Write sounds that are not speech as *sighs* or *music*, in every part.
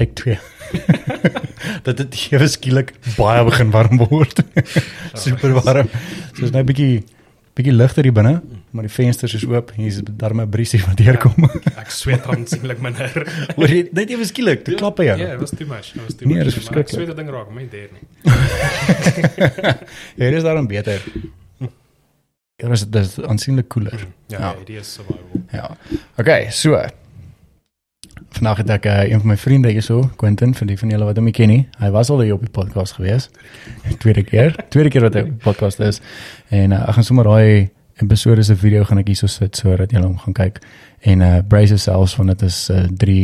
tek 2. *laughs* dat dit ewe skielik baie begin warm word. *laughs* Super warm. So is nou 'n bietjie bietjie ligter hier binne, maar die vensters is oop. Hier is darme briesie wat deurkom. Ek sweet aansienlik minder. *laughs* Hoor jy net ewe skielik, dit klap by jou. Ja, it was too much. It was too Nee, much. dis Maar verskriklik. Ek sweet dit ding raak my deur nie. Hier is daarom beter. Hier is dit aansienlik koeler. Ja, Ja. ja. die is survival. Ja. Okay, so. Vandag het ek uh, een van my vriende hierso, Quentin, vir die van julle wat hom ken nie. Hy was al hier op die podcast gewees. Tweede keer. Tweede keer wat hy op die podcast is. En uh, ek gaan sommer daai episode se video gaan ek hierso sit sodat julle hom gaan kyk. En uh brace yourselves want dit is uh 3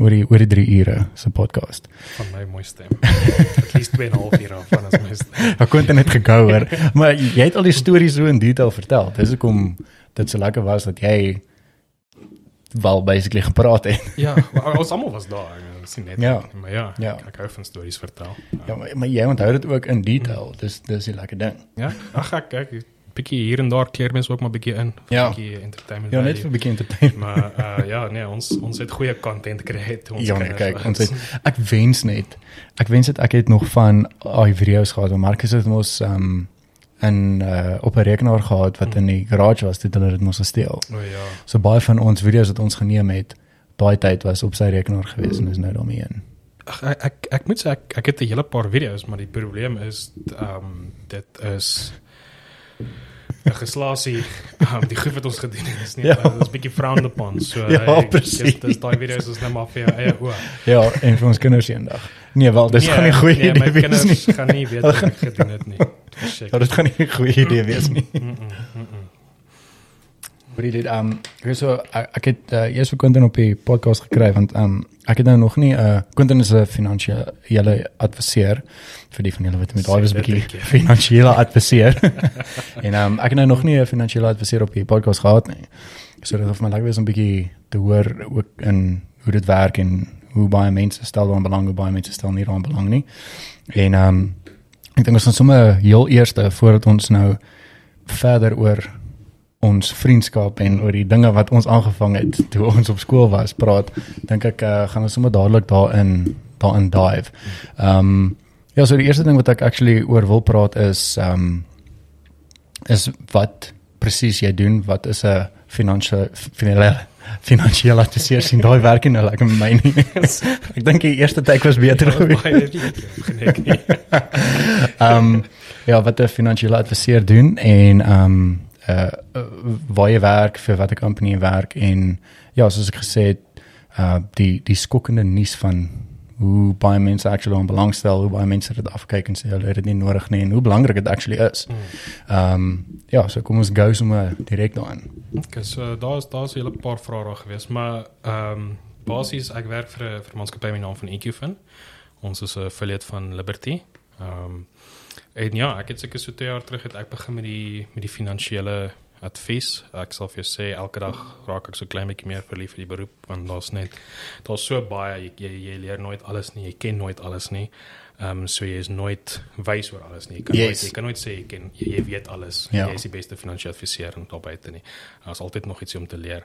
oor die oor die 3 ure se podcast. van my mooi stem. At least 2 en 'n half uur af van as my. Ek kon dit net gegou hoor. Maar jy het al die stories so in detail vertel. Dis hoekom dit so lekker was dat jy wel basically gepraat het. Ja, maar ons almal was daar. Ek sien net. Ja. Maar ja, Ja. Ek, ek hou van stories vertel. Ja, maar, maar jy onthou dit ook in detail. Dis dis 'n lekker ding. Ja. Ag ek kyk bietjie hier en daar keer mense ook maar bietjie in. Ja. Bietjie entertainment. Ja, net vir bietjie entertainment. maar uh, ja, nee, ons ons het goeie content gekry ons Ja, nee, kyk, ons het ek wens net. Ek wens dit ek het nog van daai video's gehad. want Marcus het mos um in uh, op 'n rekenaar gehad wat in die garage was, dit hulle dit mos gesteel. O ja. So baie van ons video's wat ons geneem het, daai tyd was op sy rekenaar gewees en is nou daarmee in. Ag ek, ek ek moet sê ek ek het 'n hele paar video's, maar die probleem is ehm um, dit is 'n geslaasie *laughs* ehm um, die goed wat ons gedoen het is nie Ja. dit is bietjie frowned upon. So *laughs* Ja, presies. dis- Dis daai video's is net maar vir jou eie oë. Ja, en vir ons kinders eendag. Nee, wel, dis gaan nie goeie nee, idee my wees kinders nie. gaan nie weet wat ek gedoen het nie. *laughs* Ja, Verseker. dit gaan nie 'n goeie idee wees nie. -mm. Maar dit um ek weet so ek, het uh, eers vir Quentin op die podcast gekry want um ek het nou nog nie 'n uh, Quentin is 'n finansiële adviseur vir die van julle wat met daai was 'n bietjie een finansiële adviseur. *laughs* en um ek het nou nog nie 'n finansiële adviseur op die podcast gehad nie. So dit het vir my lekker wees om 'n bietjie te hoor ook in hoe dit werk en hoe baie mense stel daaraan belang, hoe baie mense stel nie daaraan belang nie. En um ek dink ons gaan sommer heel eerste voordat ons nou verder oor ons vriendskap en oor die dinge wat ons aangevang het toe ons op skool was praat, dink ek uh, gaan ons sommer dadelik daarin daarin dive. Ehm um, ja, so die eerste ding wat ek actually oor wil praat is ehm um, is wat presies jy doen, wat is 'n finansiële finansiële finansiële adviseur sien daai werk nie nou lekker met my nie. ek dink die eerste tyd was beter geweest. baie beter genik nie. *laughs* Ehm um, ja, wat 'n finansiële adviseur doen en ehm um, uh waar jy werk vir watter company jy werk en ja, soos ek gesê het, uh die die skokkende nuus van hoe baie mense actually aan belangstel, hoe baie mense dit afkyk en sê hulle het dit nie nodig nie en hoe belangrik dit actually is. Ehm um, ja, so kom ons gou sommer direk daarin. Okay, so daar's daar's 'n hele paar vrae daar gewees, maar ehm um, basies ek werk vir 'n vir maatskappy met die naam van EQFin. Ons is 'n affiliate van Liberty. Ehm um, en ja, ek het seker so 2 jaar terug het ek begin met die met die finansiële advies. Ek sal vir jou sê elke dag raak ek so klein bietjie meer verlief vir die beroep want daar's net daar's so baie jy, jy jy leer nooit alles nie, jy ken nooit alles nie. Ehm um, so jy is nooit wys oor alles nie. Jy kan Yes. nooit jy kan nooit sê jy ken jy, jy weet alles. Ja. Jy is die beste finansiële adviseur en daar buite nie. Daar's altyd nog iets om te leer.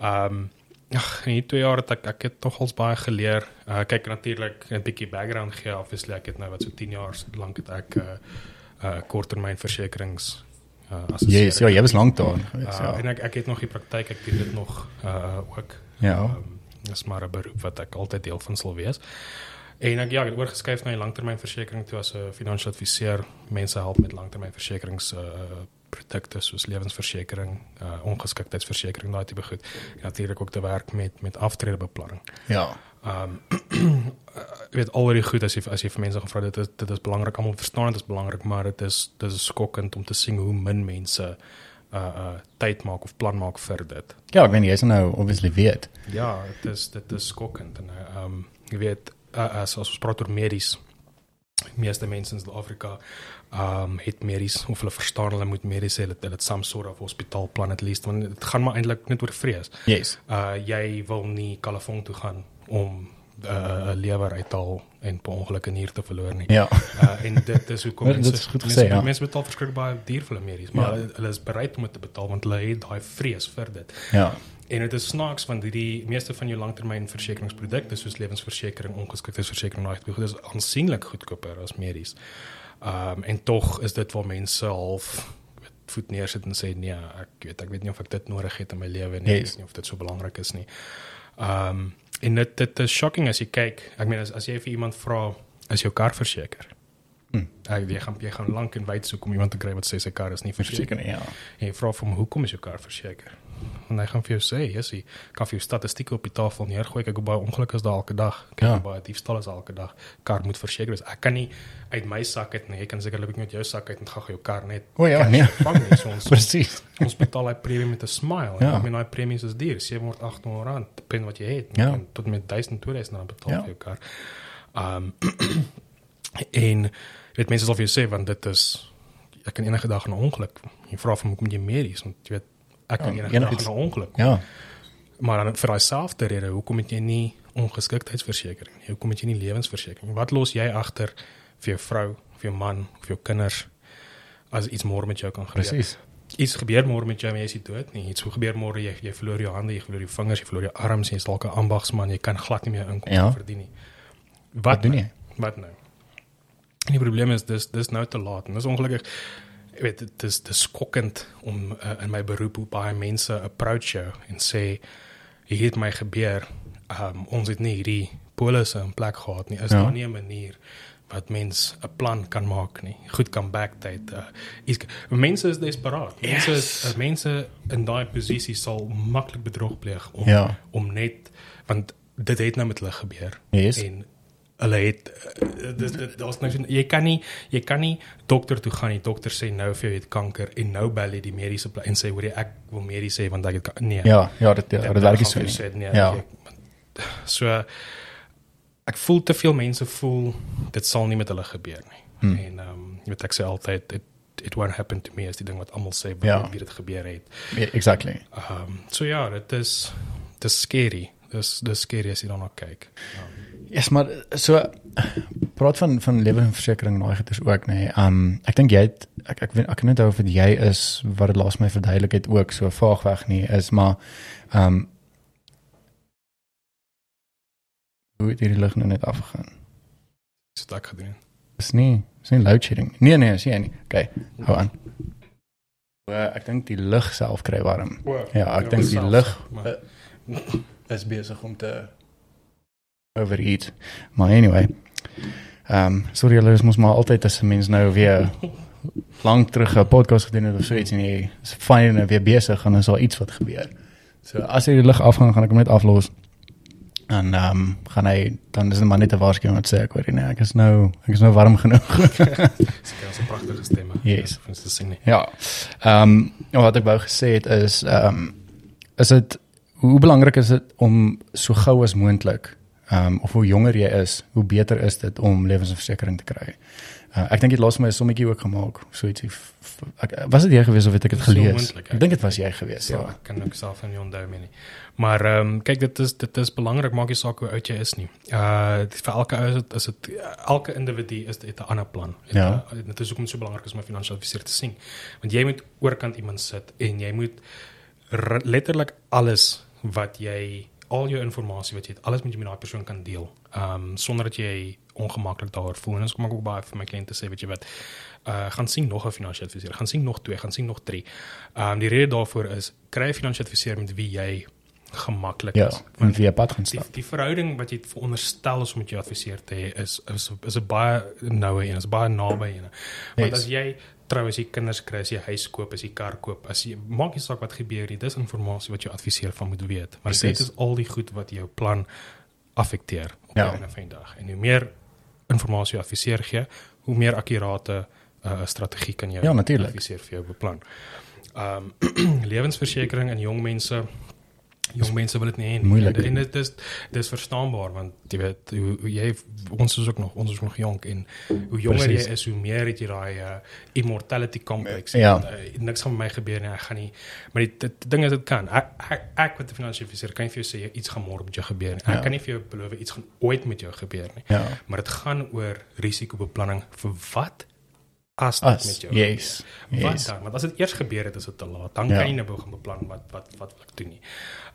Ehm um, ag, in die 2 jaar het ek ek het nogals baie geleer. Uh kyk natuurlik 'n bietjie background gee obviously ek het nou wat so 10 jaar lank het ek 'n uh, uh, korttermynversekerings uh assesseur. Yes, ja, jy was lank daar. Uh, Ja. en ek ek het nog die praktyk, ek doen dit nog uh ook. Ja. Um, dis maar 'n beroep wat ek altyd deel van sal wees. En ek ja, ek het oorgeskuif na die langtermynversekering toe as 'n finansiële adviseur. Mense help met langtermynversekerings uh produkte soos lewensversekering, uh ongeskiktheidsversekering, daai tipe goed. En natuurlik ook te werk met met aftredebeplanning. Ja. Um ek *clears throat* weet al die goed as jy as jy vir mense gevra dit is dit is belangrik almal verstaan dit is belangrik maar dit is dit is skokkend om te sien hoe min mense uh uh tyd maak of plan maak vir dit. Ja, ek weet nie, jy's nou obviously weet. Ja, dit is dit is skokkend en uh, um jy weet uh, as as ons praat oor medies meeste mense in Suid-Afrika um het medies of hulle verstaan hulle moet medies hê hulle het some sort of hospitaalplan at least want dit gaan maar eintlik net oor vrees. Yes. Uh jy wil nie Kalafong toe gaan om uh, lewer uithaal en per ongeluk 'n nier te verloor nie. Ja. Uh, en dit is hoekom *laughs* Ja, mense dit is goed mense, gesê, ja. mense betaal verskriklik baie duur vir hulle medies, maar Ja. hulle, is bereid om dit te betaal want hulle het daai vrees vir dit. Ja. En dit is snaaks want die meeste van jou langtermynversekeringsprodukte soos lewensversekering, ongeskiktheidsversekering, daai goed is aansienlik goedkoper as medies. Ehm um, en tog is dit waar mense half voet neersit en sê nee, ek weet ek weet nie of ek dit nodig het in my lewe nie, Yes. yes. nie of dit so belangrik is nie. Ehm um, en dit dit is shocking as jy kyk. Ek meen as as jy vir iemand vra is jou kar verseker? Hm. Ek jy gaan jy gaan lank en wyd soek om iemand te kry wat sê sy kar is nie verseker Verseker ja. En jy vra hom hoekom is jou kar verseker? En hy gaan vir jou sê, "Yes, hy kan vir jou statistieke op die tafel neergooi. Kyk hoe baie ongelukke is daar elke dag. Kyk Ja. hoe baie diefstal is elke dag. Kar moet verseker wees. Ek kan nie uit my sak uit nie. Jy kan sekerlik nie uit jou sak uit en gaan jou kar net O ja, nee. vang nie. So ons *laughs* Presies. ons betaal hy premie met 'n smile. Ja. Ek meen daai premies is duur, 700 800 rand, depend wat jy het. Ja. Jy kan tot met 1000 2000 rand betaal Ja. vir jou kar. Um *clears throat* en weet mense sal vir jou sê want dit is ek kan enige dag 'n ongeluk. Jy vra van hoekom jy medies want jy weet ek kan Ja, enigiets. 'n ongeluk. Ja. Maar dan vir daai selfde rede, hoekom het jy nie ongeskiktheidsversekering nie? Hoekom het jy nie lewensversekering? Wat los jy agter vir jou vrou, vir jou man, vir jou kinders as iets môre met jou kan gebeur? Presies. iets gebeur môre met jou en jy is dood nie. Iets gebeur môre jy jy verloor jou hande, jy verloor jou vingers, jy verloor jou arms, jy is dalk 'n ambagsman, jy kan glad nie meer inkomste Ja. verdien nie. Wat, Wat doen nou? jy? Wat nou? En die probleem is dis dis nou te laat en dis ongelukkig jy weet dit is dis skokkend om uh, in my beroep hoe baie mense approach jou en sê hier het my gebeur. Um, ons het nie hierdie polisse in plek gehad nie. Is Ja. daar nie 'n manier wat mens 'n plan kan maak nie. Goed kan backdate. Uh, iets mense is desperaat. Mense is uh, mense in daai posisie sal maklik bedrog pleeg om Ja. om net want dit het nou met hulle gebeur. Yes. En hulle het uh, dis dit daar's so- jy kan nie jy kan nie dokter toe gaan die dokter sê nou vir jou het kanker en nou bel jy die mediese pla- en sê hoor jy ek wil medies sê want ek het nee Ja, ja, dit ja, dit werk nie so nie. sê, nee, Ja. ek- so ek voel te veel mense voel dit sal nie met hulle gebeur nie. Hmm. En ehm um, jy weet ek sê altyd it it won't happen to me is die ding wat almal sê Ja. wanneer dit gebeur het. Ja, Exactly. Ehm um, so ja, dit is dis scary. Dis dis scary as jy daarna kyk. Um, yes, maar so praat van van lewensversekering en daai goeders ook nê. Nee. Um ek dink jy het ek ek weet ek kan net of dit jy is wat dit laas my verduidelik het ook so vaag weg nie is maar um hoe het hierdie lig nou net afgegaan? dis wat ek gedoen. Dis nie dis nie load shedding. Nee nee, is jy nie. Okay, hou aan. So, ek dink die lug self kry warm. Ja, ek dink die lig maar- is besig om te overeat. Maar anyway. Ehm um, sorry hulle is mos maar altyd as 'n mens nou weer *laughs* lank terug 'n podcast gedoen het of so iets en jy is fyn en weer besig en dan is daar iets wat gebeur. So as hy die lig afgaan gaan ek hom net aflos. En ehm um, gaan hy dan is dit maar net 'n waarskuwing wat sê ek hoor nee, ek is nou ek is nou warm genoeg. *laughs* Dis *laughs* 'n pragtige stemme. Yes. Ons te sien nie. Ja. Ehm um, wat ek wou gesê het is ehm um, is dit hoe belangrik is dit om so gou as moontlik ehm um, of hoe jonger jy is, hoe beter is dit om lewensversekering te kry. Uh, ek dink dit laas my 'n sommetjie ook gemaak, so ietsie. Ek, was dit jy gewees of het ek dit So gelees? moontlik, ek dink dit was jy gewees, Ja, ja. ek kan ook self nie onthou meer nie. Maar ehm um, kyk dit is dit is belangrik maak nie saak hoe oud jy is nie. Uh vir elke ou is dit is dit elke individu is dit 'n ander plan. Het Ja. a- Dit is hoekom so belangrik is om 'n finansiële adviseur te sien. Want jy moet oorkant iemand sit en jy moet letterlik alles wat jy al jou inligting wat jy het, alles moet jy met daai persoon kan deel. Ehm um, sonder dat jy ongemaklik daaroor voel. En dis kom ook baie vir my kliënte sê, weet jy wat, uh gaan sien nog 'n finansiële adviseur, gaan sien nog twee, gaan sien nog drie. Ehm um, die rede daarvoor is kry 'n finansiële adviseur met wie jy gemaklik Ja, is. en via pad gaan die, stap. die verhouding wat jy veronderstel is om met jou adviseur te hê is is is 'n baie noue en is baie naby en want Yes. as jy trou as jy kinders kry as jy huis koop as jy kar koop as jy maak nie saak wat gebeur nie dis inligting wat jou adviseur van moet weet want dit is al die goed wat jou plan affekteer op Ja. 'n einde van die dag en hoe meer inligting adviseur gee hoe meer akkurate uh, strategie kan jou Ja, natuurlijk. adviseur vir jou beplan. Ehm *clears throat* um, lewensversekering in jong mense Jong mense wil dit nie hê nie. Moeilik. En, en dit is dis verstaanbaar want jy weet hoe, hoe jy ons is ook nog ons is nog jonk en hoe jonger Precies. jy is hoe meer het jy daai uh, immortality complex. Ja. En, uh, niks gaan met my gebeur nie. Ek gaan nie maar die, die, die ding is dit kan. Ek ek, ek wat 'n finansiële adviseur kan nie vir jou sê iets gaan môre met jou gebeur nie. Ek Ja. kan nie vir jou beloof iets gaan ooit met jou gebeur nie. Ja. Maar dit gaan oor risikobeplanning vir wat as dit As met jou yes. gebeur. Wat Yes. dan? Want as dit eers gebeur het, is dit te laat. Dan Ja. kan jy nou begin beplan wat wat wat wil ek doen nie.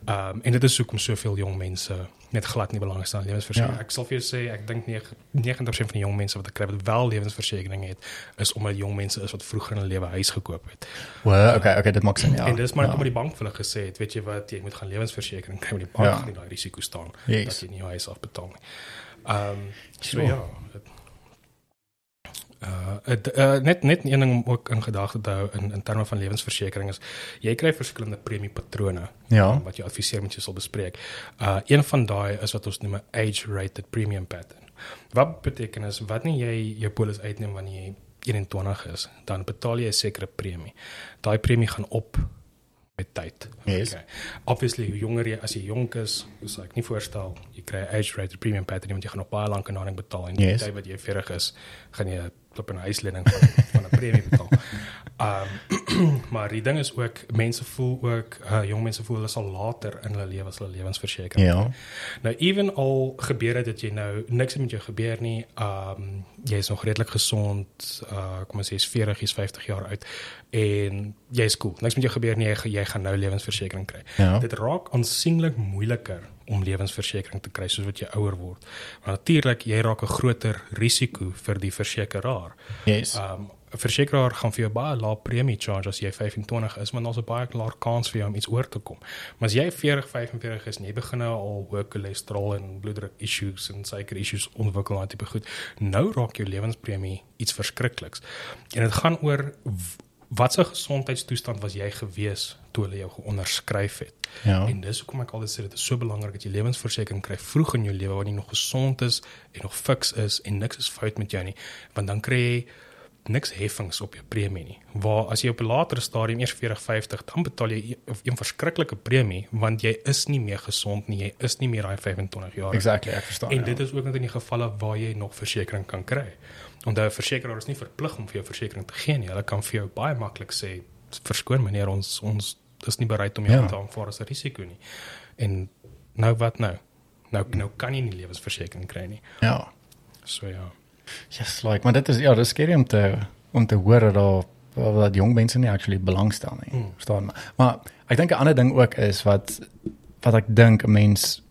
Ehm um, en dit is hoekom soveel jong mense net glad nie belangstel in lewensversekering. Ja. Ek sal vir jou sê ek dink 9 90% van die jong mense wat ek kry wat wel lewensversekering het, is omdat jong mense is wat vroeër in hulle lewe huis gekoop het. Well, okay, okay, dit maak sin ja. en dis maar ja. omdat die bank vir hulle gesê het, weet jy wat, jy moet gaan lewensversekering kry, want die bank Ja. nie daai risiko staan Yes. dat jy nie jou huis afbetaal nie. Ehm um, so Sure. ja. Het, uh, het, uh net net een ding om ook in gedagte te hou in in terme van lewensversekering is jy kry verskillende premiepatrone Ja. wat jy adviseer met jou sal bespreek. Uh een van daai is wat ons noem 'n age rated premium pattern. Wat beteken is wat nie jy jou polis uitneem wanneer jy 21 is, dan betaal jy 'n sekere premie. Daai premie gaan op met tyd. Yes. Obviously, hoe jonger jy as jy jonk is, sal ek nie voorstel jy kry 'n age rated premium pattern want jy gaan op baie lank inhaling betaal en die Yes. tyd wat jy 40 is, gaan jy op 'n huislening van van 'n premie betaal. Um *laughs* *clears throat* maar die ding is ook mense voel ook uh, jong mense voel hulle sal later in hulle lewe as hulle lewensversekering. Ja. Nou even al gebeur dit dat jy nou niks met jou gebeur nie, um jy is nog redelik gesond, uh kom ons sê jy's 40, jy's 50 jaar oud en jy's cool. Niks met jou gebeur nie, jy, jy gaan nou lewensversekering kry. Ja. Dit raak aansienlik moeiliker om lewensversekering te kry soos wat jy ouer word. Maar natuurlik, jy raak 'n groter risiko vir die versekeraar. Yes. Um 'n versekeraar gaan vir jou baie lae premie charge as jy 25 is, want daar's 'n baie laer kans vir jou om iets oor te kom. Maar as jy 40, 45 is en jy begin nou al hoë cholesterol en bloeddruk issues en suiker issues ontwikkel en daai tipe goed, nou raak jou lewenspremie iets verskrikliks. En dit gaan oor w- wat se gesondheidstoestand was jy gewees toe hulle jou geonderskryf het. Ja. En dis hoekom ek altyd sê dit is so belangrik dat jy lewensversekering kry vroeg in jou lewe wanneer jy nog gesond is en nog fiks is en niks is fout met jou nie, want dan kry jy niks heffings op jou premie nie. Waar as jy op 'n latere stadium eers 40, 50, dan betaal jy 'n- 'n verskriklike premie want jy is nie meer gesond nie, jy is nie meer daai 25 jaar. Exactly, ek verstaan. En ja. dit is ook net in die gevalle waar jy nog versekerings kan kry. Onthou 'n versekeraar is nie verplig om vir jou versekerings te gee nie. Hulle kan vir jou baie maklik sê verskoon meneer ons ons is nie bereid om jou Ja. ja. te aanvaar as 'n risiko nie. En nou wat nou? Nou nou kan jy nie lewensversekering kry nie. Ja. So ja. Yes, like, maar dit is ja, dit is skerry om te om te hoor dat daar dat jong mense nie actually belangstel nie. Mm. Verstaan? Maar, maar ek dink 'n ander ding ook is wat wat ek dink 'n mens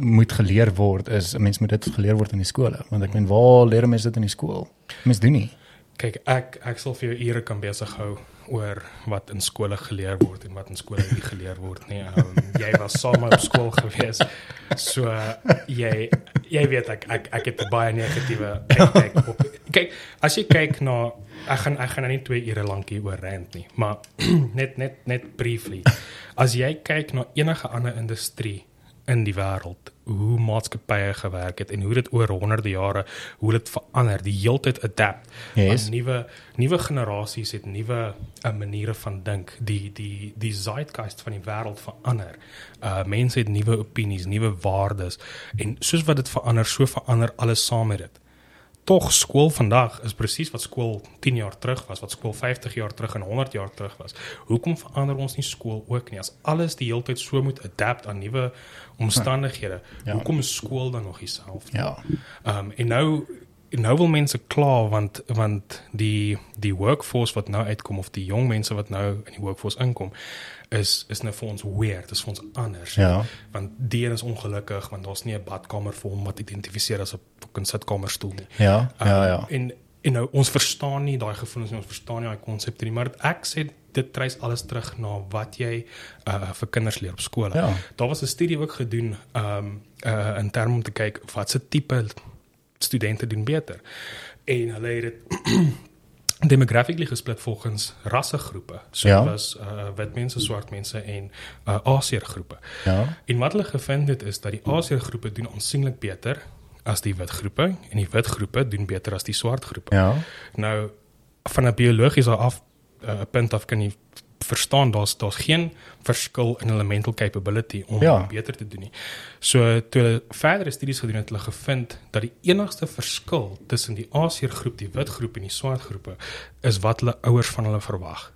moet geleer word is 'n mens moet dit geleer word in die skole want ek meen waar leer mense dit in die skool? Mense doen nie. Kyk, ek ek sal vir jou ure kan besig hou oor wat in skole geleer word en wat in skole nie geleer word nie. Um, jy was saam op skool gewees. So jy jy weet ek ek ek het baie negatiewe kyk op. *laughs* Kyk, as jy kyk na ek gaan ek gaan nou nie 2 ure lank hier oor rant nie, maar *clears throat* net net net briefly. As jy kyk na enige ander industrie in die wêreld hoe maatskappye gewerk het en hoe dit oor honderde jare hoe dit verander die heeltyd adapt. Yes. Nuwe nuwe generasies het nuwe uh, maniere van dink. Die die die zeitgeist van die wêreld verander. Uh mense het nuwe opinies nuwe waardes en soos wat dit verander so verander alles saam met dit tog skool vandag is presies wat skool 10 jaar terug was, wat skool 50 jaar terug en 100 jaar terug was. Hoekom verander ons nie skool ook nie? As alles die heeltyd so moet adapt aan nuwe omstandighede, Ja. hoekom is skool dan nog dieselfde? Ja. Ehm um, en nou nou wil mense kla want want die die workforce wat nou uitkom of die jong mense wat nou in die workforce inkom is is nou vir ons weird, dis vir ons anders. Ja. Want die een is ongelukkig want daar's nie 'n badkamer vir hom wat identifiseer as 'n fucking sitkamerstoel nie. Ja. Ja, ja. Um, en en nou ons verstaan nie daai gevoelens nie, ons verstaan nie daai konsepte nie, maar ek sê dit treis alles terug na wat jy uh vir kinders leer op skole. Ja. Daar was 'n studie ook gedoen um uh in terme om te kyk wat se tipe studente doen beter. En hulle het dit demographically gesplit volgens rassegroepe. So Ja. was uh wit mense, swart mense en uh Asiër groepe. Ja. En wat hulle gevind het is dat die Asië groepe doen aansienlik beter as die wit groepe en die wit groepe doen beter as die swart groepe. Ja. Nou van 'n biologiese af 'n uh, punt af kan jy verstaan daar's daar's geen verskil in hulle mental capability om Ja. beter te doen nie. So toe hulle verdere studies gedoen het, hulle gevind dat die enigste verskil tussen die Asiër groep, die wit groep en die swart groepe is wat hulle ouers van hulle verwag.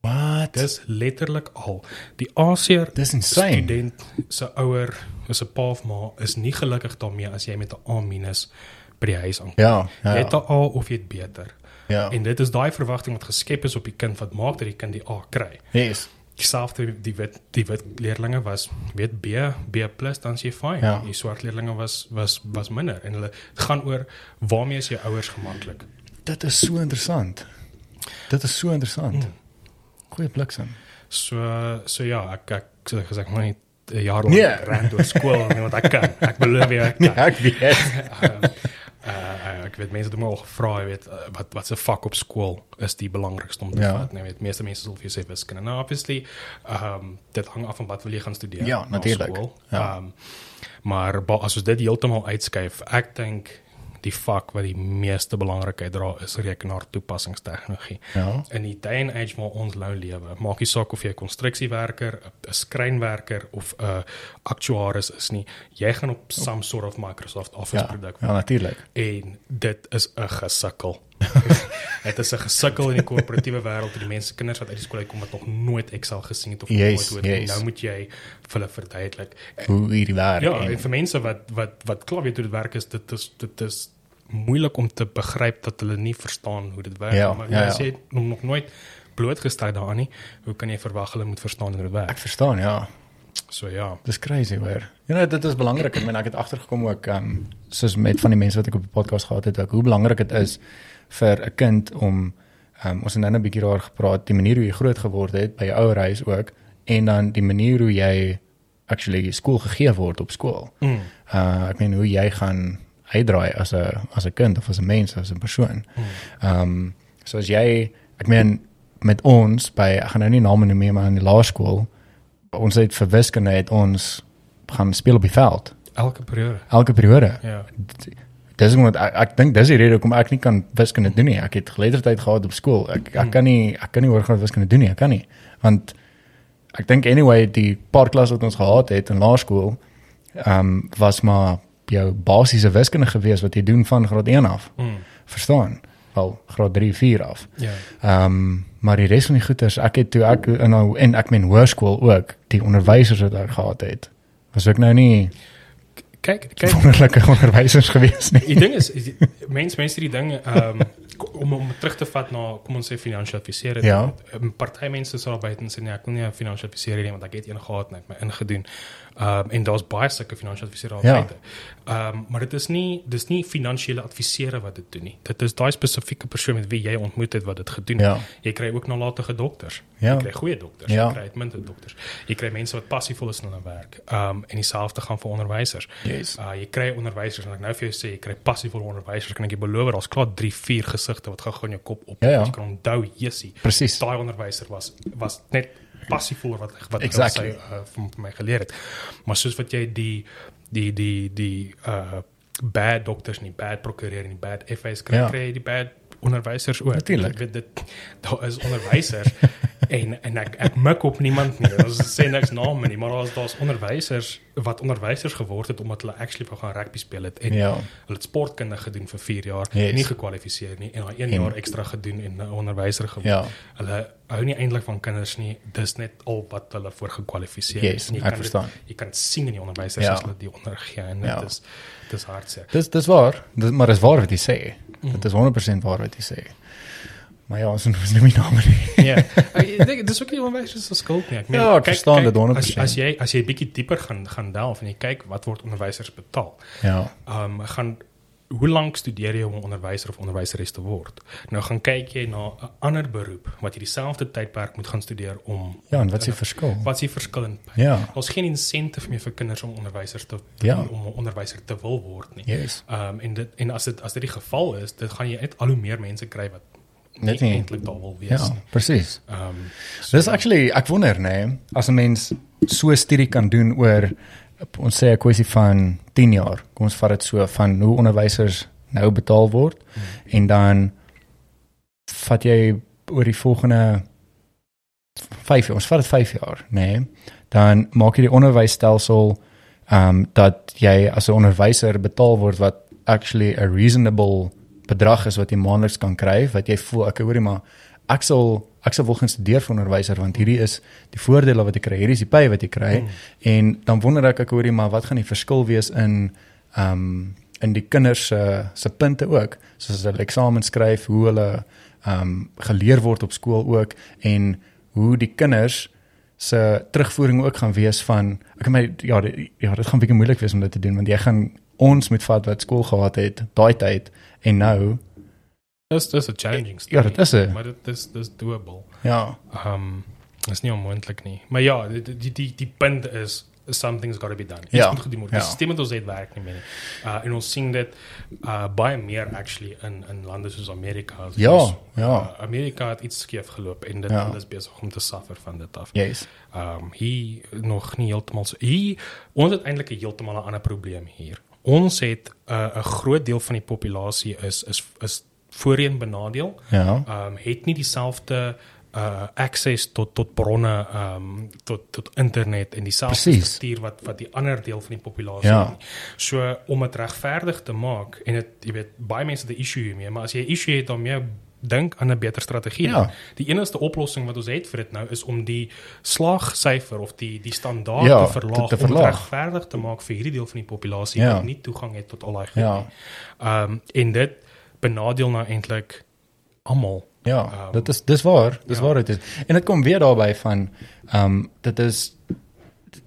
What? Dis letterlik al. Die Asiër student se ouer, is 'n pa of ma is nie gelukkig daarmee as jy met 'n A- by die huis aankom. Ja, ja. Jy het 'n A of jy het beter. Ja. En dit is daai verwagting wat geskep is op die kind wat maak dat die kind die A kry. Yes. Dieselfde die wit die wit leerlinge was weet B B+ dan is jy fyn. Ja. Die swart leerlinge was was was minder en hulle gaan oor waarmee is jou ouers gemaklik. Dit is so interessant. Dit is so interessant. Mm. Goeie bliksem. So so ja, ek ek so gesê moet nie 'n jaar Nee. lank ren deur skool nie want ek kan. Ek beloof jy ek *laughs* kan. ek weet. *laughs* Ehm, uh, ek weet mense het my al gevra, jy weet, uh, wat wat se vak op skool is die belangrikste om te Ja. vat, nee, weet, meeste mense sal vir jou sê wiskunde. Nou obviously, ehm um, dit hang af van wat wil jy gaan studeer. Ja, na natuurlijk. skool. Ja. Ehm maar as ons dit heeltemal uitskuif, ek dink die vak wat die meeste belangrikheid dra is rekenaar toepassingstegnologie. Ja. In die day and age waar ons nou lewe, maak nie saak of jy 'n konstruksiewerker, 'n skrynwerker of 'n aktuaris is nie, jy gaan op some sort of Microsoft Office Ja, produk ja natuurlik. en dit is 'n gesukkel. *laughs* dit is 'n gesukkel in die korporatiewe wêreld. Die mense kinders wat uit die skool uitkom wat nog nooit Excel gesien het of Yes, nooit hoor, yes. nou moet jy vir hulle verduidelik. Hoe hierdie werk. Ja, en- en vir mense wat wat wat klaar weet hoe dit werk is dit is dit is moeilik om te begryp dat hulle nie verstaan hoe dit werk Ja, maar ja, ja. jy nog nog nooit blootgestel daaraan nie, hoe kan jy verwag hulle moet verstaan hoe dit werk? ek verstaan, ja. So ja. Dis crazy hoor. Ja, nee, dit is belangrik. Ek meen ek het agtergekom ook ehm um, soos met van die mense wat ek op die podcast gehad het, ook hoe belangrik dit is vir 'n kind om um, ons het nou 'n bietjie daar gepraat, die manier hoe jy groot geword het by jou ouer huis ook en dan die manier hoe jy actually skool gegee word op skool. Mm. Uh ek meen hoe jy gaan uitdraai as 'n as 'n kind of as 'n mens, as 'n persoon. Ehm um, so as jy ek meen met ons by ek gaan nou nie name noem nie, maar in die laerskool ons het vir wiskunde het ons gaan speel op die veld Elke periode. elke periode. Ja. Dis omdat ek, ek dink dis die rede hoekom ek nie kan wiskunde doen nie. Ek het geletterdheid gehad op skool. Ek ek kan nie ek kan nie hoor gaan wiskunde doen nie. Ek kan nie. Want ek dink anyway die paar klas wat ons gehad het in laerskool ehm um, was maar jou basiese wiskunde gewees wat jy doen van graad 1 af. Mm. Verstaan? Wel graad 3, 4 af. Ja. Ehm um, maar die res van die goeters, ek het toe ek in nou en ek meen hoërskool ook, die onderwysers wat ek gehad het. Was ook nou nie Kyk, kyk, wonderlike onderwysers gewees nie. die ding is mense mense die ding ehm om om terug te vat na kom ons sê finansiële adviseur. Ja. Party mense sal buite en sê nee, ek wil nie 'n finansiële adviseur hê nie want ek het een gehad en ek het my ingedoen. Ehm en daar's baie sulke finansiële adviseurs al Ja. buite. Ehm maar dit is nie dis nie finansiële adviseurs wat dit doen nie. Dit is daai spesifieke persoon met wie jy ontmoet het wat dit gedoen het. Ja. Jy kry ook nalatige dokters. Ja. Jy kry goeie dokters, Ja. jy kry uitmuntende dokters. Jy kry mense wat passievol is in hulle werk. Ehm um, en dieselfde gaan vir onderwysers. Yes. Uh jy kry onderwysers en ek nou vir jou sê jy kry passievolle onderwysers kan ek jou beloof daar's klaar 3 4 gesigte wat gou-gou in jou kop op Ja, ja. jy kan onthou Jessie daai onderwyser was was net passievol wat wat Exactly. hy uh, van my geleer het maar soos wat jy die die die die uh bad dokters nie bad prokureur nie bad FA's kry Ja. kry jy die bad onderwysers ook Natuurlijk. Ek weet dit daar is onderwysers *laughs* en en ek ek mik op niemand nie ons sê niks name nie maar daar's daar's onderwysers wat onderwysers geword het omdat hulle actually wou gaan rugby speel het en Ja. hulle het sportkunde gedoen vir 4 jaar, Yes. nie gekwalifiseer nie en daai 1 En- jaar ekstra gedoen en 'n onderwyser geword. Ja. Hulle hou nie eintlik van kinders nie. Dis net al wat hulle voor gekwalifiseer Yes, En jy kan verstaan. Dit, jy kan sien in die onderwysers Ja. as hulle die ondergee en dit Ja. is dis hartseer. Dis dis waar. Dis maar dis waar wat jy sê. Mm. Dit is 100% waar wat jy sê. Maar ja, ons *laughs* noem nie name nie. Ja. *laughs* Ek dink dis ook nie onderwysers se skuld nie. Ek meen Ja, ek verstaan dit 100%. As, as jy as jy bietjie dieper gaan gaan delf en jy kyk wat word onderwysers betaal. Ja. Ehm um, gaan hoe lank studeer jy om 'n onderwyser of onderwyseres te word? Nou gaan kyk jy na 'n ander beroep wat jy dieselfde tydperk moet gaan studeer om Ja, en wat is die verskil? wat is die verskil in Ja. Ons geen insentive meer vir kinders om onderwysers te, te Ja. om 'n onderwyser te wil word nie. Yes. Ehm um, en dit en as dit as dit die geval is, dit gaan jy net al hoe meer mense kry wat Net nie eintlik daar wil wees Ja, nie. presies. Ehm um, Dis actually ek wonder nê, nee, as 'n mens so 'n studie kan doen oor ons sê 'n kwessie van 10 jaar. Kom ons vat dit so van hoe onderwysers nou betaal word Hmm. en dan vat jy oor die volgende 5 jaar, ons vat dit 5 jaar, nê? Nee, dan maak jy die onderwysstelsel ehm um, dat jy as 'n onderwyser betaal word wat actually 'n reasonable bedrag is wat jy maandeliks kan kry, wat jy voel ek hoorie maar ek sal ek sal wil gaan studeer vir onderwyser want hierdie is die voordele wat ek kry, hierdie is die pay wat jy kry. Mm. en dan wonder ek ek hoorie maar wat gaan die verskil wees in ehm um, in die kinders se se punte ook, soos as hulle eksamen skryf, hoe hulle ehm um, geleer word op skool ook en hoe die kinders se terugvoering ook gaan wees van ek my ja die, ja dit gaan bietjie moeilik wees om dit te doen want jy gaan ons moet vat wat skool gehad het daai tyd en nou dis dis 'n challenging story. Ja, dit is 'n maar dit is dis doable. Ja. Ehm um, is nie onmoontlik nie. Maar ja, die die die, die punt is something's got to be done. Ja. Iets moet gedoen word. Die stelsel het ons net werk nie meer. Uh en ons sien dit uh baie meer actually in in lande soos Amerika. As ja, ja. Uh, Amerika het iets skeef geloop en dit ja. is besig om te suffer van dit af. Yes. Um hier nog nie heeltemal so. Hier ons het eintlik heeltemal 'n ander probleem hier. Ons het 'n uh, 'n groot deel van die populasie is is is voorheen benadeel. Ja. Um het nie dieselfde uh access tot tot bronne um tot tot internet en dieselfde struktuur wat wat die ander deel van die populasie ja. het. So om dit regverdig te maak en dit jy weet baie mense het 'n issue hiermee, maar as jy 'n issue het dan meer dink aan 'n beter strategie. Ja. Die enigste oplossing wat ons het vir dit nou is om die slaagsyfer of die die standaard ja, te verlaag te, te om regverdig te maak vir hierdie deel van die populasie ja. wat nie toegang het tot al daai goed ja. nie. Um en dit benadeel nou eintlik almal Ja, um, dit is dis waar, dis ja. waar dit is. En dit kom weer daarby van ehm um, dit is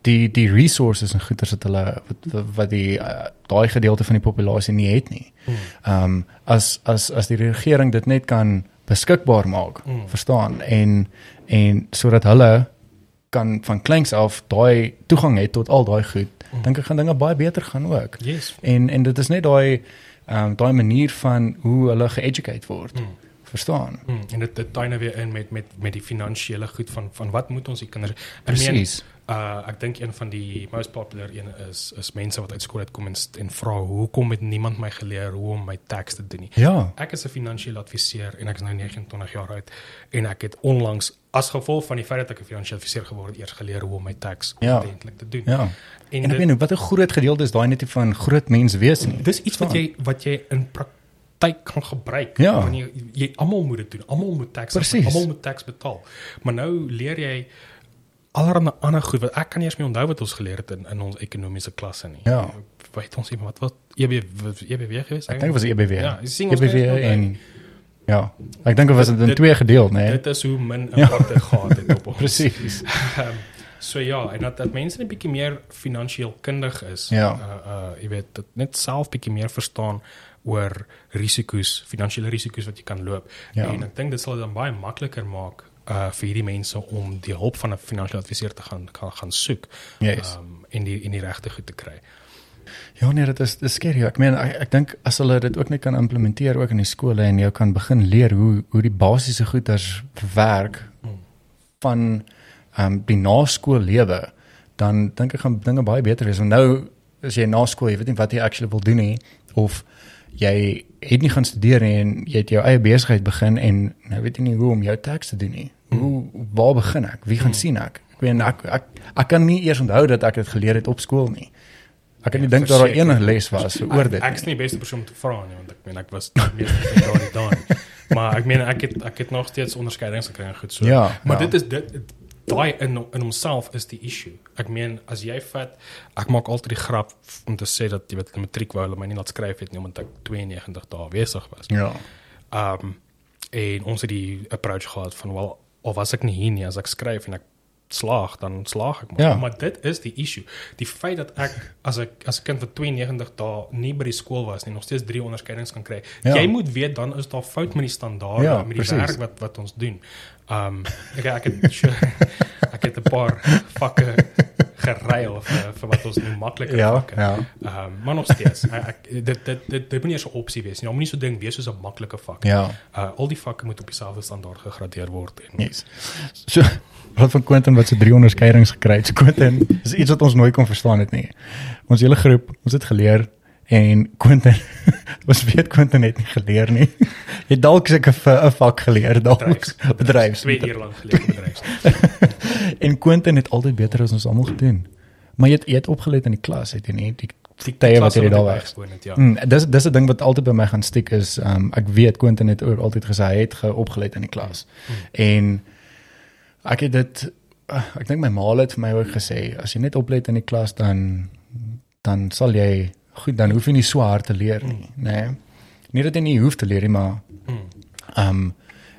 die die resources en goeder wat hulle wat, wat die uh, daai gedeelte van die populasie nie het nie. Hmm. Ehm um, as as as die regering dit net kan beskikbaar maak, mm. verstaan en en sodat hulle kan van kleins af daai toegang het tot al daai goed, mm. dink ek gaan dinge baie beter gaan ook. Yes. En en dit is net daai ehm um, daai manier van hoe hulle geeducate word. Mm verstaan. Hmm, en dit dit tuine weer in met met met die finansiële goed van van wat moet ons die kinders Presies. Uh ek dink een van die most popular een is is mense wat uit skool uitkom en, en vra hoekom het niemand my geleer hoe om my tax te doen nie. Ja. Ek is 'n finansiële adviseur en ek is nou 29 jaar oud en ek het onlangs as gevolg van die feit dat ek 'n finansiële adviseur geword het eers geleer hoe om my tax ja. ordentlik te doen. Ja. En, en ek weet nou wat 'n groot gedeelte is daai net van groot mens wees nie. Dis iets wat jy wat jy in praktyk tyd kan gebruik ja. wanneer jy, jy almal moet dit doen. Almal moet tax almal moet tax betaal. Maar nou leer jy allerlei ander goed wat ek kan nie eens meer onthou wat ons geleer het in in ons ekonomiese klasse nie. Ja. Weet ons iemand wat wat EBW EBW gewees? Ek dink dit was EBW. Ja, EBW en ja. Ek dink dit was in twee gedeel, né? Nee. Dit is hoe min impak dit gehad het op *laughs* ons. Presies. um, *laughs* so ja, en dat dat mense 'n bietjie meer finansiëel kundig is. Ja. Uh uh jy weet dit net self bietjie meer verstaan oor risiko's, finansiële risiko's wat jy kan loop. Ja. En ek dink dit sal dit dan baie makliker maak uh vir hierdie mense om die hulp van 'n finansiële adviseur te gaan gaan, gaan soek. Yes. Um en die en die regte goed te kry. Ja nee, dit is dis skerry. Ek meen ek, ek dink as hulle dit ook net kan implementeer ook in die skole en jy kan begin leer hoe hoe die basiese goeders werk hmm. van ehm um, die naskoollewe, dan dink ek gaan dinge baie beter wees. Want nou as jy na skool, jy weet nie wat jy actually wil doen nie of jy het nie gaan studeer en jy het jou eie besigheid begin en nou weet jy nie hoe om jou tax te doen nie. Hoe waar begin ek? Wie gaan Hmm. sien ek? Ek weet ek, ek ek kan nie eers onthou dat ek dit geleer het op skool nie. Ek kan nie dink dat daar enige les was oor dit. Ek, ek is nie die beste persoon om te vra nie want ek meen ek was meeste van daardie daai. *laughs* Maar ek meen ek het ek het nog steeds onderskeidings gekry en goed so. Ja, maar ja. dit is dit daai in in homself is die issue. Ek meen as jy vat ek maak altyd die grap om te sê dat jy weet die matriek wou hulle my nie laat skryf het nie omdat ek 92 dae besig was. Ja. Um en ons het die approach gehad van wel of as ek nie hier nie as ek skryf en ek slaag dan slaag ek maar. Ja. maar dit is die issue die feit dat ek as ek as 'n kind vir 92 dae nie by die skool was nie nog steeds drie onderskeidings kan kry Ja. jy moet weet dan is daar fout met die standaarde Ja, met die precies. werk wat wat ons doen um ek ek het sure, ek het 'n paar vakke geruil vir vir wat ons noem makliker Ja, vakke ja. um maar nog steeds ek, dit dit dit dit moet nie eens 'n opsie wees nie moet nie so ding wees soos 'n maklike vak Ja. uh, al die vakke moet op dieselfde standaard gegradeer word en Yes. So wat van Quentin wat se drie onderskeidings gekry het. So Quentin is iets wat ons nooit kon verstaan het nie. Ons hele groep, ons het geleer En Quentin *laughs* was weet Quentin het nie geleer nie. Jy dalk seker 'n vak geleer dalk Bedryfs- *laughs* bedryfs. Twee uur lank gelede bedryfs. *laughs* En Quentin het altyd beter as ons almal gedoen. Maar jy het, jy het opgelet in die klas, het jy nie die Die tye wat jy daar was. het, Ja. Mm, dis dis 'n ding wat altyd by my gaan stiek is, um, ek weet Quentin het ook altyd gesê hy het geopgelet in die klas. Mm. En ek het dit uh, ek dink my ma het vir my ook gesê, as jy net oplet in die klas dan dan sal jy goed dan hoef jy nie so hard te leer nie, Mm. nê. Nee. Nie dat jy nie hoef te leer nie, maar Mm. um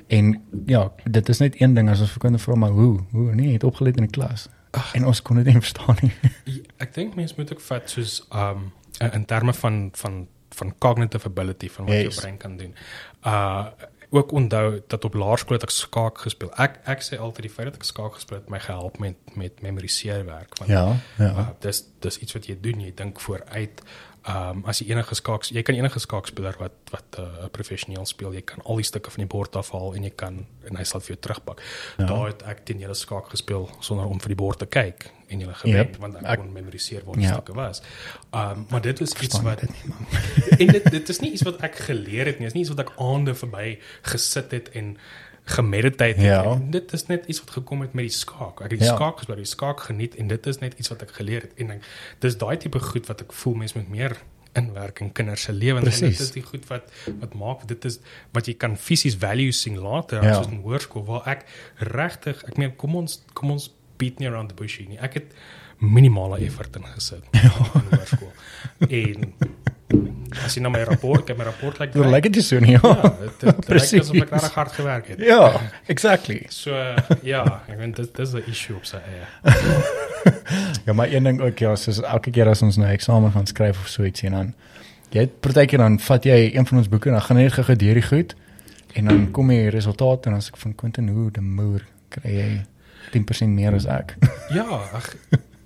en ja, dit is net een ding as ons vir kinders vra maar hoe, hoe nee, jy het opgelet in die klas. Ag. En ons kon dit nie *laughs* verstaan nie. Ek dink mense moet ook vat soos um in terme van van van cognitive ability van wat. Yes. jou brein kan doen. Uh ook onthou dat op laerskool het ek skaak gespeel. Ek ek sê altyd die feit dat ek skaak gespeel het my gehelp met met memoriseerwerk want Ja, ja. uh, dis dis iets wat jy doen, jy dink vooruit. Um as jy enige skaak jy kan enige skaakspeler wat wat 'n uh, professioneel speel, jy kan al die stukke van die bord afhaal en jy kan en hy sal vir jou terugpak. Ja. Daar het ek teen julle skaak gespeel sonder om vir die bord te kyk en julle gewen Yep. want ek, Ek- kon memoriseer waar die Ja. stukke was. Um maar dit is iets wat dit nie, *laughs* en dit dit is nie iets wat ek geleer het nie, dit is nie iets wat ek aande verby gesit het en gemeditate. Ja. En dit is net iets wat gekom het met die skaak. Ek het die Ja. skaak gespeel, die skaak geniet en dit is net iets wat ek geleer het en ek, dis daai tipe goed wat ek voel mense moet meer inwerk in kinders se lewens en dit is die goed wat wat maak dit is wat jy kan fisies values sien later Ja. soos in hoërskool waar ek regtig ek meen kom ons kom ons beat nie around the bush nie. Ek het minimale effort ingesit ja. *laughs* in hoërskool. En as jy na my rapport, het my rapport like Dit lyk dit so nie. ja, dit, dit lyk asof ek regtig hard gewerk het. ja exactly. So ja, ek weet dit dis 'n issue op sy eie. Ja, maar een ding ook ja, soos elke keer as ons nou eksamen gaan skryf of so iets en dan jy het partykeer dan vat jy een van ons boeke en dan gaan jy net gou deur die goed en dan kom die resultate en dan sê ek van Quentin hoe die moer kry jy 10% meer as ek. Ja, ag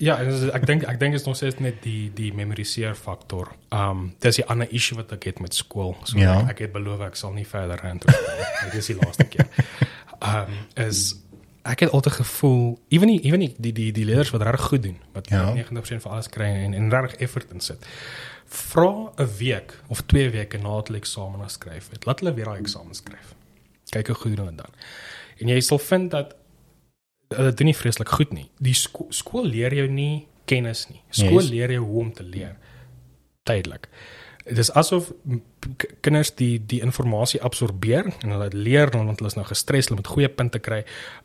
ja, ek dink ek dink is nog steeds net die die memoriseer faktor. Um dis 'n ander issue wat ek het met skool. So Ja. ek, ek het beloof ek sal nie verder rant oor nie. Dit is die laaste keer. Um is ek het altyd gevoel ewen nie ewen nie die die die leerders wat reg goed doen, wat Ja. ja. 90% vir alles kry en en reg effort insit. Vra 'n week of 2 weke na hulle eksamen skryf het. Laat hulle weer daai eksamen skryf. Kyk hoe goed hulle dan. En jy sal vind dat hulle doen nie vreeslik goed nie. Die sko skool leer jou nie kennis nie. Skool Yes. leer jou hoe om te leer. Tydelik. Dit is asof kinders die die inligting absorbeer en hulle leer dan want hulle is nou gestres, hulle moet goeie punte kry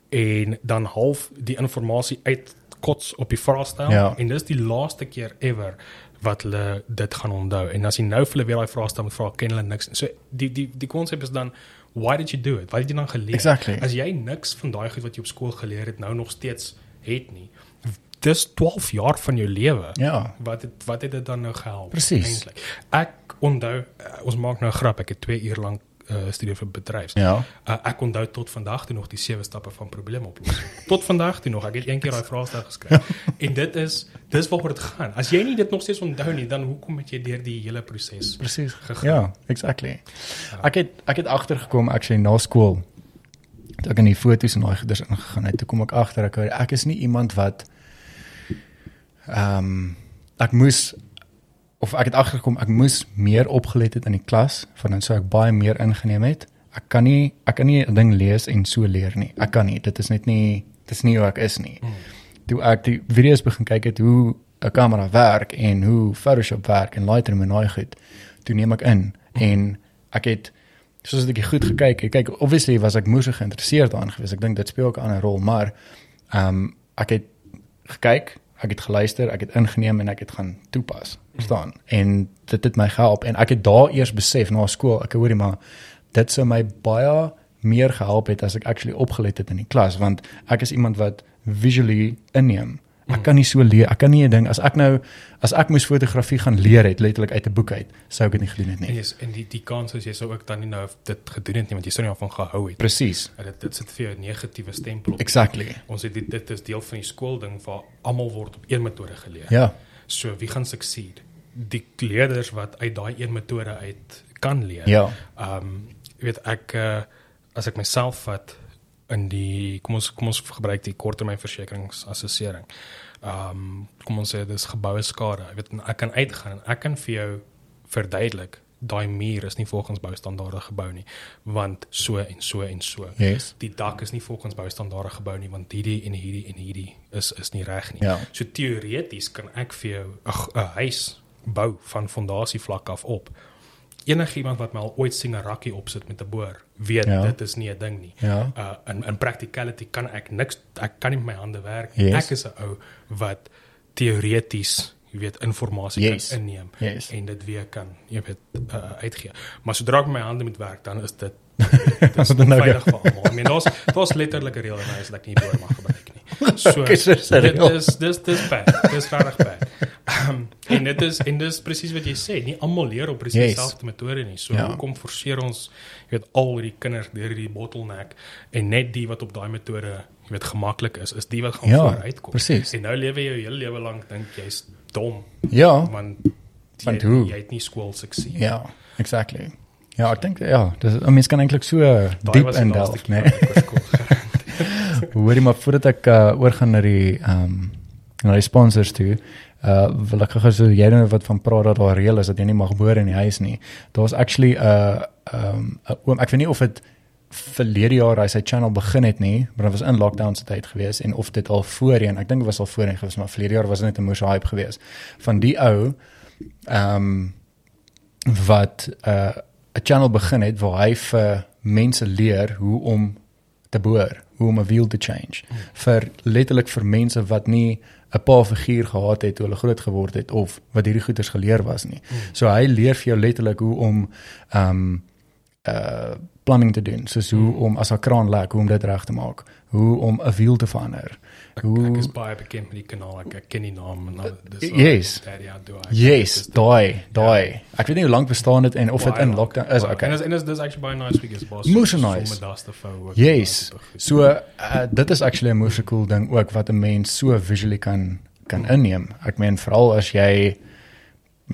en dan half die inligting uitkots op die vraestel Ja. en dis die laaste keer ever wat hulle dit gaan onthou. En as jy nou vir hulle weer daai vraestel moet vra, ken hulle niks. So die die die konsep is dan why did you do it? Wat het jy dan geleer? Exactly. As jy niks van daai goed wat jy op skool geleer het nou nog steeds het nie. Dis 12 jaar van jou lewe. Ja. Wat het wat het dit dan nou gehelp? Presies. Ek onthou uh, ons maak nou 'n grap. Ek het 2 uur lank uh, studie vir bedryfs. Ja. Uh, ek onthou tot vandag toe nog die sewe stappe van probleemoplossing. *laughs* tot vandag toe nog. Ek het een keer daai *laughs* vraestel geskryf. en dit is dis waaroor dit gaan. As jy nie dit nog steeds onthou nie, dan hoekom het jy deur die hele proses Presies. gegaan? Ja, exactly. Ek het ek het agtergekom actually na skool. Toe ek in die foto's en daai goeders ingegaan het, toe kom ek agter ek ek is nie iemand wat ehm um, ek moes of ek het agtergekom ek moes meer opgelet het in die klas, van dan sou ek baie meer ingeneem het. Ek kan nie ek kan nie 'n ding lees en so leer nie. Ek kan nie. Dit is net nie dit is nie hoe ek is nie. Mm. Toe ek die video's begin kyk het hoe 'n kamera werk en hoe Photoshop werk en Lightroom en daai goed, toe neem ek in en ek het soos ek goed gekyk het. Kyk, obviously was ek moeë geïnteresseerd daarin geweest. Ek dink dit speel ook 'n ander rol, maar ehm um, ek het gekyk, ek het geluister, ek het ingeneem en ek het gaan toepas. Verstaan? En dit het my gehelp en ek het daar eers besef na skool, ek hoorie maar dit sou my baie meer gehelp het as ek actually opgelet het in die klas want ek is iemand wat visually inneem. Ek kan nie so leer. Ek kan nie 'n ding as ek nou as ek moes fotografie gaan leer het letterlik uit 'n boek uit, sou ek dit nie gedoen het nie. yes, en die die kans is jy sou ook dan nie nou dit gedoen het nie want jy sou nie daarvan gehou het. Presies. Dit dit sit vir jou 'n negatiewe stempel op. Exactly. Ons het dit dit is deel van die skoolding waar almal word op een metode geleer. Ja. So wie gaan succeed? Die leerders wat uit daai een metode uit kan leer. Ja. Ehm um, weet ek uh, as ek myself vat in die kom ons kom ons gebruik die korttermynversekeringsassessering. Ehm um, kom ons sê dis geboue skade. Jy weet ek kan uitgaan en ek kan vir jou verduidelik daai muur is nie volgens boustandaarde gebou nie want so en so en so. Yes. Die dak is nie volgens boustandaarde gebou nie want hierdie en hierdie en hierdie is is nie reg nie. Ja. So teoreties kan ek vir jou 'n huis bou van fondasievlak af op. Enige iemand wat my al ooit sien 'n rakkie opsit met 'n boor, weet Ja. dit is nie 'n ding nie. Ja. Uh in in practicality kan ek niks ek kan nie met my hande werk. Yes. Ek is 'n ou wat teoreties, jy weet, inligting Yes. kan inneem Yes. en dit weer kan, jy weet, uh, uitgee. Maar sodra ek met my hande moet werk, dan is dit *laughs* dit is Wat dan nou veilig vir almal. I mean, daar's daar's letterlik 'n reël en hy is dat ek nie boor mag gebruik nie. So *laughs* Okay, so dit is dis dis bad. Dis regtig bad. Um, en dit is en dis presies wat jy sê, nie almal leer op presies Yes. dieselfde metode nie. So Ja. hoekom forceer ons jy weet al hierdie kinders deur hierdie bottleneck en net die wat op daai metode jy weet gemaklik is, is die wat gaan Ja, vooruitkom. presies. En nou lewe jy jou hele lewe lank dink jy's dom Ja, want Want jy, hoe? jy het nie skool sukses. ja, exactly. Ja, ek dink ja, dis 'n mens kan eintlik so Daai diep in delf, né? ek oor. *laughs* Hoorie maar voordat ek uh, oorgaan na die ehm um, na die sponsors toe, uh wil ek gou so jy nou wat van praat dat daar reël is dat jy nie mag boer in die huis nie. Daar's actually 'n uh, um, 'n oom, ek weet nie of dit verlede jaar hy sy channel begin het nie, maar dit was in lockdown se tyd gewees en of dit al voorheen, ek dink dit was al voorheen gewees, maar verlede jaar was dit net 'n moeë hype gewees van die ou um, wat 'n uh, 'n channel begin het waar hy vir mense leer hoe om te boor, hoe om 'n wiel te change. Mm. Vir letterlik vir mense wat nie 'n pa figuur gehad het toe hulle groot geword het of wat hierdie goeters geleer was nie. Mm. So hy leer vir jou letterlik hoe om ehm um, uh plumbing te doen, soos hoe om as 'n kraan lek, hoe om dit reg te maak, hoe om 'n wiel te verander. Ek, Hoe ek is baie bekend met die kanaal. Ek, ek ken die naam en nou dis yes. Daddy ja, do I. Yes, daai, daai. Ek weet nie hoe lank bestaan dit en of dit in lockdown is. En Okay. is en is dis actually baie nice week is boss. Moes nice. Sommer daas te ook. Yes. So uh, dit is actually 'n moeë cool ding ook wat 'n mens so visually kan kan inneem. Ek meen veral as jy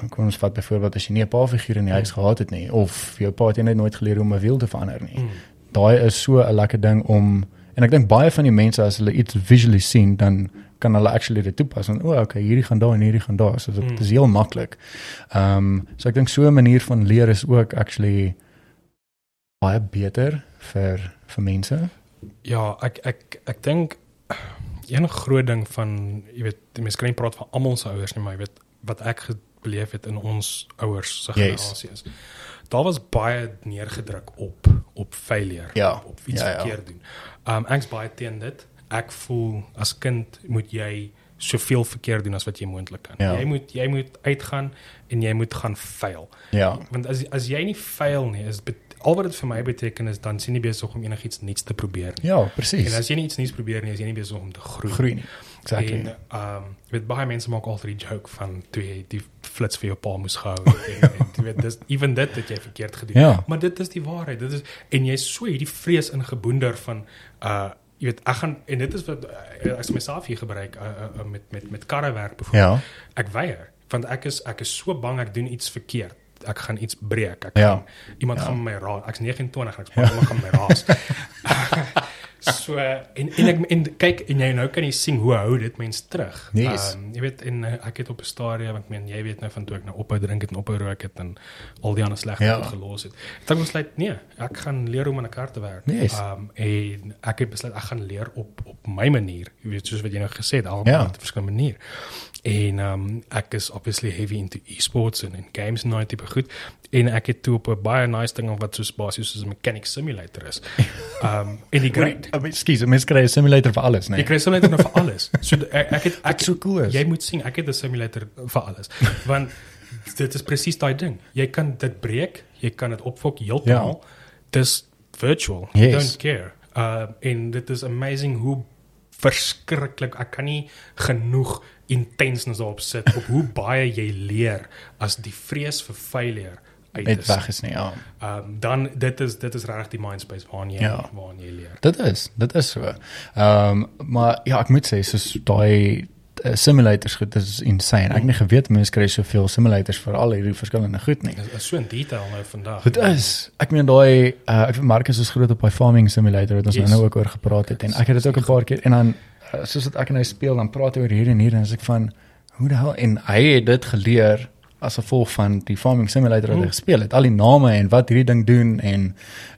kom ons vat byvoorbeeld as jy nie 'n pa figuur in die huis gehad het nie of jou pa het net nooit geleer hoe om 'n wiel te verander nie. Mm. Daai is so 'n lekker ding om en ek dink baie van die mense as hulle iets visually sien dan kan hulle actually dit toepas en o, oh, okay, hierdie gaan daar en hierdie gaan daar. So dit Mm. is heel maklik. Ehm um, so ek dink so 'n manier van leer is ook actually baie beter vir vir mense. Ja, ek ek ek dink een groot ding van jy weet mense kan nie praat van almal se ouers nie, maar jy weet wat ek beleef het in ons ouers se Yes. generasie is. Daar was baie neergedruk op op failure, Ja, op, op iets ja, ja. verkeerd doen. Um ek's baie teen dit. Ek voel as kind moet jy soveel verkeerd doen as wat jy moontlik kan. Ja. Jy moet jy moet uitgaan en jy moet gaan fail. Ja. Want as as jy nie fail nie, is al wat dit vir my beteken is dan sien jy besig om enigiets nuuts te probeer nie. Ja, En presies. as jy nie iets nuuts probeer nie, is jy nie besig om te groei. Groei nie. Exactly. En ehm um, weet baie mense maak altyd die joke van toe jy die flits vir jou pa moes gehou *laughs* het en, en jy weet dis even dit het jy verkeerd gedoen. Ja. Maar dit is die waarheid. Dit is en jy so hierdie vrees ingeboender van uh jy weet ek gaan en dit is wat uh, as myself hier gebruik uh, uh, uh, met met met karrewerk byvoorbeeld. Ja. Ek weier want ek is ek is so bang ek doen iets verkeerd. Ek gaan iets breek. Ek Ja. gaan iemand Ja. gaan my raas. Ek's 29 en ek sê iemand gaan my raas. *laughs* *laughs* so en en ek en kyk en jy nou kan jy sien hoe hou dit mens terug. Yes. Um, jy weet en uh, ek het op 'n stadium ek meen jy weet nou van toe ek nou ophou drink het en ophou rook het en al die ander slegte Ja. gelos het. Het ek besluit nee, ek gaan leer hoe om aan 'n kar te werk. Yes. Um en ek het besluit ek gaan leer op op my manier. Jy weet soos wat jy nou gesê het, almal Ja. op 'n verskillende manier. En um ek is obviously heavy into e-sports en in games en daai tipe goed. En ek het toe op 'n baie nice ding wat soos basies soos 'n mechanic simulator is. Um *laughs* en die great Ekskuus, mens kry 'n simulator vir alles, Jy nee. kry simulator nou vir alles. So ek ek het ek so cool is. jy moet sien, ek het 'n simulator vir alles. Want dit is presies daai ding. Jy kan dit breek, jy kan dit opfok heeltemal. Ja. Dis virtual. You Yes. don't care. Uh en dit is amazing hoe verskriklik ek kan nie genoeg intensness daarop sit op hoe *laughs* baie jy leer as die vrees vir failure uit Net is. weg is nie, ja. Um dan dit is dit is regtig die mindspace waarin jy Ja. waarin jy leer. Dit is, dit is so. Ehm um, maar ja, ek moet sê soos daai uh, simulators goed, dit is insane. Ek het nie geweet mense kry soveel simulators vir al hierdie verskillende goed nie. Dit is so in detail nou vandag. Dit is. Ek meen daai uh, ek weet Marcus is groot op daai farming simulator wat ons Yes. yes. nou ook oor gepraat het en ek het dit ook 'n paar keer en dan uh, soos wat ek en hy speel dan praat hy oor hier en hier en as ek van hoe die hel en hy het dit geleer as gevolg van die farming simulator wat ek gespeel het. Al die name en wat hierdie ding doen en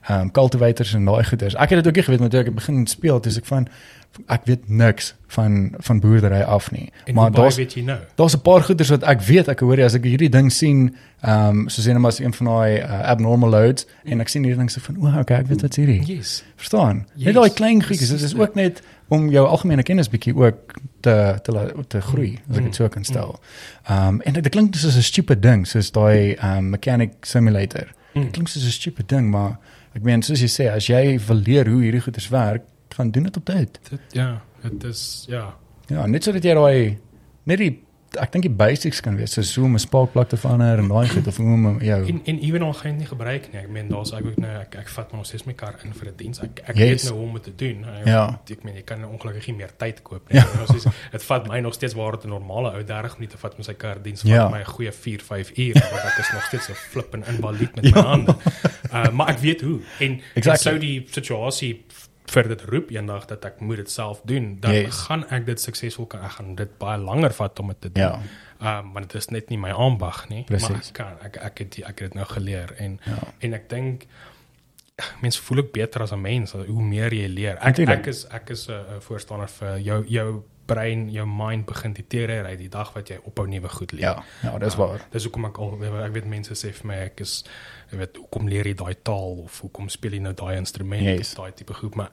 ehm um, cultivators en daai goeders. Ek het dit ook nie geweet met toe ek begin speel, dis ek van ek weet niks van van boerdery af nie. En maar daar's weet jy nou? daar's 'n paar goeders wat ek weet ek hoor jy as ek hierdie ding sien, ehm um, soos een mas een van daai uh, abnormal loads en ek sien hierdie ding so van, o, okay, ek weet wat's hierdie. Yes. Verstaan? Yes, net daai klein goedjies, dit is ook net om jou algemene kennis bietjie ook te te te groei, as ek dit so kan stel. Ehm um, en dit dit klink soos 'n stupid ding, soos daai ehm um, mechanic simulator. Mm. Dit klink soos 'n stupid ding, maar ek meen soos jy sê, as jy wil leer hoe hierdie goeders werk, gaan doen dit op tyd. Dit ja, dit is ja. Ja, net sodat jy daai net die ek dink die basics kan wees, soos hoe om 'n sparkplug te verander en daai goed of hoe om jou En en ewen al gaan jy nie gebruik nie. Ek meen daar's ek ook nou ek, ek vat maar nog steeds my kar in vir 'n diens. Ek ek Yes. weet nou hoe om dit te doen. Ek, Ja. Ek meen jy kan ongelukkig nie meer tyd koop nie. Ja. Ons is dit vat my nog steeds waar dit 'n normale ou 30 minute vat met sy kar diens vat Ja. my 'n goeie 4 5 uur want ek is nog steeds 'n flippin invalid met my hande. Uh maar ek weet hoe. En, en Exactly. sou die situasie vir dit roep eendag dat ek moet dit self doen, dan Yes. gaan ek dit suksesvol kan ek gaan dit baie langer vat om dit te doen. Ja. Um want dit is net nie my aanbag nie, maar Presies. ek kan ek ek het die- ek het dit nou geleer en Ja. en ek dink mense voel ook beter as 'n mens hoe meer jy leer. Ek Natuurlijk. ek is ek is 'n voorstander vir jou jou brein, jou mind begin deterioreer die dag wat jy ophou nuwe goed leer. Ja, ja, dis Ah, waar. Dis hoekom ek al ek weet mense sê vir my ek is jy weet hoekom leer jy daai taal of hoekom speel jy nou daai instrument Yes. of daai tipe goed, maar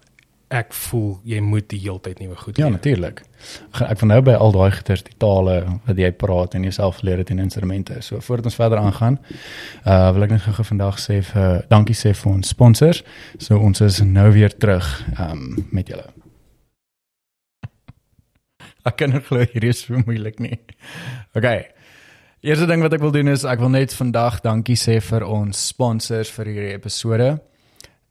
ek voel jy moet die hele tyd nuwe goed Ja, leer. natuurlik. Ek ek van nou by al daai goeters, die tale wat jy praat en jouself leer dit en instrumente. So voordat ons verder aangaan, uh wil ek net gou vandag sê vir dankie sê vir ons sponsors. So ons is nou weer terug um met julle. Ek kan glo hierdie is so moeilik nie. Okay. Eerste ding wat ek wil doen is ek wil net vandag dankie sê vir ons sponsors vir hierdie episode.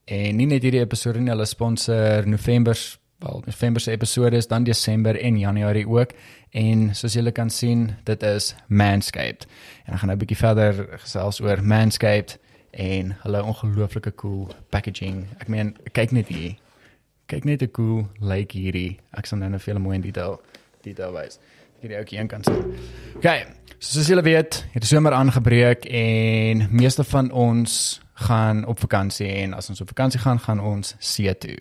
En nie net hierdie episode nie, hulle sponsor November wel November se episode is dan Desember en Januarie ook. En soos julle kan sien, dit is Manscaped. En ek gaan nou 'n bietjie verder gesels oor Manscaped en hulle ongelooflike cool packaging. Ek meen, kyk net hier. Kyk net hoe cool lyk like hierdie. Ek sal nou nog veel mooi in detail detail wys. Hierdie ouetjie een kant sit. Okay, soos julle weet, het die somer aangebreek en meeste van ons gaan op vakansie en as ons op vakansie gaan, gaan ons see toe.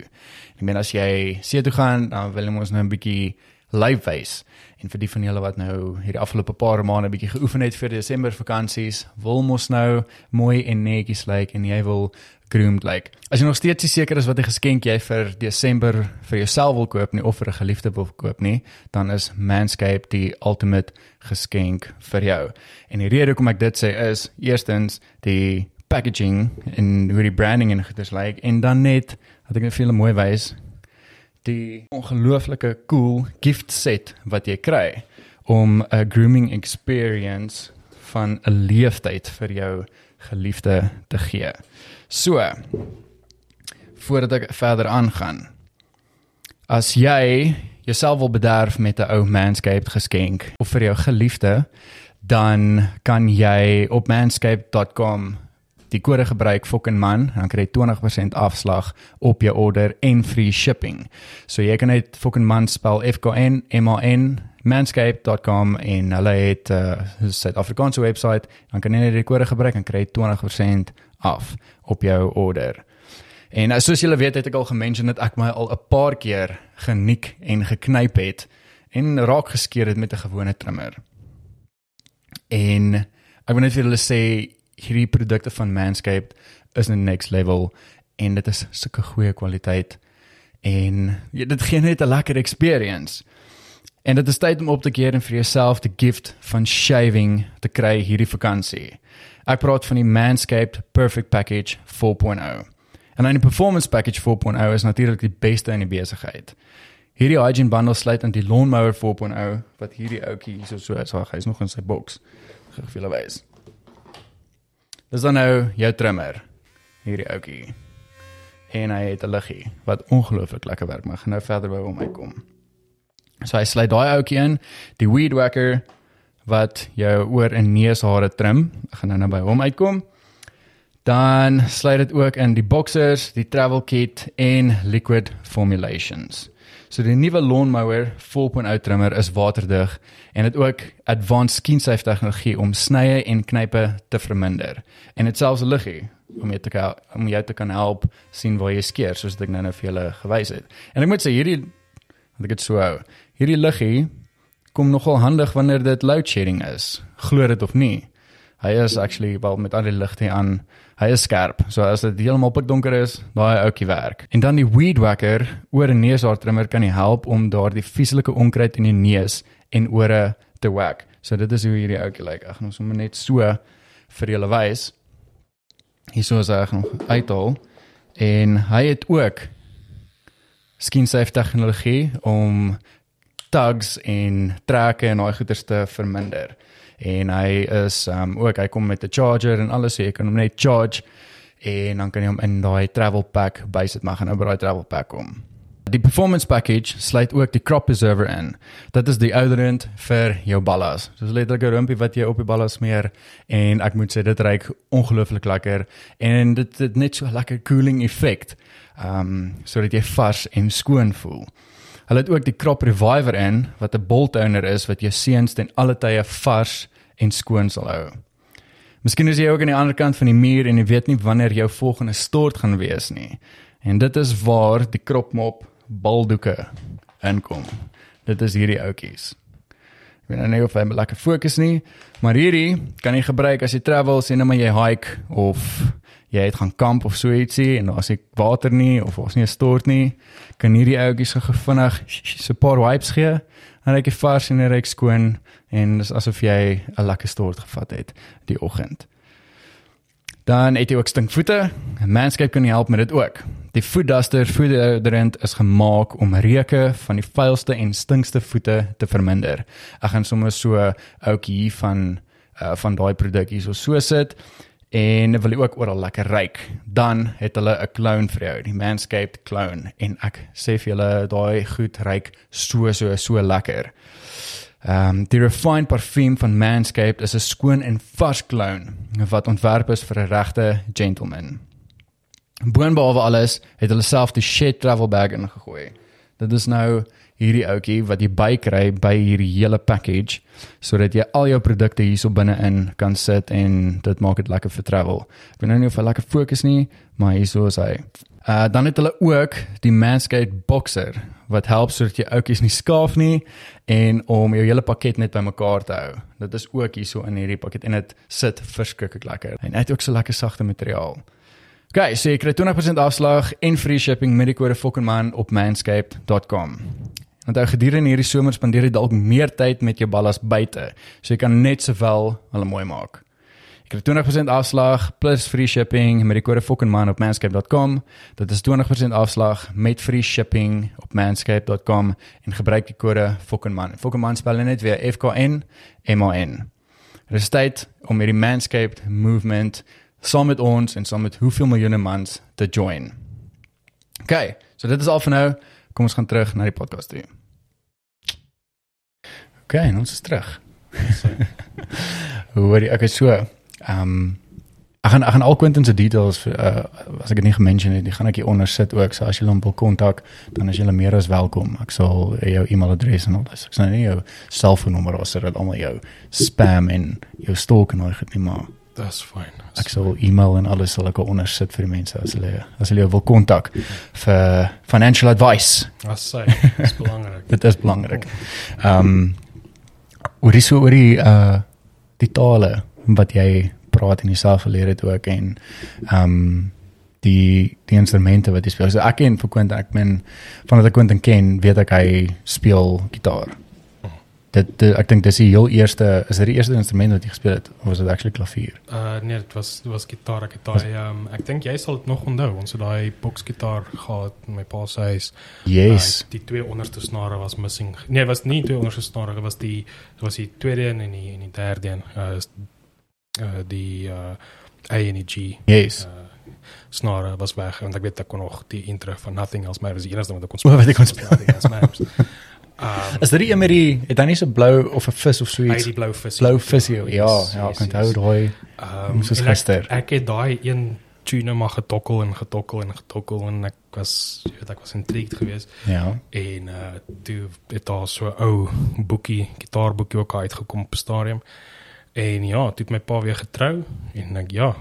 Ek meen as jy see toe gaan, dan wil ons nou 'n bietjie live wys. En vir die van julle wat nou hierdie afgelope paar maande bietjie geoefen het vir Desember vakansies, wil mos nou mooi en netjies lyk like, en jy wil groomed lyk. Like. As jy nog steeds seker is wat 'n geskenk jy vir Desember vir jouself wil koop nie of vir 'n geliefde wil koop nie, dan is Manscaped die ultimate geskenk vir jou. En die rede hoekom ek dit sê is eerstens die packaging en hoe die branding en goeders lyk like, en dan net dat ek net vir julle mooi wys die ongelooflike cool gift set wat jy kry om 'n grooming experience van 'n leeftyd vir jou geliefde te gee. So, voordat ek verder aangaan. As jy jouself wil bederf met 'n ou Manscaped geskenk of vir jou geliefde, dan kan jy op manscaped.com die kode gebruik fucking man dan kry jy 20% afslag op jou order en free shipping. So jy kan net fucking man spel F K N M A N manscaped.com en hulle het 'n uh, Suid-Afrikaanse webwerf, dan kan jy net die kode gebruik en kry jy 20% af op jou order. En uh, soos julle weet het ek al gemention dat ek my al 'n paar keer geniek en geknyp het en raak geskeer het met 'n gewone trimmer. En ek wil net vir julle sê hierdie produkte van Manscaped is 'n next level en dit is sulke goeie kwaliteit en ja, dit gee net 'n lekker experience. En dit is tyd om op te keer en vir jouself die gift van shaving te kry hierdie vakansie. Ek praat van die Manscaped Perfect Package 4.0. En dan die Performance Package 4.0 is natuurlik die beste in die besigheid. Hierdie hygiene bundle sluit aan die Lawnmower 4.0 wat hierdie ouetjie hier so so is, hy is nog in sy boks. Gou vir julle wys. Dis dan nou jou trimmer. Hierdie ouetjie. En hy het 'n liggie wat ongelooflik lekker werk, maar gaan nou verder by hom uitkom. So hy sluit daai ouetjie in, die weed whacker wat jou oor en neushare trim. Ek gaan nou nou by hom uitkom. Dan sluit dit ook in die boxers, die travel kit en liquid formulations. So die nuwe lawnmower 4.0 trimmer is waterdig en het ook advanced skin safe tegnologie om snye en knype te verminder. En dit selfs liggie om jou te kan om jou te kan help sien waar jy skeer soos ek nou nou vir julle gewys het. En ek moet sê hierdie want ek het so hou. Hierdie liggie kom nogal handig wanneer dit load shedding is. Glo dit of nie. Hy is actually wel met al die ligte aan. Hy is skerp. So as dit heeltemal pikdonker is, daai ouetjie werk. En dan die weed whacker oor 'n neushaar trimmer kan nie help om daardie vieslike onkruid in die neus en ore te whack. So dit is hoe hierdie ouetjie lyk. Ek gaan hom sommer net so vir julle wys. Hierso is hy nog uithaal en hy het ook skin safe tegnologie om tugs en trekke en daai goeders te verminder. En hy is um ook hy kom met 'n charger en alles so jy kan hom net charge en dan kan jy hom in daai travel pack bysit maar gaan nou by daai travel pack kom. Die performance package sluit ook die crop preserver in. Dit is die ouderend vir jou ballas. Soos letterlik 'n rumpie wat jy op die ballas smeer en ek moet sê dit ruik ongelooflik lekker en dit het net so lekker cooling effek. Ehm um, sodat jy vars en skoon voel. Hulle het ook die crop reviver in wat 'n bolt owner is wat jou seuns ten alle tye vars en skoon sal hou. Miskien is jy ook aan die ander kant van die muur en jy weet nie wanneer jou volgende stort gaan wees nie. En dit is waar die crop mop baldoeke inkom. Dit is hierdie ouetjies. Ek weet nou nie of hy lekker fokus nie, maar hierdie kan jy gebruik as jy travel, sien nou maar jy hike of jy het gaan kamp of so ietsie en as ek water nie of ons nie 'n stort nie, kan hierdie ouetjies so 'n paar wipes gee en ek vars en reg skoon en dis asof jy 'n lekker stort gevat het die oggend. Dan het jy ook stinkvoete. Manscaped kan help met dit ook. Die foot duster foot deodorant is gemaak om reuke van die vuilste en stinkste voete te verminder. Ek gaan sommer so ouetjie hier van uh, van daai produk hier so so sit en wil ook oral lekker ryk, dan het hulle 'n clone vir jou, die Manscaped clone en ek sê vir julle daai goed ryk so so so lekker. Ehm um, die refined parfuum van Manscaped is 'n skoon en vars cologne wat ontwerp is vir 'n regte gentleman. Boonbehalwe alles het hulle self die shit travel bag ingegooi. Dit is nou hierdie ouetjie wat jy bykry by hierdie hele package sodat jy al jou produkte hierso binne-in kan sit en dit maak dit lekker vir travel. Ek weet nou nie of hy lekker fokus nie, maar hierso is hy. Uh dan het hulle ook die Manscaped Boxer wat help sodat jy oudjies nie skaaf nie en om jou hele pakket net bymekaar te hou. Dit is ook hierso in hierdie pakket en dit sit verskriklik lekker. En hy het ook so lekker sagte materiaal. OK, so jy kry 20% afslag en free shipping met die kode FOKKENMAN op manscaped.com. Want ou gedurende hierdie somer spandeer jy dalk meer tyd met jou ballas buite, so jy kan net sowel hulle mooi maak kry 20% afslag plus free shipping met die kode FOKKENMAN op manscape.com. Dit is 20% afslag met free shipping op manscape.com en gebruik die kode FOKKENMAN. FOKKENMAN spel net weer F K N M A N. Dit is tyd om hierdie Manscaped movement saam met ons en saam met hoeveel miljoene mans te join. OK, so dit is al vir nou. Kom ons gaan terug na die podcast toe. OK, ons is terug. Word *laughs* ek so? Ehm um, ek gaan ek gaan al Quentin se details uh, as ek dit nie gemention het, die gaan ek hier onder sit ook. So as jy hom wil kontak, dan is jy meer as welkom. Ek sal jou e-mailadres en al dis. Ek sal nie jou selfoonnommer of sodat almal jou spam en jou stalk en al dit nie maar. That's fine. Ek sal e-mail en alles sal ek onder sit vir die mense as hulle as hulle wil kontak vir financial advice. As sê, *laughs* dis belangrik. dit is belangrik. Ehm um, oor die so oor die uh die tale wat jy praat en jouself geleer het ook en ehm um, die die instrumente wat jy speel. So ek ken vir Quentin, ek men van wat ek Quentin ken, weet ek hy speel gitaar. Dit, dit ek dink dis die heel eerste is dit die eerste instrument wat jy gespeel het of was dit actually klavier? Uh nee, dit was dit was gitaar. Ek het daai um, ek dink jy sal dit nog onthou. Ons het daai boksgitaar gehad in my pa se huis. Yes. Uh, die twee onderste snare was missing. Nee, was nie twee onderste snare, dit was die dit was die tweede en die en die derde een. Uh uh, die uh, A en die G. Yes. Uh, snare was weg want ek weet ek kon nog die intro van Nothing Else Matters die enigste wat ek kon speel. Wat ek kon speel. *laughs* Um, is dit die met die het dan nie so blou of 'n vis of so iets? Die blou vis. Blou vis. Ja, ja, ja, ek onthou daai. Ehm um, soos gister. Ek, ek het daai een tune maar getokkel en getokkel en getokkel en ek was jy weet ek was intrigued geweest Ja. en uh toe het daar so 'n ou boekie, gitaarboekie ook uitgekom op stadium. En ja, toe het my pa weer getrou en ek ja,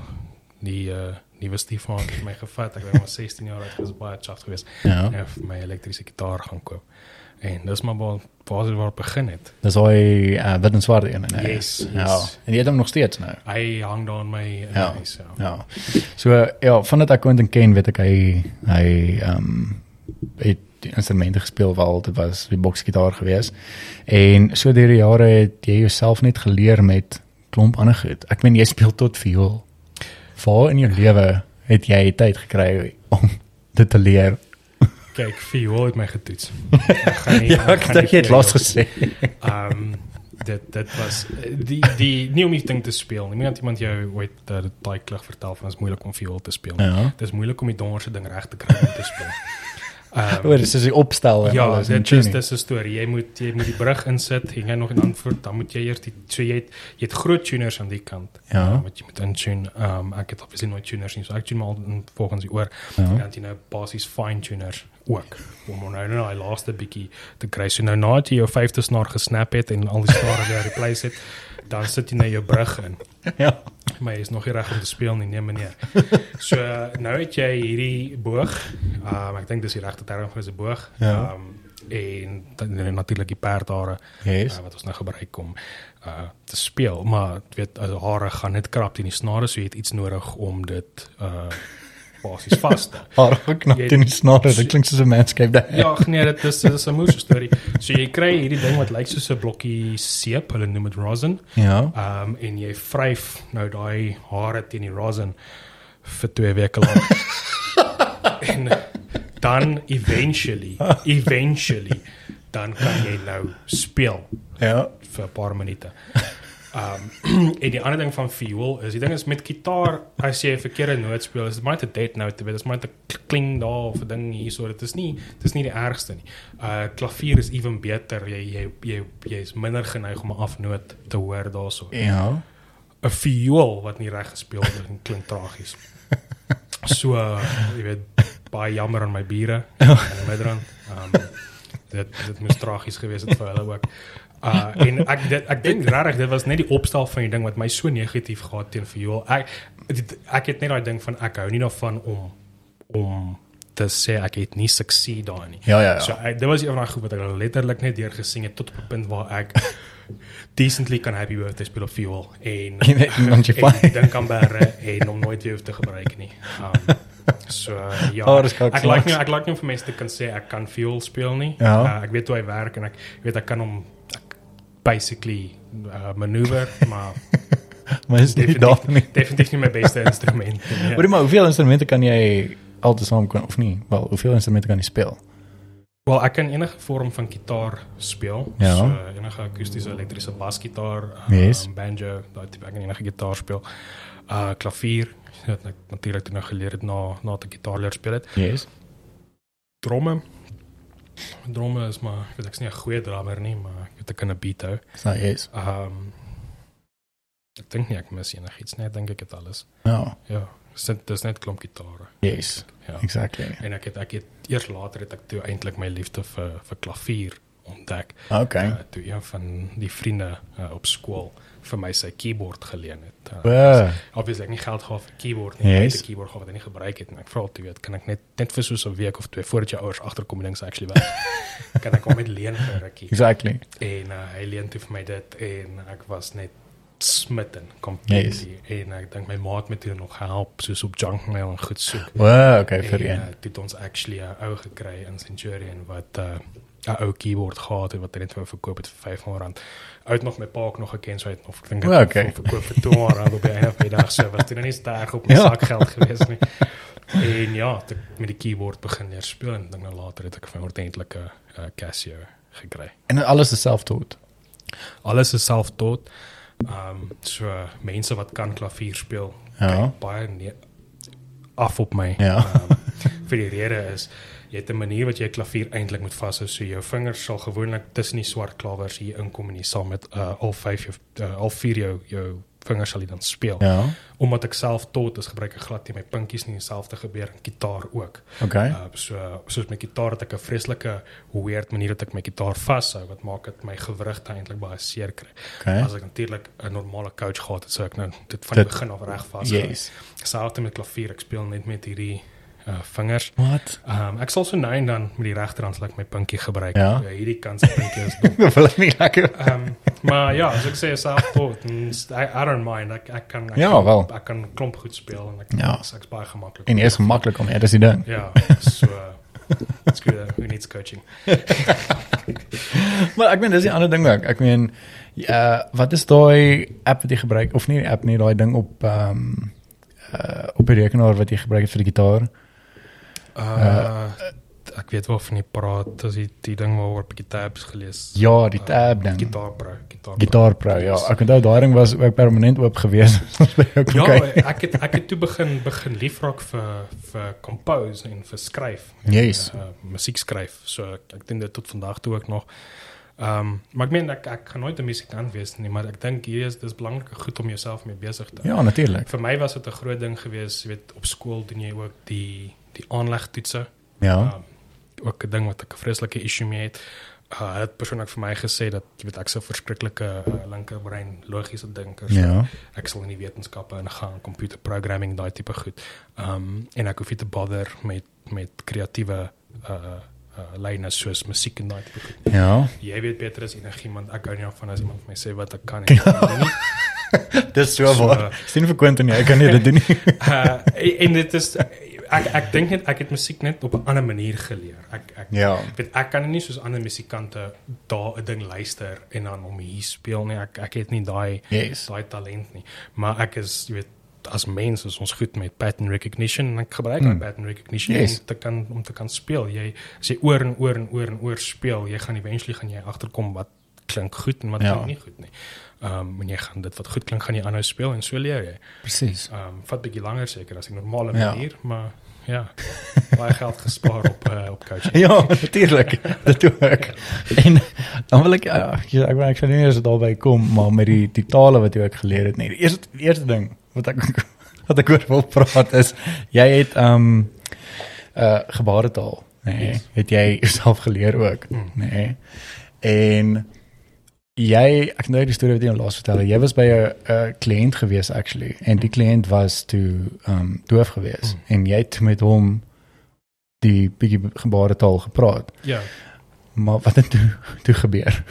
die uh nuwe stiefvader het my gevat. Ek was maar *laughs* 16 jaar oud, was baie chuffed geweest. Ja. En vir my elektriese gitaar gaan koop. En dis maar waar waar dit waar begin het. Dis hy uh, wit en swart een. nee. Yes, Ja. yes. En jy het hom nog steeds nou. Hy hang daar in my in Ja. my huis. Ja. Ja. So ja, vandat ek Quentin ken, weet ek hy hy ehm um, het die instrumente gespeel wel dit was die boksgitaar gewees. En so deur die jare het jy jouself net geleer met klomp ander goed. Ek meen jy speel tot viool. Waar in jou lewe het jy tyd gekry om dit te leer? Kyk, viool het my getoets. Ek *laughs* gaan nie Ja, dink nie jy het gesê. Ehm um, dit dit was eh, die die nie om die ding te speel nie. Iemand iemand jou ooit uh, daai klug vertel van is moeilik om viool te speel. nie. Ja. Dit is moeilik om die donkerste ding reg te kry om te speel. *laughs* Ehm Oor dis is die opstel en ja, alles en dit is dis 'n storie. Jy moet jy moet die brug insit en jy nog 'n antwoord, dan moet jy eers die so jy het jy het groot tuners aan die kant. Ja. uh, wat jy moet intune. Ehm um, ek het obviously nooit tuners nie, so ek tune maar in volgens die oor. Ja. En dan jy nou basies fine tuners ook om nou nou daai laaste bietjie te kry. So nou nadat jy jou vyfde snaar gesnap het en al die snare weer replace het, dan sit jy nou jou brug in. *laughs* Ja. Maar jy is nog nie reg om te speel nie, nee meneer. So nou het jy hierdie boog. Ehm um, ek dink dis die regte term vir 'n boog. Ja. Ehm um, en dan natuurlik die perdhare Yes. uh, wat ons nou gebruik om uh te speel, maar weet as hare gaan net krap in die snare, so jy het iets nodig om dit uh basies vas te. Maar geknap in die snare. Dit klink soos 'n manscape daai. Ja, nee, dit is dit is 'n moeë storie. So jy kry hierdie ding wat lyk soos 'n blokkie seep, hulle noem dit rosin. Ja. Ehm um, en jy vryf nou daai hare teen die rosin vir 2 weke lank. *laughs* en dan eventually, eventually dan kan jy nou speel Ja. vir 'n paar minute. Um *clears throat* en die ander ding van viool is die ding is met gitaar as jy 'n verkeerde noot speel is dit maar 'n dead note dit is maar 'n kling daar of 'n ding hierso dit is nie dit is nie die ergste nie. Uh klavier is ewen beter jy jy jy jy is minder geneig om 'n afnoot te hoor daarso. Ja. 'n Viool wat nie reg gespeel word en klink tragies. So uh, jy weet baie jammer aan my bure in die Midrand. Um dit dit moes tragies gewees het vir hulle ook. Uh en ek dit ek dink regtig dit was net die opstel van die ding wat my so negatief gehad teen viool. Ek dit- ek het net daai ding van ek hou nie daarvan om om te sê ek het nie succeed daar nie. Ja, ja, ja. So ek, dit was een van daai goed wat ek letterlik net deur gesing het tot op 'n punt waar ek *laughs* decently kan happy birthday speel op viool en *laughs* Want jy die ding kan bære en hom nooit weer te gebruik nie. Um, so uh, ja, *laughs* Oh, ek like nie ek like nie om vir mense te kan sê ek kan viool speel nie. Ja. Uh, ek weet hoe hy werk en ek weet ek kan hom basically uh, maneuver, *laughs* maar Maar is nie daar nie. definitief nie my beste *laughs* instrument. nie, ja. Hoorie maar, hoeveel instrumente kan jy altesaam kan of nie? Wel, hoeveel instrumente kan jy speel? Wel, ek kan enige vorm van gitaar speel. Ja. So enige akoestiese elektriese basgitaar, um, Yes. banjo, daai tipe ek kan enige gitaar speel. Uh klavier, wat ek natuurlik toe nou geleer het na na te gitaar leer speel het. Yes. Dromme. Dromme is maar, ek weet ek's nie 'n goeie drummer nie, maar ek weet ek kan 'n beat hou. So yes. Um ek dink nie ek mis enigiets nie, ek dink ek het alles. Ja. Ja, dis net dis net klomp gitare. Yes. Ja. Exactly. En ek het ek het eers later het ek toe eintlik my liefde vir vir klavier ontdek. Okay. Uh, toe een van die vriende uh, op skool vir my sy keyboard geleen het. Uh, Wow. obviously ek nie geld gehad vir keyboard nie. Yes. Ek het 'n keyboard gehad wat ek nie gebruik het en ek vra toe weet kan ek net net vir so 'n week of twee voordat jou ouers agterkom die ding se actually werk. *laughs* kan ek hom net leen vir 'n rukkie. Exactly. En uh, hy leen toe vir my dit en ek was net smitten completely. Yes. En ek dink my maat met toe nog gehelp soos op Junkmail en goed soek. Wow, okay, vir En een. uh, toe het ons actually 'n ou gekry in Centurion wat 'n uh, ou keyboard gehad het wat hy net wou verkoop het vir R500. Uit nog my pa ook nog so hy het nog ek dink ek okay. okay. verkoop vir R200 op die einde van die dag so was dit nou nie sterk op my Ja. *laughs* ja. sakgeld gewees nie. En ja, ek met die keyboard begin leer speel en dan nou later het ek 'n ordentlike uh, Casio gekry. En alles is self-taught. Alles is self-taught. Ehm um, so uh, mense wat kan klavier speel Ja. baie af op my. Ja. Um, vir die rede is jy het 'n manier wat jy 'n klavier eintlik moet vashou so jou vingers sal gewoonlik tussen die swart klawers hier inkom en jy sal met uh, al vyf jou uh, al vier jou jou vingers sal jy dan speel. Ja. Omdat ek self tot is gebruik ek glad nie my pinkies nie dieselfde gebeur in gitaar ook. Okay. Uh, so soos met gitaar het ek 'n vreeslike weird manier dat ek my gitaar vashou wat maak dit my gewrig eintlik baie seer kry. Okay. As ek natuurlik 'n normale coach gehad het, sou ek nou dit van die Dit- begin af reg vas. Yes. Selfs met klavier, ek speel net met hierdie uh vingers. Wat? Um, ek sal so nou en dan met die regterhand sal ek my pinkie gebruik. Ja. Uh, hierdie kant se pinkie is dom. *laughs* Wil ek nie lekker. Ehm um, maar ja, as ek sê self tot, *laughs* I, I don't mind. Ek ek kan ek Ja, kan, wel. ek kan klomp goed speel en ek Ja. ek's baie gemaklik. En jy is gemaklik om, ja, dis die ding. Ja, so Dit's good. Who needs coaching? *laughs* Maar ek meen dis die ander ding ook. Ek meen uh wat is daai app wat jy gebruik of nie die app nie, daai ding op ehm um, uh op die rekenaar wat jy gebruik het vir die gitaar? Uh ek weet wel van die praat, dis die, die ding waaroor ek tabs gelees. Ja, die tab ding. Gitaar Pro, Gitaar Pro. Gitaar Pro. Ja, ek onthou daai ding was ook permanent oop gewees. *laughs* Kom Ja, ek het ek het toe begin begin liefraak vir vir compose en vir skryf. Yes. Uh, musiek skryf. So ek, ek doen dit tot vandag toe ook nog. Ehm um, maar ek meen ek ek gaan nooit 'n musikant wees nie, maar ek dink hier is dis belangrik goed om jouself mee besig te hou. Ja, natuurlik. Vir my was dit 'n groot ding geweest, jy weet, op skool doen jy ook die die aanlegtoetse. Ja. Um, ook 'n ding wat ek 'n vreeslike issue mee het. Uh, het persoonlik vir my gesê dat jy weet ek so verskriklike uh, linkerbrein logiese dinker. So Ja. ek sal in die wetenskappe ingaan, computer programming, daai tipe goed. Um en ek hoef nie te bother met met kreatiewe uh uh lyne soos musiek en daai tipe goed. Ja. Jy weet beter as enigiemand. Ek hou nie van as iemand vir my sê wat ek kan en *laughs* kan nie. Dis So, waar. Sien vir Quentin, jy kan nie dit doen nie. Uh *laughs* en dit is ek ek dink net ek het musiek net op 'n ander manier geleer. Ek ek Ja. weet ek kan nie soos ander musikante daar 'n ding luister en dan hom hier speel nie. Ek ek het nie daai Yes. daai talent nie. Maar ek is jy weet as mens is ons goed met pattern recognition en ek gebruik mm. Mm. pattern recognition Yes. om te kan om te kan speel. Jy as jy oor en oor en oor en oor speel, jy gaan eventually gaan jy agterkom wat klink goed en wat Ja. klink nie goed nie. Ehm um, en jy gaan dit wat goed klink gaan jy aanhou speel en so leer jy. Presies. Ehm um, vat bietjie langer seker as die normale Ja. manier, maar ja, baie geld gespaar op uh, op coaching. Ja, natuurlik. Dit ek. En dan wil ek ja, ek ek wil ek sal nie eens daarby kom, maar met die die tale wat jy ook geleer het nie. Die eerste die eerste ding wat ek *laughs* wat ek oor wil praat is jy het um uh gebaretaal, nê? Nee, Yes. Het jy *laughs* self geleer ook, Mm. nê? Nee. En jy ek nou die storie wat jy nou laas vertel, het. jy was by 'n 'n kliënt gewees actually en die kliënt was toe um doof gewees Mm. en jy het met hom die bietjie gebaretaal gepraat. Ja. Maar wat het toe toe gebeur?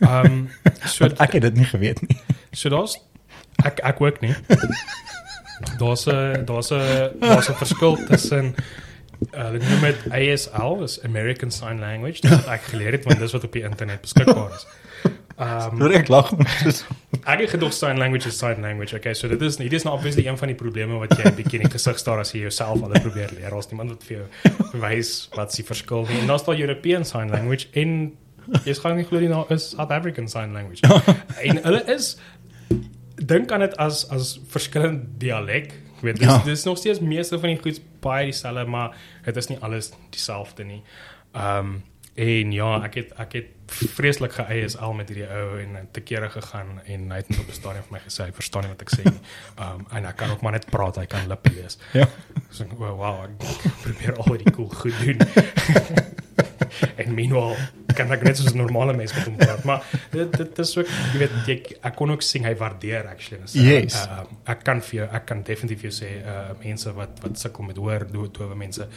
Ehm um, *laughs* so ek het dit nie geweet nie. so daar's ek ek ook nie. Daar's 'n daar's 'n daar's 'n verskil tussen uh, hulle noem dit ASL, is American Sign Language. Dit wat ek geleer het want dis wat op die internet beskikbaar is. Um, ek lag. soos- Ek het gedoog sign language is sign language. Okay, so dit is dit is nou obviously een van die probleme wat jy 'n bietjie in die gesig staar as jy jouself al probeer leer. Daar's niemand wat vir jou wys wat se verskil nie. En daar's daar European sign language en jy's gaan nie glo nie nou is South African sign language. *laughs* en hulle is dink aan dit as as verskillende dialek. Ek weet dis Ja. dis nog steeds meeste van die goed baie dieselfde, maar dit is nie alles dieselfde nie. Ehm um, en ja, ek het ek het vreeslik ge-ASL met hierdie ou en te kere gegaan en hy het net op 'n stadium vir my gesê hy verstaan nie wat ek sê nie. *laughs* Um, en hy kan ook maar net praat, hy kan lippe lees. Ja. So ek oh, wow, ek *laughs* probeer al die cool goed doen. *laughs* en meanwhile kan ek net soos 'n normale mens met hom praat, maar dit dit is ook jy weet jy, ek kon ook sien hy waardeer actually. So, Yes. uh, ek kan vir jou ek kan definitief vir jou sê uh mense wat wat sukkel met hoor dood dowe mense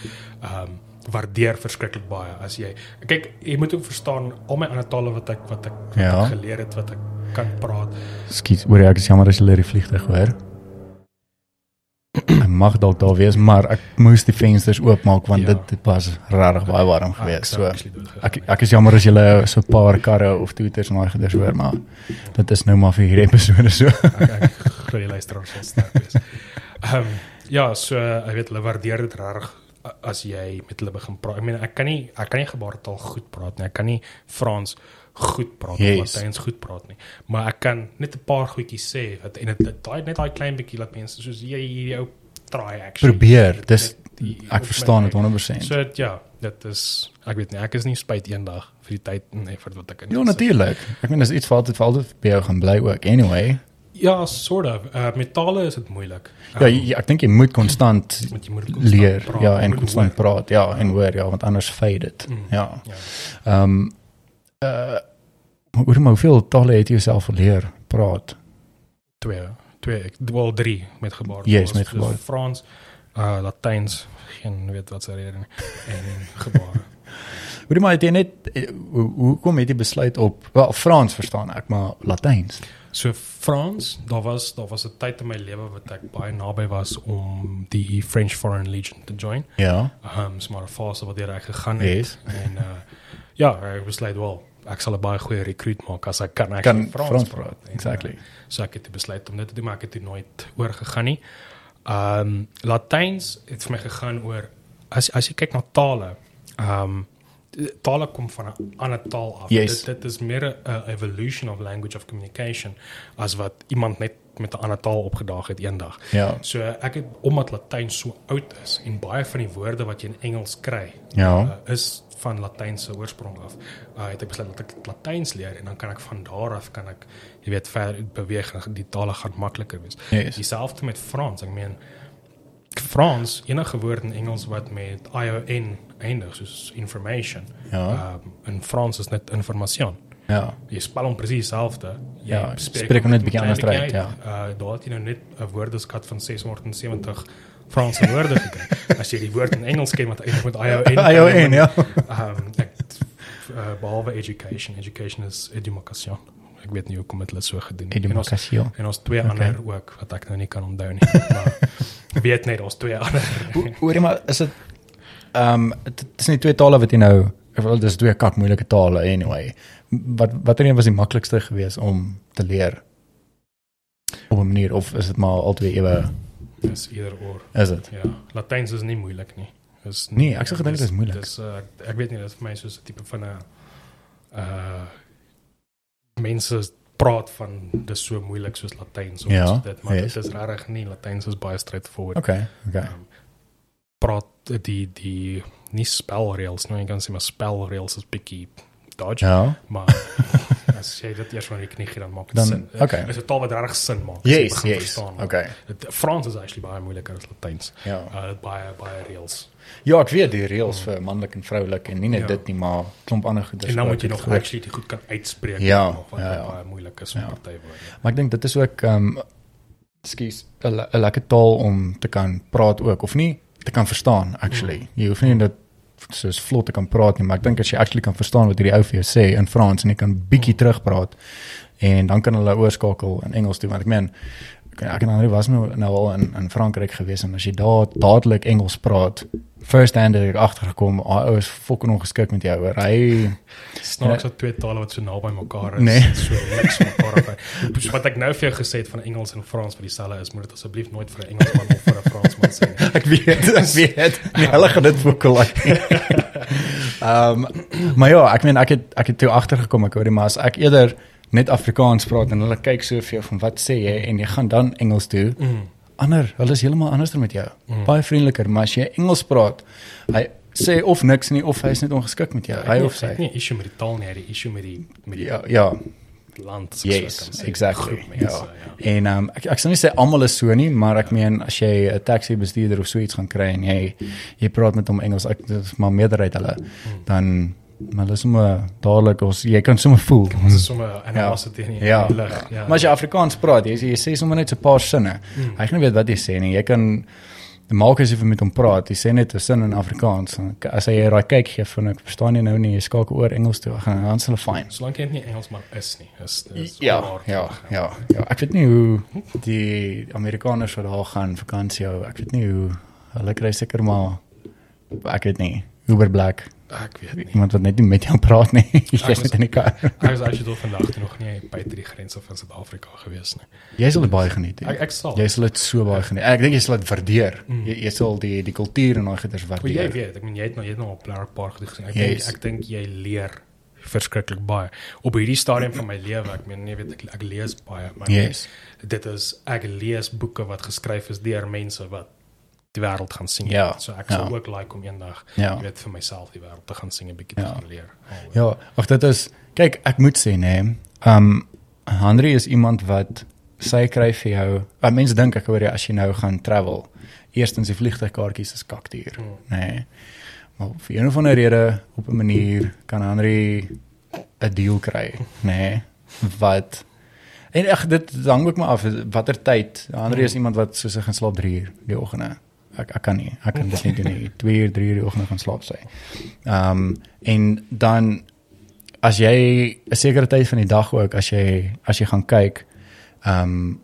um, waardeer verskriklik baie as jy kyk jy moet ook verstaan al my ander tale wat ek wat ek, wat Ja. ek geleer het wat ek kan praat. Skus, hoor ek is jammer as jy die vliegtuig hoor. Ek mag dalk daar wees, maar ek moes die vensters oopmaak want Ja. dit dit was regtig baie warm geweest. So ek ek is jammer as jy so 'n paar karre of toeters en daai goeders hoor, maar dit is nou maar vir hierdie episode so. *laughs* ek ek glo die luisteraars sal sterk wees. Ehm um, ja, so ek weet hulle waardeer dit regtig as jy met hulle begin praat. Ek meen ek kan nie ek kan nie gebaretaal goed praat nie. Ek kan nie Frans goed praat Yes. of Latyn goed praat nie. Maar ek kan net 'n paar goedjies sê wat en dit daai net daai klein bietjie laat mense soos jy hierdie ou try actually. Probeer. Dis die- ek verstaan dit 100%. So ja, dit is ek weet nie, ek is nie spyt eendag vir die tyd en effort wat ek in Ja, natuurlik. Ek meen dis iets wat altyd vir altyd by jou gaan bly ook. Anyway. Ja, sort of. Uh, met tale is dit moeilik. Ja, jy, ek dink jy moet konstant *laughs* jy moet dit konstant leer, praat, ja, en konstant hoor. praat, ja, en hoor, ja, want anders fade dit. Mm. Ja. Ja. Ehm um, uh hoe maar hoeveel tale het jy jouself geleer praat? Twee, twee, ek wel drie met gebaar. Yes, met gebaar. Frans, uh Latyns, geen weet wat se rede nie. En *laughs* gebare. Hoe maar het jy net eh, hoe hoe kom jy besluit op wel Frans verstaan ek, maar Latyns. So Frans, daar was daar was 'n tyd in my lewe wat ek baie naby was om die French Foreign Legion te join. Ja. Ehm um, so maar 'n fase wat ek gegaan het Yes. en uh ja, ek besluit wel ek sal 'n baie goeie rekruut maak as ek kan Kan actually Frans praat. En, Exactly. uh, so ek het besluit om dit te doen, maar ek het toe nooit oorgegaan nie. Ehm um, Latyns het vir my gegaan oor as as jy kyk na tale, ehm um, tale kom van 'n ander taal af. Yes. Dit dit is meer 'n evolution of language of communication as wat iemand net met 'n ander taal opgedaag het eendag. Ja. So ek het omdat Latyns so oud is en baie van die woorde wat jy in Engels kry, Ja. uh, is van Latynse oorsprong af. Uh, het ek besluit dat ek Latyns leer en dan kan ek van daar af kan ek jy weet verder beweeg en die tale gaan makliker wees. Yes. Dieselfde met Frans. Ek meen Frans, enige woord in Engels wat met ion eindig soos information. Ja. Um, in Frans is net information. Ja. Jy spel hom presies dieselfde. Jy Ja, spreek hom net bietjie anders uit, bietjie Uh daar het jy nou net 'n woordeskat van 670 Franse woorde gekry. As jy die woord in Engels ken wat eindig met ion. ION, ja. Ehm ek uh, behalwe education, education is education. Ek weet nie hoekom het hulle so gedoen nie. En ons en ons twee Okay. ander ook wat ek nou nie kan onthou nie. Maar *laughs* weet net ons twee ander. Hoorie maar is dit ehm um, dit is nie twee tale wat jy nou wil dis twee kak moeilike tale anyway. Wat watter een was die maklikste geweest om te leer? Op 'n manier of is dit maar albei ewe Dis eerder oor. is dit? Ja, Latyns is nie moeilik nie. Is Nee, ek sou gedink dit is moeilik. Dis uh, ek, ek weet nie, dit is vir my soos 'n tipe van 'n uh mense praat van dis so moeilik soos Latyns of Ja, dit, maar yes. dit is regtig nie. Latyns is baie straightforward. Okay, okay. Um, praat die die nie spelreëls nie, jy kan sê maar spelreëls is bietjie dodge, Ja. maar *laughs* as jy dit eers van die knie gee dan maak dit sin. okay. Dis 'n taal wat regtig sin maak. Yes, yes. verstaan. Okay. Dit Frans is actually baie moeiliker as Latyns. Ja. Uh baie baie reëls. Ja, ek weet die reëls vir manlik en vroulik en nie net Ja. dit nie, maar klomp ander goeie. En dan moet jy nog actually dit goed kan uitspreek Ja, nog, wat ja, ja. baie moeilik is vir Ja. partywoorde. Maar ek dink dit is ook ehm um, skus 'n le- 'n lekker taal om te kan praat ook of nie te kan verstaan actually. Mm. Jy hoef nie dit soos vlot te kan praat nie, maar ek dink as jy actually kan verstaan wat hierdie ou vir jou sê in Frans en jy kan bietjie Mm. terugpraat en dan kan hulle oorskakel in Engels toe want ek meen ek ek nou was nou nou al in in Frankryk gewees en as jy daar dadelik Engels praat first hand het ek agtergekom hy ou is fucking ongeskik met jou hoor hy Snaaks dat twee tale wat so naby mekaar is, Nee. so niks mekaar af. So wat ek nou vir jou gesê het van Engels en Frans wat dieselfde is, moet dit asseblief nooit vir 'n Engelsman of vir 'n Fransman sê nie. *laughs* Ek weet, ek weet. Nee, hulle gaan dit like. *laughs* Ehm maar ja, ek meen ek het ek het toe agtergekom ek hoor maar as ek eerder net Afrikaans praat en hulle kyk so vir jou van wat sê jy en jy gaan dan Engels toe. Mm. Ander, hulle is heeltemal anders met jou. Mm. Baie vriendeliker, maar as jy Engels praat, hy sê of niks nie of hy is net ongeskik met jou. Hy of sy. Het nie 'n issue met die taal nie, die issue met die met die Ja, ja, land so yes, kan sê. exactly. Groep mense, Ja. En ehm um, ek ek sal nie sê almal is so nie, maar ek meen as jy 'n taxi bestuurder of so iets gaan kry en jy jy praat met hom Engels, ek dit is maar meerderheid hulle, dan maar hulle is sommer dadelik ons jy kan sommer voel. Dit is sommer animosity in die Ja. in die lig. Ja. Maar as jy Afrikaans praat, jy, jy sê sommer net so 'n paar sinne. Mm. Hy gaan nie weet wat jy sê nie. Jy kan maak as jy met hom praat, jy sê net 'n sin in Afrikaans. En As hy raai kyk gee van ek verstaan nie nou nie, jy skakel oor Engels toe, gaan dan is hulle fyn. Solank jy nie Engelsman is nie, is is Ja, ja, terug, ja, ja. Ek weet nie hoe die Amerikaners wat daar gaan vakansie hou. Ek weet nie hoe hulle kry seker maar ek weet nie. Uber Black. Ek weet nie. Iemand wat net nie met jou praat nie. *laughs* Jy's was- net in die kar. Ek was actually tot vandag toe nog nie buite die grense van Suid-Afrika gewees nie. Jy sal dit baie geniet. Ek He. ek sal. Jy sal dit so baie geniet. Ek dink jy sal dit waardeer. Mm. Jy, jy sal die die kultuur en daai goeders Maar jy waardeer. weet, ek meen jy het nou jy het nou op Blair Park gesien. Ek Yes. ek dink jy leer verskriklik baie op hierdie stadium van my lewe. Ek meen jy weet ek, ek lees baie, maar nee, Yes. dit is ek lees boeke wat geskryf is deur mense wat die wêreld gaan sien. Ja, So ek sal ja. ook like om eendag Ja. jy weet vir myself die wêreld te gaan sien 'n bietjie Ja. te gaan leer. Al- Ja, ag dit is kyk, ek moet sê nê. Um Henry is iemand wat sy kry vir jou. Want mense dink ek hoor jy as jy nou gaan travel, eerstens die vliegtuigkaartjies is kakduur, Hmm. nê. Nee. Maar vir een of ander rede op 'n manier kan Henry 'n deal kry, nê. Nee. Wat En ag dit hang ook maar af watter tyd. Henry is iemand wat soos hy gaan slaap 3 uur die oggende. Ek ek kan nie. Ek kan dit nie doen nie. 2 uur, 3 uur die oggende gaan slaap sy. Ehm um, en dan as jy 'n sekere tyd van die dag ook as jy as jy gaan kyk ehm um,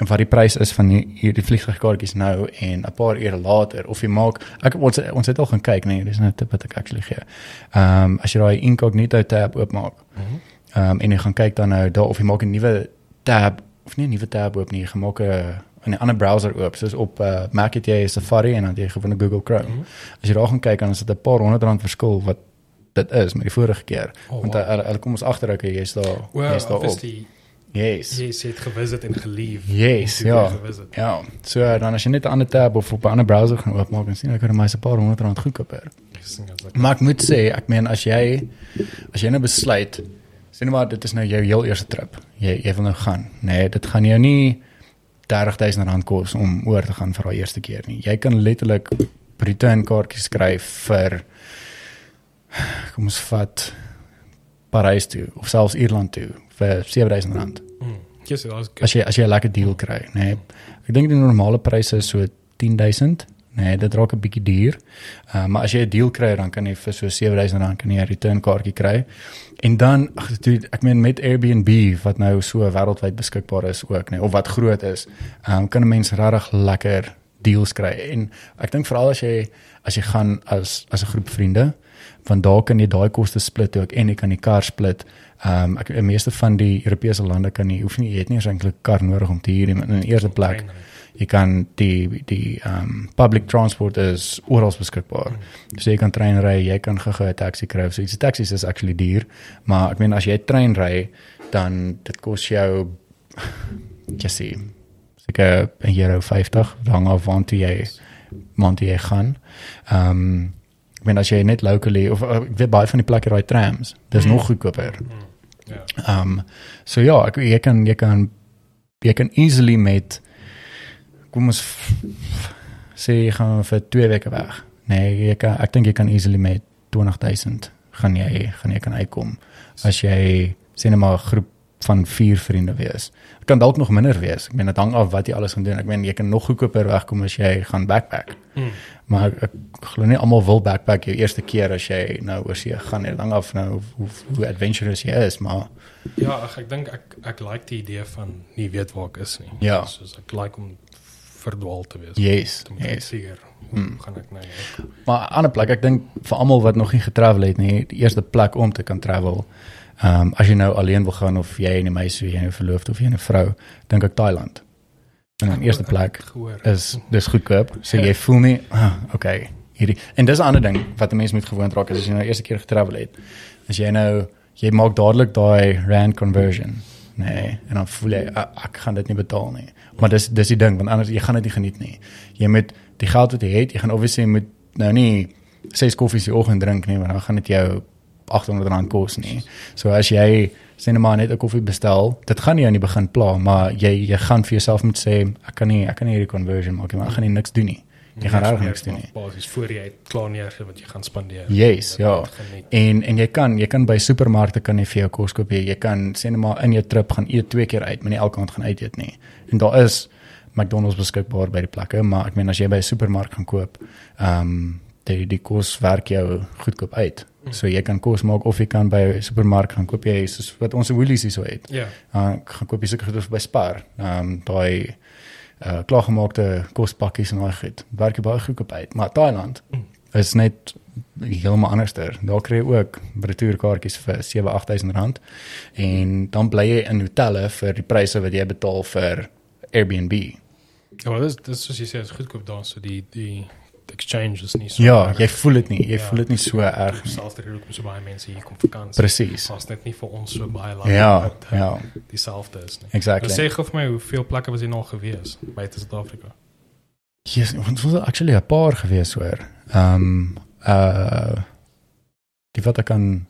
en wat die prys is van die- hierdie vliegtuigkaartjies nou en 'n paar ure later of jy maak ek ons ons het al gaan kyk nee dis nou 'n tip wat ek actually gee. Ehm um, as jy daai incognito tab oopmaak Mhm. Ehm um, en jy gaan kyk dan nou daar of jy maak 'n nuwe tab of nie 'n nuwe tab oop nie, jy gemaak 'n 'n ander browser oop. Soos op uh, Mac het jy Safari en dan jy gewone Google Chrome. Mhm. As jy daar gaan kyk dan is dit 'n paar honderd rand verskil wat dit is met die vorige keer. Oh, Want wow. hulle hulle kom ons agter ek jy's daar Well, jy's daar op. Yes. jy sê het gevisit en gelief. Yes, ja. Ja, so dan as jy net 'n ander tab of op 'n ander browser gaan oopmaak en sien ek kan my se paar honderd rand goedkoper. Dit like- Maar ek moet sê, ek meen as jy as jy nou besluit, sien maar dit is nou jou heel eerste trip. Jy jy wil nou gaan. Nee, dit gaan jou nie 30000 rand kos om oor te gaan vir daai eerste keer nie. Jy kan letterlik return kaartjies skryf vir kom ons vat Parys toe of selfs Ierland toe vir 7000 rand. Mm. Yes, dat is. As jy as jy 'n lekker deal kry, nê. Nee. Ek dink die normale pryse is so 10000. Nee, dit raak 'n bietjie duur. Uh, maar as jy 'n deal kry, dan kan jy vir so 7000 rand kan jy 'n return kaartjie kry. En dan ag dude, ek meen met Airbnb wat nou so wêreldwyd beskikbaar is ook, nê, of wat groot is, um, kan 'n mens regtig lekker deals kry. En ek dink veral as jy as jy gaan as as 'n groep vriende, want daar kan jy daai koste split ook en jy kan die kar split. Ehm um, ek die meeste van die Europese lande kan jy hoef nie jy het nie eens eintlik 'n kar nodig om te huur in die eerste plek jy kan die die ehm um, public transport is oral beskikbaar. So jy kan trein ry, jy kan gou-gou 'n taxi kry. So die taxis is actually duur, maar ek meen as jy trein ry, dan dit kos jou jy sien seker euro 50 hang af waar jy waar jy gaan. Ehm um, ek meen as jy net locally of uh, ek weet baie van die plekke raai trams, dis Mm. nog goedkoper. Mm. Ja. Ehm um, so ja, ek jy kan jy kan jy kan easily met kom ons sê jy gaan vir 2 weke weg. Nee, jy kan ek dink jy kan easily met 20000 gaan jy gaan jy kan uitkom as jy sê net maar 'n groep van 4 vriende wees. Dit kan dalk nog minder wees. Ek meen dit hang af wat jy alles gaan doen. Ek meen jy kan nog goedkoper wegkom as jy gaan backpack. Mm. Maar ek, ek glo nie almal wil backpack jou eerste keer as jy nou oor see gaan nie. Dit hang af nou hoe hoe adventurous jy is, maar Ja, ag, ek dink ek ek like die idee van nie weet waar ek is nie. Ja. Soos ek like om verdwaal te wees. yes, Om te yes. figure hoe Mm. gaan ek nou hier? Maar 'n ander plek, ek dink vir almal wat nog nie getravel het nie, die eerste plek om te kan travel. Ehm um, as jy nou alleen wil gaan of jy en 'n meisie, jy en 'n verloofde of jy en 'n vrou, dink ek Thailand. En in eerste plek is dis goedkoop. So jy voel nie, ah, okay, hierdie. En dis 'n ander ding wat 'n mens moet gewoond raak as jy nou eerste keer getravel het. As jy nou jy maak dadelik daai rand conversion. Nee, en dan voel jy "Ah, ek gaan dit nie betaal nie. Maar dis dis die ding want anders jy gaan dit nie geniet nie. Jy moet die geld wat jy het, jy gaan obviously moet nou nie ses koffies die oggend drink nie want dan gaan dit jou 800 rand kos nie. So as jy sê net maar net 'n koffie bestel, dit gaan nie aan die begin pla, maar jy jy gaan vir jouself moet sê ek kan nie ek kan nie hierdie conversion maak nie, maar ek gaan nie niks doen nie. Jy gaan regtig niks doen nie. Basies voor jy het klaar neerge wat jy gaan spandeer. Yes, ja. En en jy kan jy kan by supermarkte kan jy vir jou kos koop. Jy, jy kan sê net maar in jou trip gaan eet twee keer uit, maar nie elke aand gaan uit eet nie. En daar is McDonald's beskikbaar by die plekke, maar ek meen as jy by 'n supermark gaan koop, ehm um, die die kos werk jou goedkoop uit. So jy kan kos maak of jy kan by 'n supermark gaan koop jy soos wat ons Woolies hier so het. Ja. Uh, gaan koop jy seker goed by Spar. Ehm um, daai uh klaargemaakte kospakkies en daai goed. Werk jy baie goedkoop uit. Maar Thailand is net heeltemal anderster. Daar kry jy ook retourkaartjies vir 7-8000 rand en dan bly jy in hotelle vir die pryse wat jy betaal vir Airbnb. Ja, maar dis dis soos jy sê, is goedkoop daar so die die exchange is nie so. Ja, erg. jy voel dit nie. Jy Ja. voel dit nie so erg nie. Selfs ter hoekom so baie mense hier kom vakansie. Presies. Pas net nie vir ons so baie lank Ja, wat, uh, ja, dieselfde is nie. exactly. Nou sê gou vir my hoeveel plekke was jy nog gewees buite Suid-Afrika? Yes, ons was actually 'n paar gewees hoor. Ehm um, uh die wat ek kan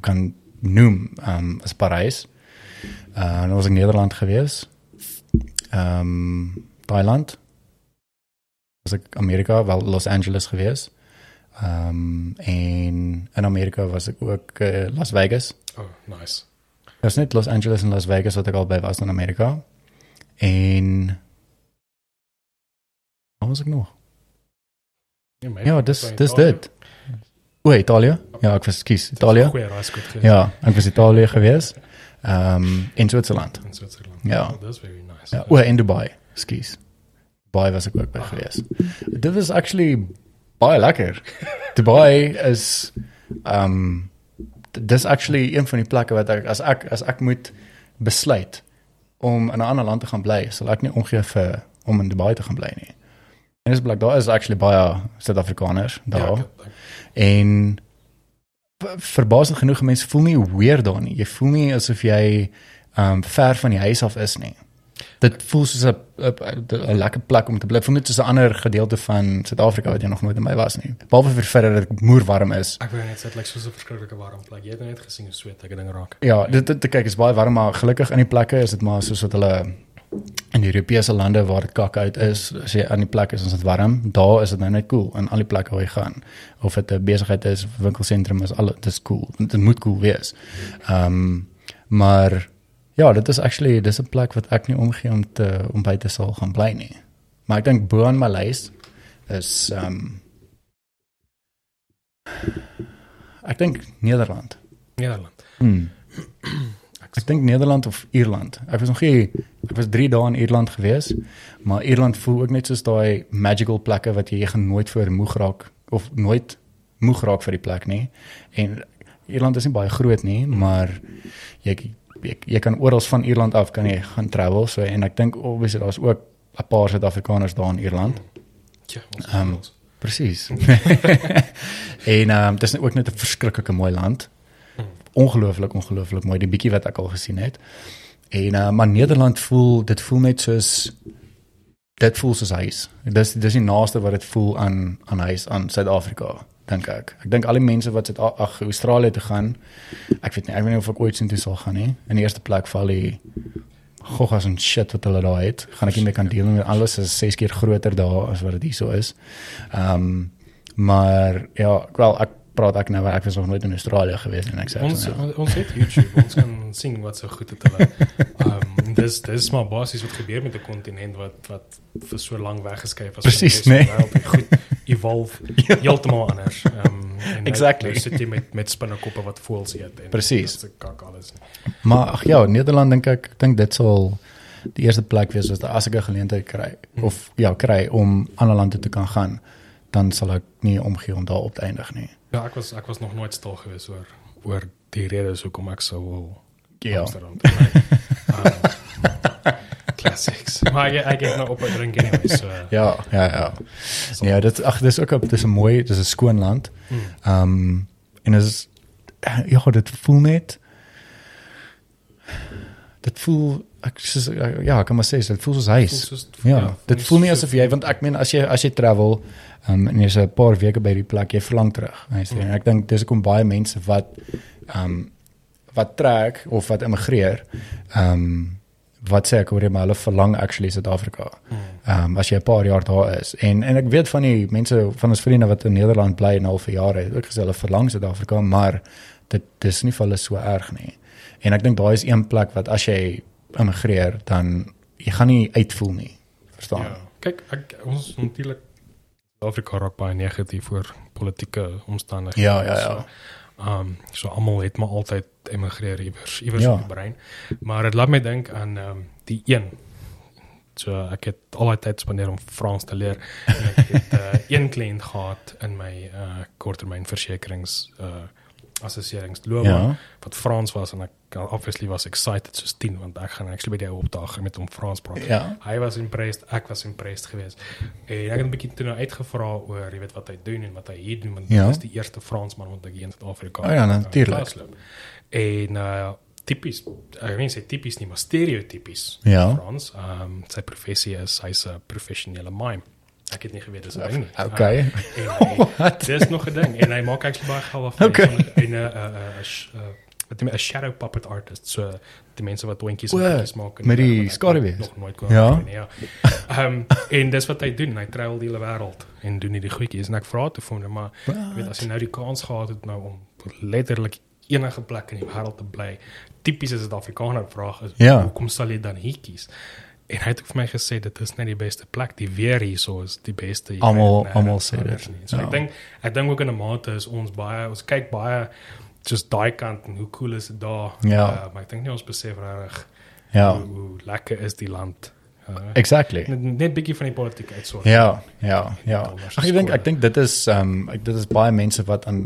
kan noem um, is Parys. Uh dan was ek Nederland gewees. Ehm um, Thailand. Was ek Amerika, wel Los Angeles gewees. Ehm um, en in Amerika was ek ook uh, Las Vegas. Oh, nice. Dit is net Los Angeles en Las Vegas wat ek al by was in Amerika. En Waar was ek nog? Ja, my- Ja, dis dis dit. O, Italië? Ja, ek was kies Italië. Ja, ek was Italië gewees. Ehm um, in Switserland. In Zwitserland. Ja. Oh, that's very nice. Ja, o, in Dubai. Skielik. Dubai was ek ook by gewees. Dit was actually baie lekker. Dubai is um, dis actually een van die plekke wat ek as ek as ek moet besluit om in 'n ander land te gaan bly, sal ek nie omgee vir om in Dubai te gaan bly nie. En dis blik daar is actually baie Suid-Afrikaners daar. Ja, En ver- verbasend genoeg mense voel nie weird daar nie. Jy voel nie asof jy um, ver van die huis af is nie. Dit voel soos 'n lekker plek om te bly. Voel net soos 'n ander gedeelte van Suid-Afrika wat jy nog nooit in my was nie. Behalwe vir verder dat dit moerwarm is. Ek wou net sê dit lyk soos 'n verskriklike warm plek. Jy het net gesien hoe sweet ek ding raak. Ja, dit dit kyk is baie warm maar gelukkig in die plekke is dit maar soos wat hulle in die Europese lande waar dit kak uit is, as jy aan die plek is, is dit warm. Daar is dit nou net cool in al die plekke waar jy gaan. Of dit 'n besigheid is, winkelsentrum is, al dit is cool. Dit moet cool wees. Ehm um, maar ja, dit is actually dis 'n plek wat ek nie omgee om te om by te sal gaan bly nie. Maar ek dink bo aan my lys is ehm um, ek dink Nederland. Nederland. Hmm. *clears throat* Ek dink Nederland of Ierland. Ek was nog nie ek was 3 dae in Ierland gewees, maar Ierland voel ook net soos daai magical plekke wat jy, jy gaan nooit voor moeg raak of nooit moeg raak vir die plek nie. En Ierland is nie baie groot nie, maar jy jy, jy kan oral van Ierland af kan jy gaan travel so en ek dink obviously daar's ook 'n paar Suid-Afrikaners daar in Ierland. Ja, Ehm, um, Presies. *laughs* en ehm um, dis ook net 'n verskriklike mooi land. Ongelooflik, ongelooflik mooi die bietjie wat ek al gesien het. En uh, maar Nederland voel dit voel net soos dit voel soos huis. Dis dis die naaste wat dit voel aan aan huis aan Suid-Afrika dink ek. Ek dink al die mense wat sit ag Australië toe gaan. Ek weet nie, ek weet nie of ek ooit sien toe sal gaan nie. In die eerste plek val die goggas en shit wat hulle daar het. Gaan ek nie meer kan deel met alles is 6 keer groter daar as wat dit hierso is. Ehm um, maar ja, wel ek praat ek nou maar ek was nog nooit in Australië gewees en ek sê ons ja. ons, het YouTube. ons kan *laughs* sien wat so goed het hulle. Ehm dis dis maar basies wat gebeur met 'n kontinent wat wat vir so lank weggeskuif was. die nee. Goed evolve *laughs* heeltemal anders. Ehm um, Exactly. Nou sit jy met met spinnekoppe wat voels eet en Precies. dit kak alles. Maar ag ja, Nederland dink ek dink dit sal die eerste plek wees as as ek 'n geleentheid kry of ja, kry om ander lande te kan gaan, dan sal ek nie omgee om daar op te eindig nie. Ja, ek was ek was nog nooit stil gewees oor oor die redes hoekom ek sou wil Ja. Amsterdam. um, *laughs* classics. Maar ek ek het nou op 'n drink anyway, so Ja, ja, ja. Ja, dit ag dis ook 'n dis 'n mooi, dis 'n skoon land. Mm. Ehm um, en is ja, dit voel net dit voel ek soos, ja, ek kan maar sê dit voel soos huis. voel soos- Ja, dit voel nie so- asof jy want ek meen as jy as jy travel um, en jy's 'n paar weke by die plek, jy verlang terug. Jy sê en ek dink dis hoekom baie mense wat ehm um, wat trek of wat immigreer, ehm um, wat sê ek hoor jy maar hulle verlang actually Suid-Afrika. Ehm um, as jy 'n paar jaar daar is. En en ek weet van die mense van ons vriende wat in Nederland bly en al vir jare het ook gesê hulle verlang Suid-Afrika, maar dit dis nie vir hulle so erg nie. En ek dink daai is een plek wat as jy immigreer dan jy gaan nie uitvoel nie. Verstaan? Ja. Kyk, ek ons natuurlik Afrika raak baie negatief oor politieke omstandighede. Ja, ja, ja. Ehm um, so almal het maar altyd emigreer iewers, iewers Ja. in die brein. Maar dit laat my dink aan ehm um, die een So ek het al die tyd spandeer om Frans te leer. En ek het uh, *laughs* een kliënt gehad in my uh, korttermynversekerings uh assesseringsloopbaan Ja. wat Frans was en ek obviously was excited soos 10 want ek gaan actually by die opdag met hom Frans praat. Ja. Hy was impressed, ek was impressed geweest. En ek het 'n bietjie toe nou uitgevra oor, jy weet wat hy doen en wat hy hier doen want Ja. hy is die eerste Fransman wat ek hier in Suid-Afrika. Oh ja, vasloop. En uh tipies, ek weet nie sê tipies nie, maar stereotypies Ja. Frans. Ehm um, sy professie is hy's 'n professionele mime. Ek het nie geweet dis 'n ding nie. Okay. En hy, dis nog 'n ding en hy maak actually baie geld af Okay. van- en 'n 'n 'n wat jy 'n shadow puppet artist, so die mense wat hondjies en goedjies maak en met die het skaduwees. nog nooit kon Ja. doen, ja. Ehm en dis wat hy doen, hy travel die hele wêreld en doen hierdie goedjies en ek vra toe vir hom maar weet as jy nou die kans gehad het nou om letterlik enige plek in die wêreld te bly, tipiese Suid-Afrikaner vraag is Ja. hoekom sal jy dan hier kies? En hy het ook vir my gesê dit is net die beste plek, die weer hierso is die beste. Almal- almal sê dit. So ja. ek dink ek dink ook in 'n mate is ons baie ons kyk baie just daai kant en hoe cool is dit daar. Ja. Uh, maar ek dink nie ons besef regtig Ja, hoe, hoe lekker is die land. Uh, exactly. net net bietjie van die politiek uitsort. Ja, ja, ja. Anders Ag, ek dink ek dink dit is ehm um, dit is baie mense wat aan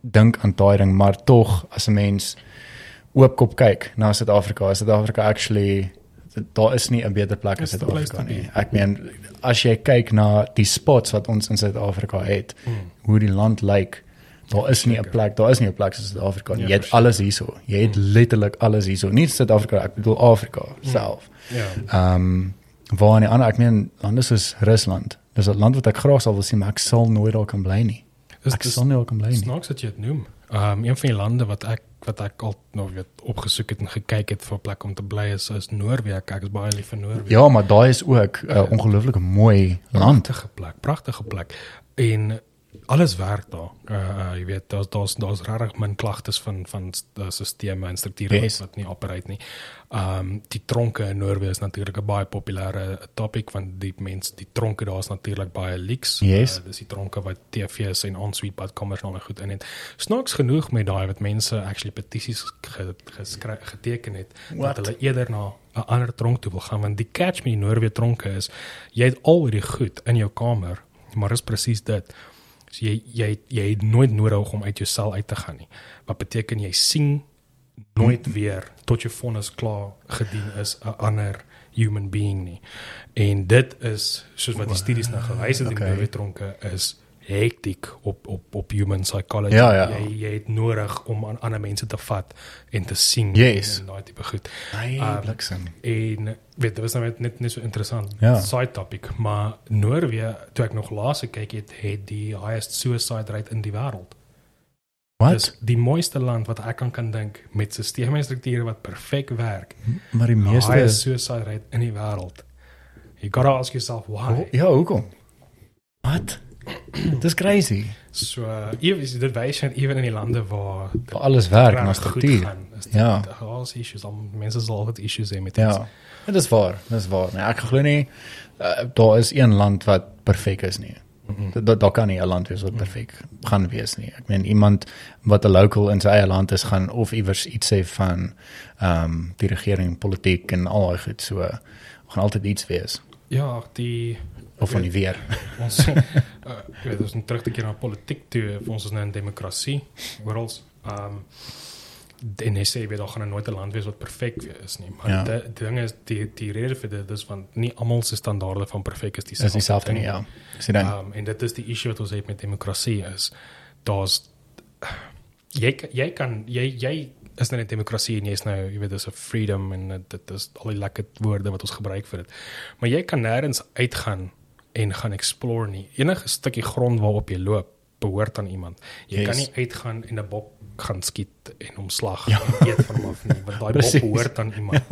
dink aan daai ding, maar tog as 'n mens oopkop kyk na Suid-Afrika, is Suid-Afrika actually daar is nie 'n beter plek as Suid-Afrika nie. Ek meen as jy kyk na die spots wat ons in Suid-Afrika het, Mm. hoe die land lyk, daar is nie 'n plek, daar is nie 'n plek soos Suid-Afrika nie. Ja, Jy het alles hierso. Jy het letterlik alles hierso. Nie Suid-Afrika, ek bedoel Afrika self. Ja. Ehm um, waar in die ander ek meen lande soos Rusland. Dis 'n land wat ek graag sal wil sien, maar ek sal nooit daar kan bly nie. Dis Ek dis sal nie daar kan bly nie. snaaks dat jy dit noem. Um een van die lande wat ek wat ek al nou weet opgesoek het en gekyk het vir 'n plek om te bly is is Noorwe. Ek is baie lief vir Noorwe. Ja, maar daai is ook 'n uh, ongelooflike mooi land. pragtige plek, pragtige plek. En alles werk daar. Uh, jy weet daar's daar's daar's regtig min klagtes van van uh, sisteme en strukture Yes. wat nie operate nie. Um die tronke in Noorwe is natuurlik 'n baie populêre topic van die mense. Die tronke daar is natuurlik baie leaks. Yes. Uh, dis die tronke wat TV's en ensuite badkamers nou goed in het. Snaaks genoeg met daai wat mense actually petisies ge, geskry, geteken het What? dat hulle eerder na 'n ander tronk toe wil gaan want die catch met die Noorwe tronke is jy het al hierdie goed in jou kamer, maar is presies dit. So jy jy jy het nooit nodig om uit jou sel uit te gaan nie. Wat beteken jy sien nooit weer tot jou vonnis klaar gedien is 'n ander human being nie. En dit is soos wat die studies nou gewys het in Okay. die tronke is hektiek op op op human psychology. Ja, ja. Jy jy het nodig om aan ander mense te vat en te sien Yes. en daai tipe goed. Nee, Um, bliksem. En weet, dit was nou net net, so interessant Ja. side topic, maar Noorwe, toe ek nog laas gekyk het, het die highest suicide rate in die wêreld. Wat? Dis die mooiste land wat ek aan kan dink met stelsels en strukture wat perfek werk. maar die Meeste highest suicide rate in die wêreld. You got to ask yourself why. oh, Ja, hoekom? Wat? *clears throat* Dis crazy. So, uh, ewen dit wys net ewen in die lande waar dit alles werk na struktuur. gaan, is dit- Ja. daar's issues, al mense sal altyd issues hê met iets. Ja. Dit is waar, dit is waar. Nee, ek glo nie uh, daar is een land wat perfek is nie. Mhm. Daar daar kan nie 'n land wees wat perfek gaan wees nie. Ek meen iemand wat 'n local in sy eie land is gaan of iewers iets sê van ehm um, die regering, politiek en al daai goed so gaan altyd iets wees Ja, die of van die weer. *laughs* ons uh, jy weet ons moet terug te keer na politiek toe vir ons is nou 'n demokrasie oral um en hy sê weet daar gaan nooit 'n land wees wat perfek is nie maar Ja. die, die ding is die die rede vir dit is want nie almal se standaarde van perfek is Dis dieselfde dieselfde nie, ja. Dis die ding. Um, en dit is die issue wat ons het met demokrasie is daar's jy jy kan jy jy is nou 'n demokrasie en jy's nou jy weet dis 'n freedom en dit is al die lekker woorde wat ons gebruik vir dit. Maar jy kan nêrens uitgaan en gaan explore nie. Enige stukkie grond waarop jy loop behoort aan iemand. Jy Yes. kan nie uitgaan en 'n bok gaan skiet en hom slag ja. en eet van hom af nie, want daai bok behoort aan iemand.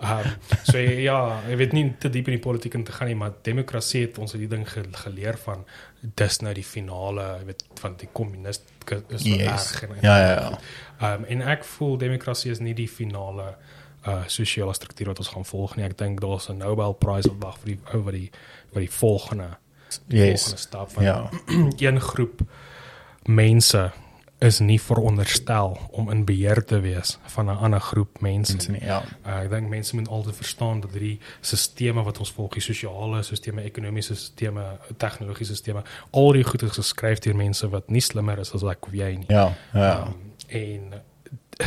Ehm um, so ja, ek weet nie te diep in die politiek in te gaan nie, maar demokrasie het ons die ding ge geleer van dis nou die finale, jy weet van die kommunist is Yes. erg en Ja, ja, ja. Ehm um, en ek voel demokrasie is nie die finale uh sosiale struktuur wat ons gaan volg nie. Ek dink daar's 'n Nobel Prize op wag vir die ou wat die wat die volgende Yes. volgende stap van Ja. *clears throat* een groep mense is nie veronderstel om in beheer te wees van 'n ander groep mense. Mense nie, ja. Uh, ek dink mense moet altyd verstaan dat hierdie stelsels wat ons volg, die sosiale stelsels, ekonomiese stelsels, tegnologiese stelsels, al die goed is geskryf deur mense wat nie slimmer is as ek of jy nie. Ja, ja. Um, en eh,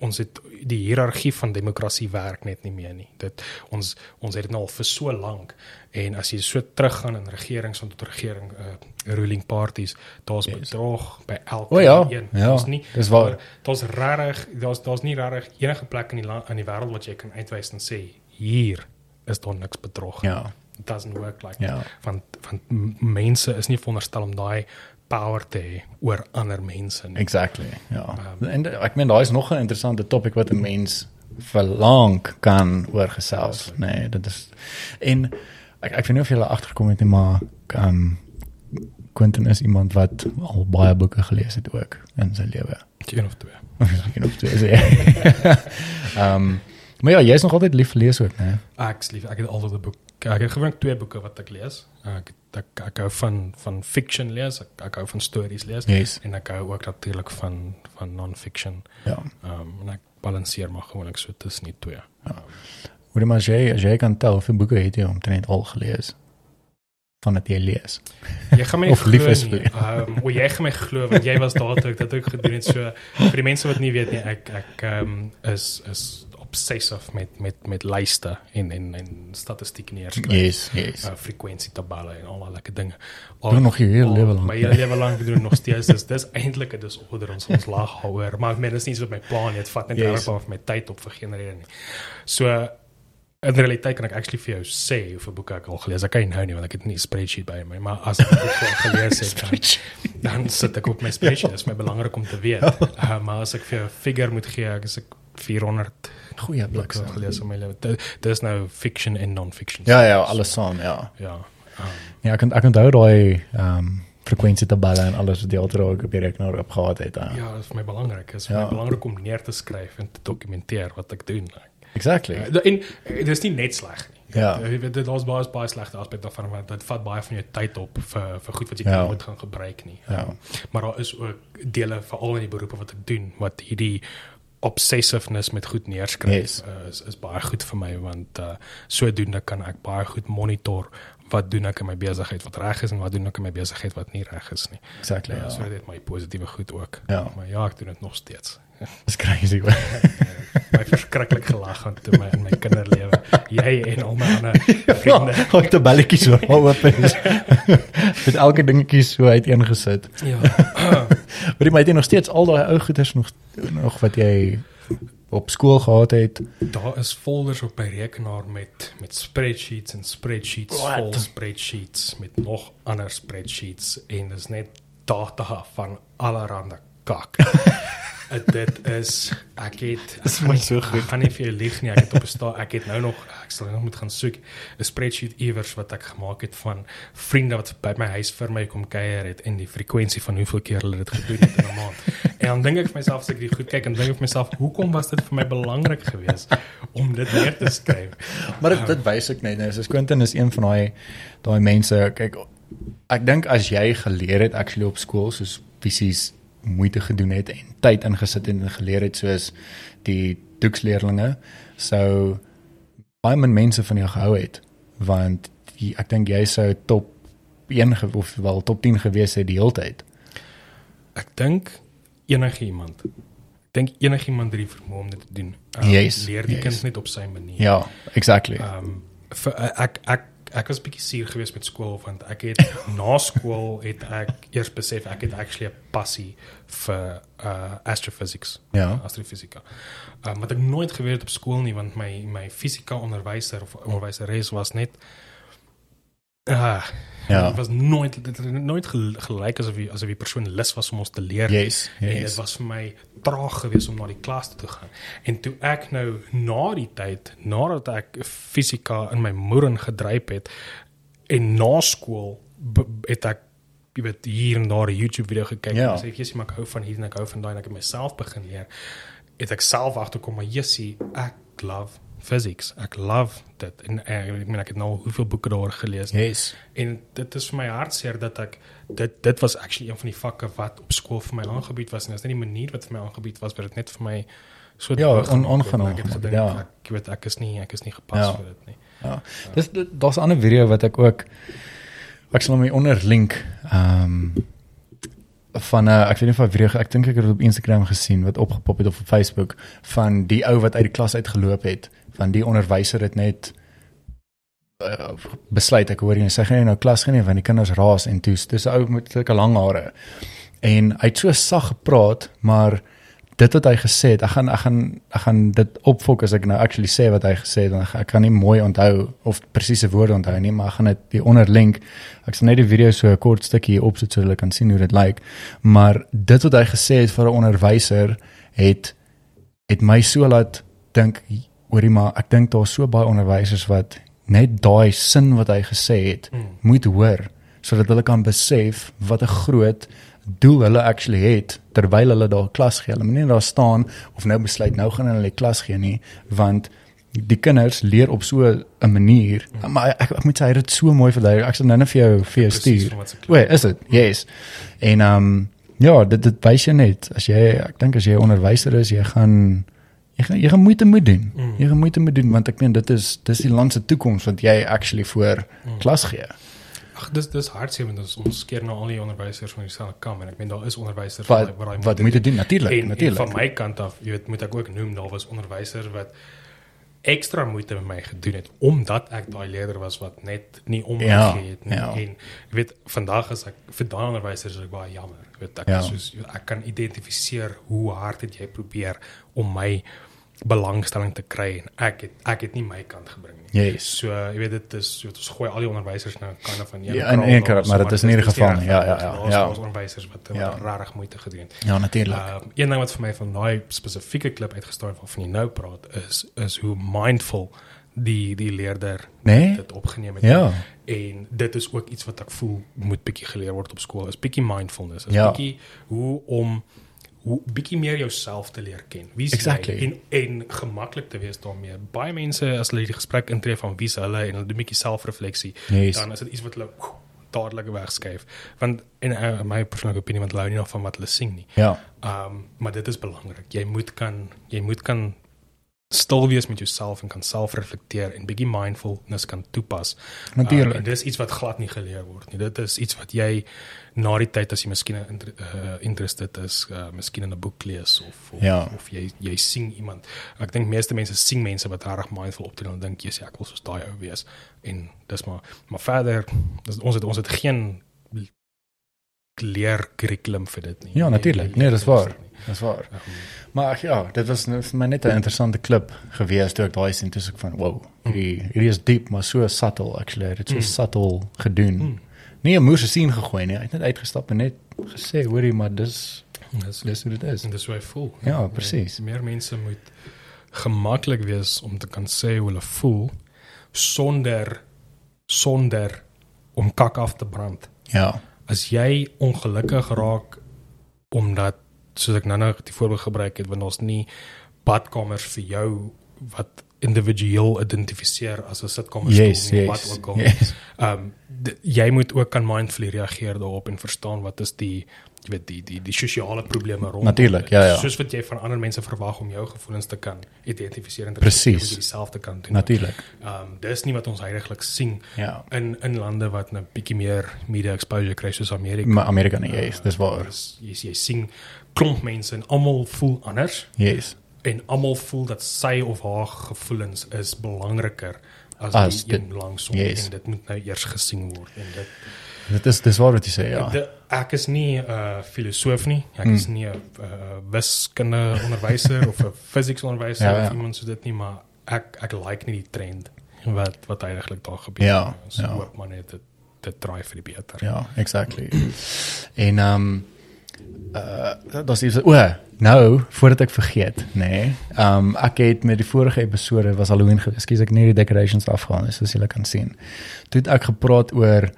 ons het die hiërargie van demokrasie werk net nie meer nie. Dit ons ons het dit nou al vir so lank en as jy so teruggaan in regerings van tot regering uh, ruling parties, daar's Yes. bedrog by elke O ja, een. ja, Daar's nie dis waar. Daar's regtig daar's daar's nie regtig enige plek in die land in die wêreld wat jy kan uitwys en sê hier is daar niks bedrog. Ja. It doesn't work like Ja. that. Want want mense is nie veronderstel om daai power te hê oor ander mense nie. Exactly. Ja. en ek meen daar is nog 'n interessante topik wat 'n mens verlang kan oorgesels, nê. Nee, dit is en ek ek weet nie of jy al agterkom het nie, maar um, Quentin is iemand wat al baie boeke gelees het ook in sy lewe. Een of twee. *laughs* Een of twee. *laughs* Ehm um, maar ja, jy is nog altyd lief vir lees ook, né? Ek is lief. Ek het altyd 'n boek. Ek het gewoonlik twee boeke wat ek lees. Ek ek, ek hou van van fiction lees. Ek, ek hou van stories lees Yes. en ek hou ook natuurlik van van non-fiction. Ja. Ehm um, en ek balanseer maar gewoonlik so tussen die twee. Hoe maar as jy as jy kan tel hoeveel boeke het jy omtrent al gelees? Van dit jy lees. Jy gaan my *laughs* Of lief is vir Ehm um, jy gaan my glo want jy was daar toe ek dit ook gedoen het. So vir die mense wat nie weet nie, ek ek ehm um, is is obsessive met met met lyste en en en statistiek neerskryf. Yes, yes. uh, frekwensietabelle en al daai lekker dinge. Doen nog hele al- lewe lank. My hele lewe lank doen nog steeds. Dis dis eintlik 'n disorder ons ons lag daaroor, maar ek meen dis nie iets wat my plan het. Vat net Yes. of my tyd op vir geen rede nie. So in realiteit kan ek actually vir jou sê hoeveel boeke ek al gelees. Ek kan nie nou nie want ek het nie 'n spreadsheet by my, maar as ek boek al gelees het, dan, dan sit ek op my spreadsheet. Dit is my belangrik om te weet. *laughs* Uh, maar as ek vir jou 'n figure moet gee, ek is ek 400 Goeie boeke bliksem. gelees in my lewe. Is nou fiction en non-fiction. Ja, ja, alles saam, ja. Ja. Um, Ja, ek kan ek onthou daai ehm um, frekwensietabelle en alles wat jy altyd ook op die rekenaar op gehad het. Uh. Ja, dit is vir my belangrik. Dit is vir Ja. my belangrik om neer te skryf en te dokumenteer wat ek doen. Exactly. Ja, en eh, dit is nie net sleg nie. Ja. Jy weet dit daar's baie baie slegte aspekte daarvan want dit vat baie van jou tyd op vir vir goed wat jy Ja. ja. nooit gaan gebruik nie. Ja. Um, maar daar is ook dele veral in die beroepe wat ek doen wat hierdie obsessiveness met goed neerskryf Yes. uh, is is baie goed vir my want uh, sodoende kan ek baie goed monitor wat doen ek in my besigheid wat reg is en wat doen ek in my besigheid wat nie reg is nie. Exactly. Ja, Ja. so dit my positiewe goed ook. Ja. Maar ja, ek doen dit nog steeds. Dis crazy. *laughs* my verskriklik gelag aan toe my in my kinderlewe. Jy en al my ander vriende. *laughs* Hoe te balletjies so oop is. *laughs* Met elke dingetjie so uiteengesit. Ja. *laughs* Maar jy jy nog steeds al daai ou goeders nog nog wat jy op skool gehad het. Daar is folders op my rekenaar met met spreadsheets en spreadsheets What? vol spreadsheets met nog ander spreadsheets en dis net data van allerlei kak. Uh, dit is ek het *laughs* Dis my so goed. Ek gaan nie vir jou lieg nie. Ek het op 'n sta ek het nou nog ek sal nog moet gaan soek 'n spreadsheet iewers wat ek gemaak het van vriende wat by my huis vir my kom kuier het en die frekwensie van hoeveel keer hulle dit gedoen het in 'n maand. *laughs* En dan dink ek vir myself as ek dit goed kyk en dink ek vir myself, hoekom was dit vir my belangrik geweest om dit neer te skryf? *laughs* Maar dit dit wys ek net nou. Soos Quentin is een van daai daai mense. Kyk, ek dink as jy geleer het actually op skool soos fisies moeite gedoen het en tyd ingesit het en geleer het soos die doeksleerlinge sou baie min mense van jou gehou het want die, ek dink jy sou top 1 ge- of wel top 10 gewees het die hele tyd. Ek dink enigiemand ek dink enigiemand het die vermoë om dit te doen. Um, Yes, leer die yes. kind net op sy manier. Ja, exactly. Um, vir ek ek ek was bietjie suur geweest met skool want ek het *laughs* na skool het ek eers besef ek het actually 'n passie vir uh astrophysics. Ja. Astrofisika. Um, wat ek nooit geweet het op skool nie want my my fisika onderwyser of onderwyseres was net ah Ja. Dit was nooit het nooit gel- gelyk asof die asof die persoon lus was om ons te leer. Yes, En dit yes. was vir my traag geweest om na die klas toe te gaan. En toe ek nou na die tyd, nadat ek fisika in my moer ingedryp het en na skool het ek jy weet hier en daar 'n YouTube video gekyk Ja. en sê jissie maar ek hou van hier en ek hou van daai en ek het myself begin leer. Het ek self agterkom maar jissie ek love physics. Ek love dit en eh, ek meen ek het nou hoeveel boeke daaroor gelees. Yes. En dit is vir my hartseer dat ek dit dit was actually een van die vakke wat op skool vir my aangebied was en dit is net die manier wat vir my aangebied was, wat dit net vir my so Ja, droog on- gemaak het. ongenaam Ek het gedink, ja. Ek weet ek is nie ek is nie gepas Ja. vir dit nie. Ja. Dis dit- daar's 'n ander video wat ek ook ek sal hom hier onder link ehm um, van 'n ek weet nie of 'n video ek dink ek het dit op Instagram gesien wat opgepop het of op Facebook van die ou wat uit die klas uitgeloop het van die onderwyser het net uh, besluit ek hoor jy sê gaan jy nou klas gaan nie want die kinders raas en toe dis 'n ou met sulke lang hare. En hy het so sag gepraat maar dit wat hy gesê het, ek gaan ek gaan ek gaan dit opfok as ek nou actually sê wat hy gesê het, dan ek, ek kan nie mooi onthou of presiese woorde onthou nie, maar ek gaan dit die onderlink. Ek sal net die video so 'n kort stukkie opsit sodat hulle kan sien hoe dit lyk. Maar dit wat hy gesê het vir 'n onderwyser het het my so laat dink hoorie maar ek dink daar's so baie onderwysers wat net daai sin wat hy gesê het Mm. moet hoor sodat hulle kan besef wat 'n groot doel hulle actually het terwyl hulle daar klas gee. Hulle moet nie daar staan of nou besluit nou gaan hulle klas gee nie, want die kinders leer op so 'n manier. Mm. Maar ek ek moet sê hy het dit so mooi verduidelik. Ek sal nou net vir jou vir jou stuur. O, is dit? Yes. En ehm um, ja, dit dit wys jy net as jy ek dink as jy onderwyser is, jy gaan jy gaan jy gaan moeite moet doen. Mm. Jy gaan moeite moet doen want ek meen dit is dis die land se toekoms wat jy actually voor Mm. klas gee. Ag dis dis hartseer want ons ons keer nou al die onderwysers van dieselfde kam en ek meen daar is onderwysers Wat wat daai wat moet doen natuurlik, natuurlik. van my kant af, jy weet, moet ek ook noem daar was onderwysers wat ekstra moeite met my gedoen het omdat ek daai leerder was wat net nie omgegee Ja, het nie ja. en jy weet vandag is ek vir daai onderwysers is ek baie jammer jy weet ek Ja. ja. soos ek kan identifiseer hoe hard het jy probeer om my belangstelling te kry en ek het ek het nie my kant gebring nie Yes. so jy weet dit is jy weet, ons gooi al die onderwysers nou kan van een Ja, in een ons, maar dit is nie die geval nie. Ja, ja, ja, Daar's- ja. daar's onderwysers wat Ja. regtig moeite gedoen het Ja, natuurlik. Uh, een ding wat vir my van daai spesifieke klip uitgestaan waarvan jy nou praat is is hoe mindful die die leerder Nee? dit opgeneem het. Ja. En dit is ook iets wat ek voel moet bietjie geleer word op skool. Is bietjie mindfulness. Is Ja. bietjie hoe om hoe bietjie meer jouself te leer ken. Wie is Exactly. jy en en gemaklik te wees daarmee. Baie mense as hulle die gesprek intree van wie is hulle en hulle doen 'n bietjie selfrefleksie, Yes. dan is dit iets wat hulle dadelik wegskuif. Want en uh, my persoonlike opinie want hulle hou nie nog van wat hulle sing nie. Ja. Um maar dit is belangrik. Jy moet kan jy moet kan stil wees met jouself en kan self reflekteer en bietjie mindfulness kan toepas. Natuurlik. Um, en dis iets wat glad nie geleer word nie. Dit is iets wat jy na die tyd as jy miskien inter, uh, interested is, uh, miskien in 'n boek lees of of, Ja. of jy jy sien iemand. Ek dink meeste mense sien mense wat regtig mindful optree en dink jy sê ek wil soos daai ou wees. En dis maar maar verder dis, ons het ons het geen leer kurrikulum vir dit nie. Ja, natuurlik. Nee, dis waar. Dis waar. Um, Maar ja, dit was vir my net 'n interessante klip gewees toe ek daai sien toe ek van wow, hierdie hierdie is diep maar so subtle actually. Dit is so Mm. subtle gedoen. Mm. Nie 'n moes sien gegooi nie. Hy het net uitgestap en net gesê, hoorie, maar dis dis dis hoe dit is. en dis hoe hy voel. Ja, presies. Meer mense moet gemaklik wees om te kan sê hoe hulle voel sonder sonder om kak af te brand. Ja. As jy ongelukkig raak omdat soos ek nou nou die voorbeeld gebruik het want ons nie badkamers vir jou wat individueel identifiseer as 'n sitkamer Yes, nie, yes. wat ook al. yes. Ehm um, jy moet ook kan mindfully reageer daarop en verstaan wat is die jy weet die die die sosiale probleme rondom. Natuurlijk, dit. ja, ja. Soos wat jy van ander mense verwag om jou gevoelens te kan identifiseer en te jy dieselfde kan doen. Natuurlik. Ehm um, dis nie wat ons heiliglik sien Ja. in in lande wat 'n bietjie meer media exposure kry soos Amerika. Maar Amerika nee, yes, dis waar. Jy jy sien klomp mense en almal voel anders Yes. en almal voel dat sy of haar gevoelens is belangriker as, As die dit- een langsom yes. en dit moet nou eers gesien word en dit Dit is dis waar wat jy sê, ja. de, ek is nie 'n uh, filosoof nie ek Mm. is nie 'n uh, wiskunde onderwyser of 'n physics onderwyser Ja, ja. of iemand so dit nie maar ek ek like nie die trend wat wat eintlik daar gebeur Ja, so ja. hoop maar net dit dit draai vir die beter Ja, exactly. en ehm um, uh daar's iets o, nou voordat ek vergeet, nê. Nee, um, ek het met die vorige episode was Halloween gewees. Ekskuus ek nie die decorations afgehaal nie, soos julle kan sien. Toe het ek gepraat oor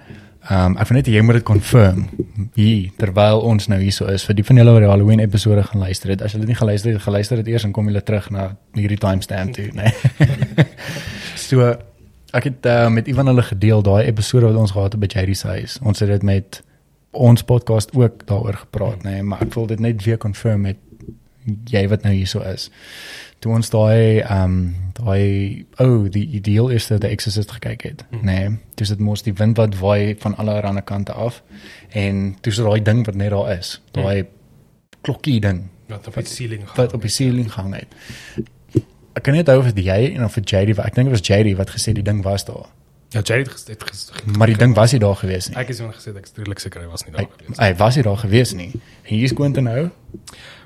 um, ek wil net jy moet dit confirm hier terwyl ons nou hierso is vir die van julle wat die Halloween episode gaan luister het. As julle dit nie geluister het, geluister dit eers en kom julle terug na hierdie timestamp toe, nê. Nee. *laughs* so ek het uh, met Ivan hulle gedeel daai episode wat ons gehad het by se huis. Ons het dit met ons podcast ook daaroor gepraat, nê, nee, maar ek wil dit net weer confirm met jy wat nou hierso is. Toe ons daai ehm um, daai oh, die ideal is dat die Exorcist gekyk het, Hmm. nê. Nee, dis dit mos die wind wat waai van alle ander kante af en dis daai ding wat net daar is. Daai klokkie ding wat op die ceiling gaan wat op die ceiling gehang het. Ek kan onthou of dit jy en of vir JD, ek dink dit was JD wat gesê die ding was daar. Ja Jerry het gesê het ges- Maar die ding was nie daar gewees nie. ek is iemand gesê ek redelik seker hy was nie Hy, daar gewees hy was nie daar gewees nie. En hier's Quentin nou.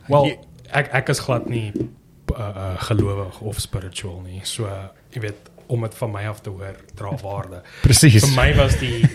Wel, ek ek is glad nie uh, uh, gelowig of spiritual nie. So uh, jy weet om dit van my af te hoor dra waarde. *laughs* Presies. Vir my was die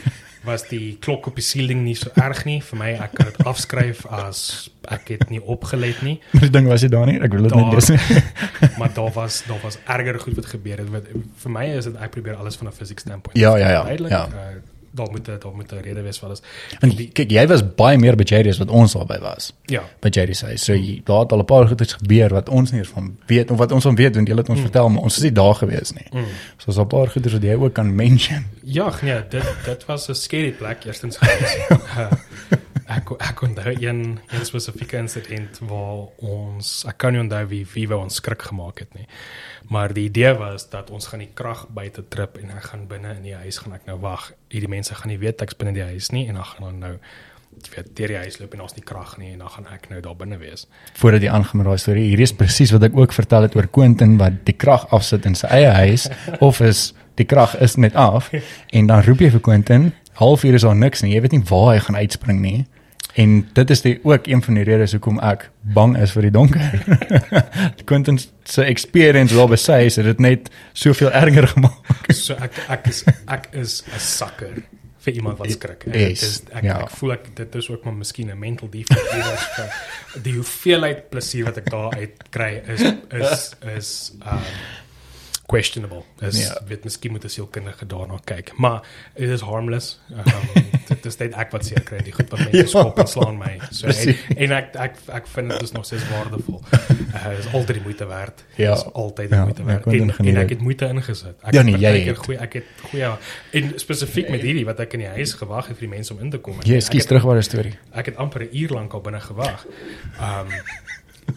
was die klok op die ceiling nie so erg nie. Vir my ek kan dit afskryf as ek het nie opgelet nie. *laughs* Maar die ding was jy daar nie. Ek wil dit net lees nie. *laughs* Maar daar was daar was erger goed wat gebeur het. Vir my is dit ek probeer alles van 'n fisiek standpoint. Ja, ja, ja, Duidelik, ja. Uh, daar moet 'n- daar moet 'n rede wees vir alles. Want kyk, jy was baie meer by JD as wat ons albei was. Ja. By JD sê. So jy, daar het al 'n paar goedes gebeur wat ons nie van weet of wat ons van weet want jy het ons vertel, maar ons is nie daar gewees nie. Mm. So daar's 'n paar goedes wat jy ook kan mention. Ja, nee, dit dit was 'n scary plek eerstens gewees. uh, *laughs* ek ek onthou een een spesifieke insident waar ons ek kan nie onthou wie wie wou ons skrik gemaak het nie. Maar die idee was dat ons gaan die krag buite trip en ek gaan binne in die huis gaan ek nou wag. Hierdie mense gaan nie weet ek's binne die huis nie en dan gaan hulle nou weet deur die huis loop en ons nie krag nie en dan gaan ek nou daar binne wees. Voordat jy aangaan met daai storie, hier is presies wat ek ook vertel het oor Quentin wat die krag afsit in sy eie huis *laughs* of is die krag is net af en dan roep jy vir Quentin, halfuur is daar niks nie. Jy weet nie waar hy gaan uitspring nie. En dit is die ook een van die redes hoekom ek bang is vir die donker. *laughs* Quentin se experience wel besy is dit net soveel erger gemaak. So ek ek is ek is 'n sakker vir iemand wat skrik. Yes, dit is ek, ja. ek voel ek dit is ook maar miskien 'n mental defect iewers vir die hoeveelheid plesier wat ek daar uit kry is is is um questionable. Is Ja. ja. weet miskien moet 'n sielkundige daarna kyk. Maar it is harmless. Um, *laughs* dit is net ek wat seker kry die goed wat mense skop en slaan my. So en, en ek ek ek vind dit is nog steeds waardevol. Uh, *laughs* is altyd die moeite werd. Ja. Is altyd die Ja, moeite ja, werd. ek En, en ek het moeite ingesit. Ek Ja, nee, het jy partykeer het. goeie ek het goeie en spesifiek met hierdie wat ek in die huis gewag het vir die mense om in te kom. Jy ek skiet terug waar die storie. Ek het amper 'n uur lank al binne gewag. Um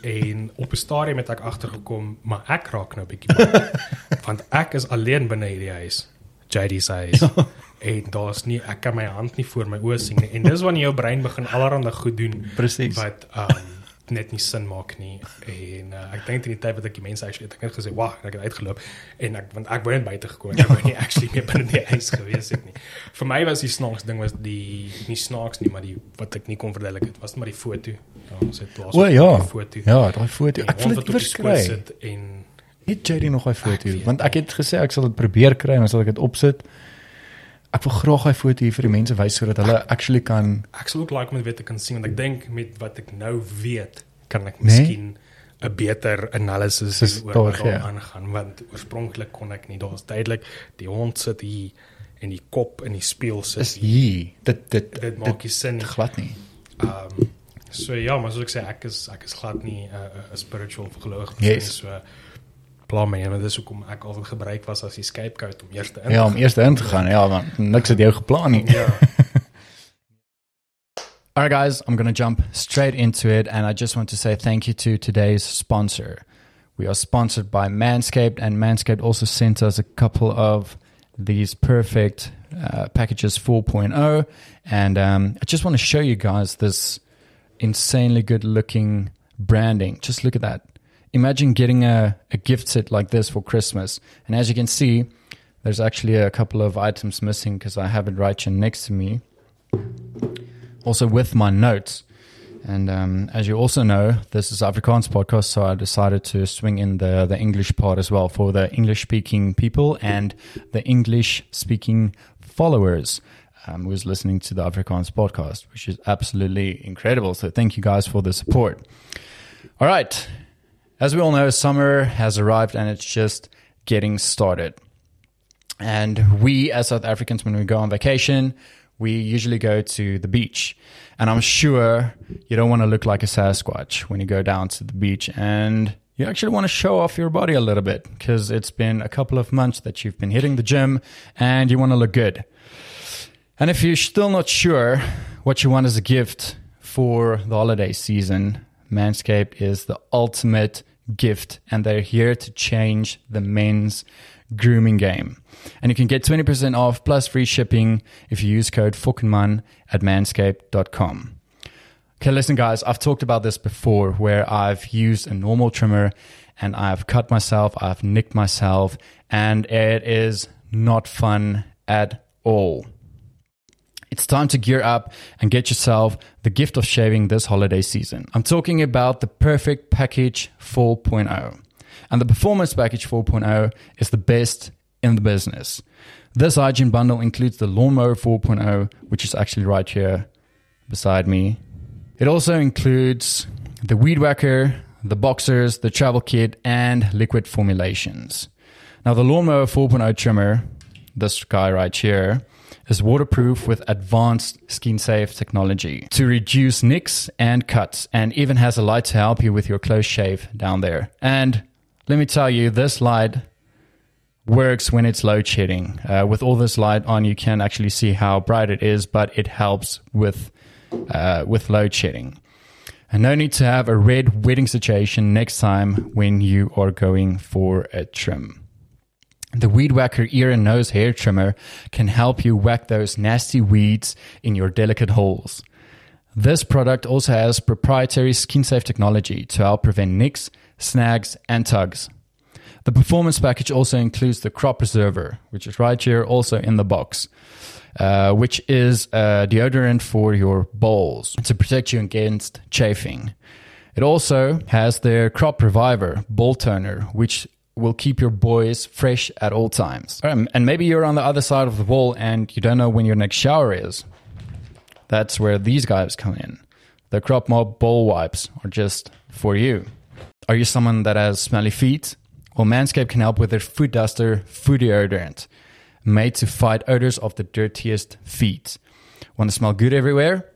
en op 'n stadium het ek agtergekom, maar ek raak nou bietjie bang. *laughs* want ek is alleen binne hierdie huis. JD se huis. en daar's nie ek kan my hand nie voor my oë sien nie. En dis wanneer jou brein begin allerhande goed doen Presies. wat um net nie sin maak nie en uh, ek dink in die tyd wat ek die mense actually ek het gesê wag ek het uitgeloop en ek want ek wou net buite gekom ek wou nie *laughs* actually meer binne die huis gewees het nie vir my was die snaaks ding was die nie snaaks nie maar die wat ek nie kon verduidelik het was maar die foto ja, ons het plaas O ja. die foto Ja, daai foto. Ek wil dit verskry. sit en Het JD nog daai foto? Want ek het gesê ek sal dit probeer kry en dan sal ek dit opsit. Ek wil graag daai foto hier vir die mense wys sodat hulle actually kan ek sal ook like om dit weer te kan sien want ek dink met wat ek nou weet kan ek Nee? miskien 'n beter analysis doen oor wat daar, ja. aangaan want oorspronklik kon ek nie daar's duidelik die hond sit hier en die kop in die spieël sit is hier. Dit dit dit maak nie sin glad nie. Um so ja, maar soos ek sê ek is ek is glad nie 'n uh, 'n spiritual gelowige Yes. so pla my en dis hoekom ek altyd gebruik was as die scapegoat om eers te in Ja, om eers in te gaan. Ja, niks het jou geplan nie. ja. *laughs* All right, guys, I'm going to jump straight into it. And I just want to say thank you to today's sponsor. We are sponsored by Manscaped, and Manscaped also sent us a couple of these perfect uh, packages 4.0. And um, I just want to show you guys this insanely good looking branding. Just look at that. Imagine getting a, a gift set like this for Christmas. And as you can see, there's actually a couple of items missing because I have it right here next to me also with my notes. And um, as you also know, this is Afrikaans podcast, so I decided to swing in the the English part as well for the English speaking people and the English speaking followers um, who's listening to the Afrikaans podcast, which is absolutely incredible. So thank you guys for the support. All right, as we all know, summer has arrived and it's just getting started. And we, as South Africans, when we go on vacation, we usually go to the beach. And I'm sure you don't want to look like a Sasquatch when you go down to the beach. And you actually want to show off your body a little bit because it's been a couple of months that you've been hitting the gym and you want to look good. And if you're still not sure what you want as a gift for the holiday season, Manscaped is the ultimate gift, and they're here to change the men's grooming game. And you can get 20% off plus free shipping if you use code FUCKENMAN at manscaped.com. Okay, listen, guys, I've talked about this before where I've used a normal trimmer and I've cut myself, I've nicked myself, and it is not fun at all. It's time to gear up and get yourself the gift of shaving this holiday season. I'm talking about the Perfect Package 4.0. And the Performance Package 4.0 is the best in the business. This hygiene bundle includes the Lawnmower 4.0, which is actually right here beside me. It also includes the Weed Whacker, the Boxers, the Travel Kit, and liquid formulations. Now, the Lawnmower 4.0 trimmer, this guy right here, is waterproof with advanced skin safe technology to reduce nicks and cuts, and even has a light to help you with your close shave down there. And let me tell you, this light works when it's load shedding. Uh, with all this light on, you can actually see how bright it is, but it helps with uh, with load shedding. And no need to have a red wedding situation next time when you are going for a trim. The Weed Whacker ear and nose hair trimmer can help you whack those nasty weeds in your delicate holes. This product also has proprietary skin safe technology to help prevent nicks, snags, and tugs. The performance package also includes the crop preserver, which is right here also in the box, uh, which is a deodorant for your balls to protect you against chafing. It also has their crop reviver ball toner, which will keep your boys fresh at all times. Um, and maybe you're on the other side of the wall and you don't know when your next shower is. That's where these guys come in. The crop mob ball wipes are just for you. Are you someone that has smelly feet? Well, Manscaped can help with their foot duster foot deodorant, made to fight odors of the dirtiest feet. Want to smell good everywhere?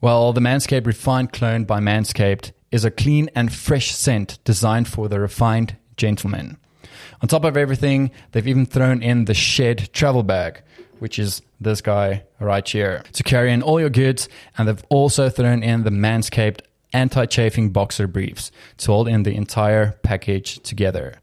Well, the Manscaped Refined Clone by Manscaped is a clean and fresh scent designed for the refined gentleman. On top of everything, they've even thrown in the shed travel bag, which is this guy right here, to carry in all your goods. And they've also thrown in the Manscaped anti chafing boxer briefs to hold in the entire package together.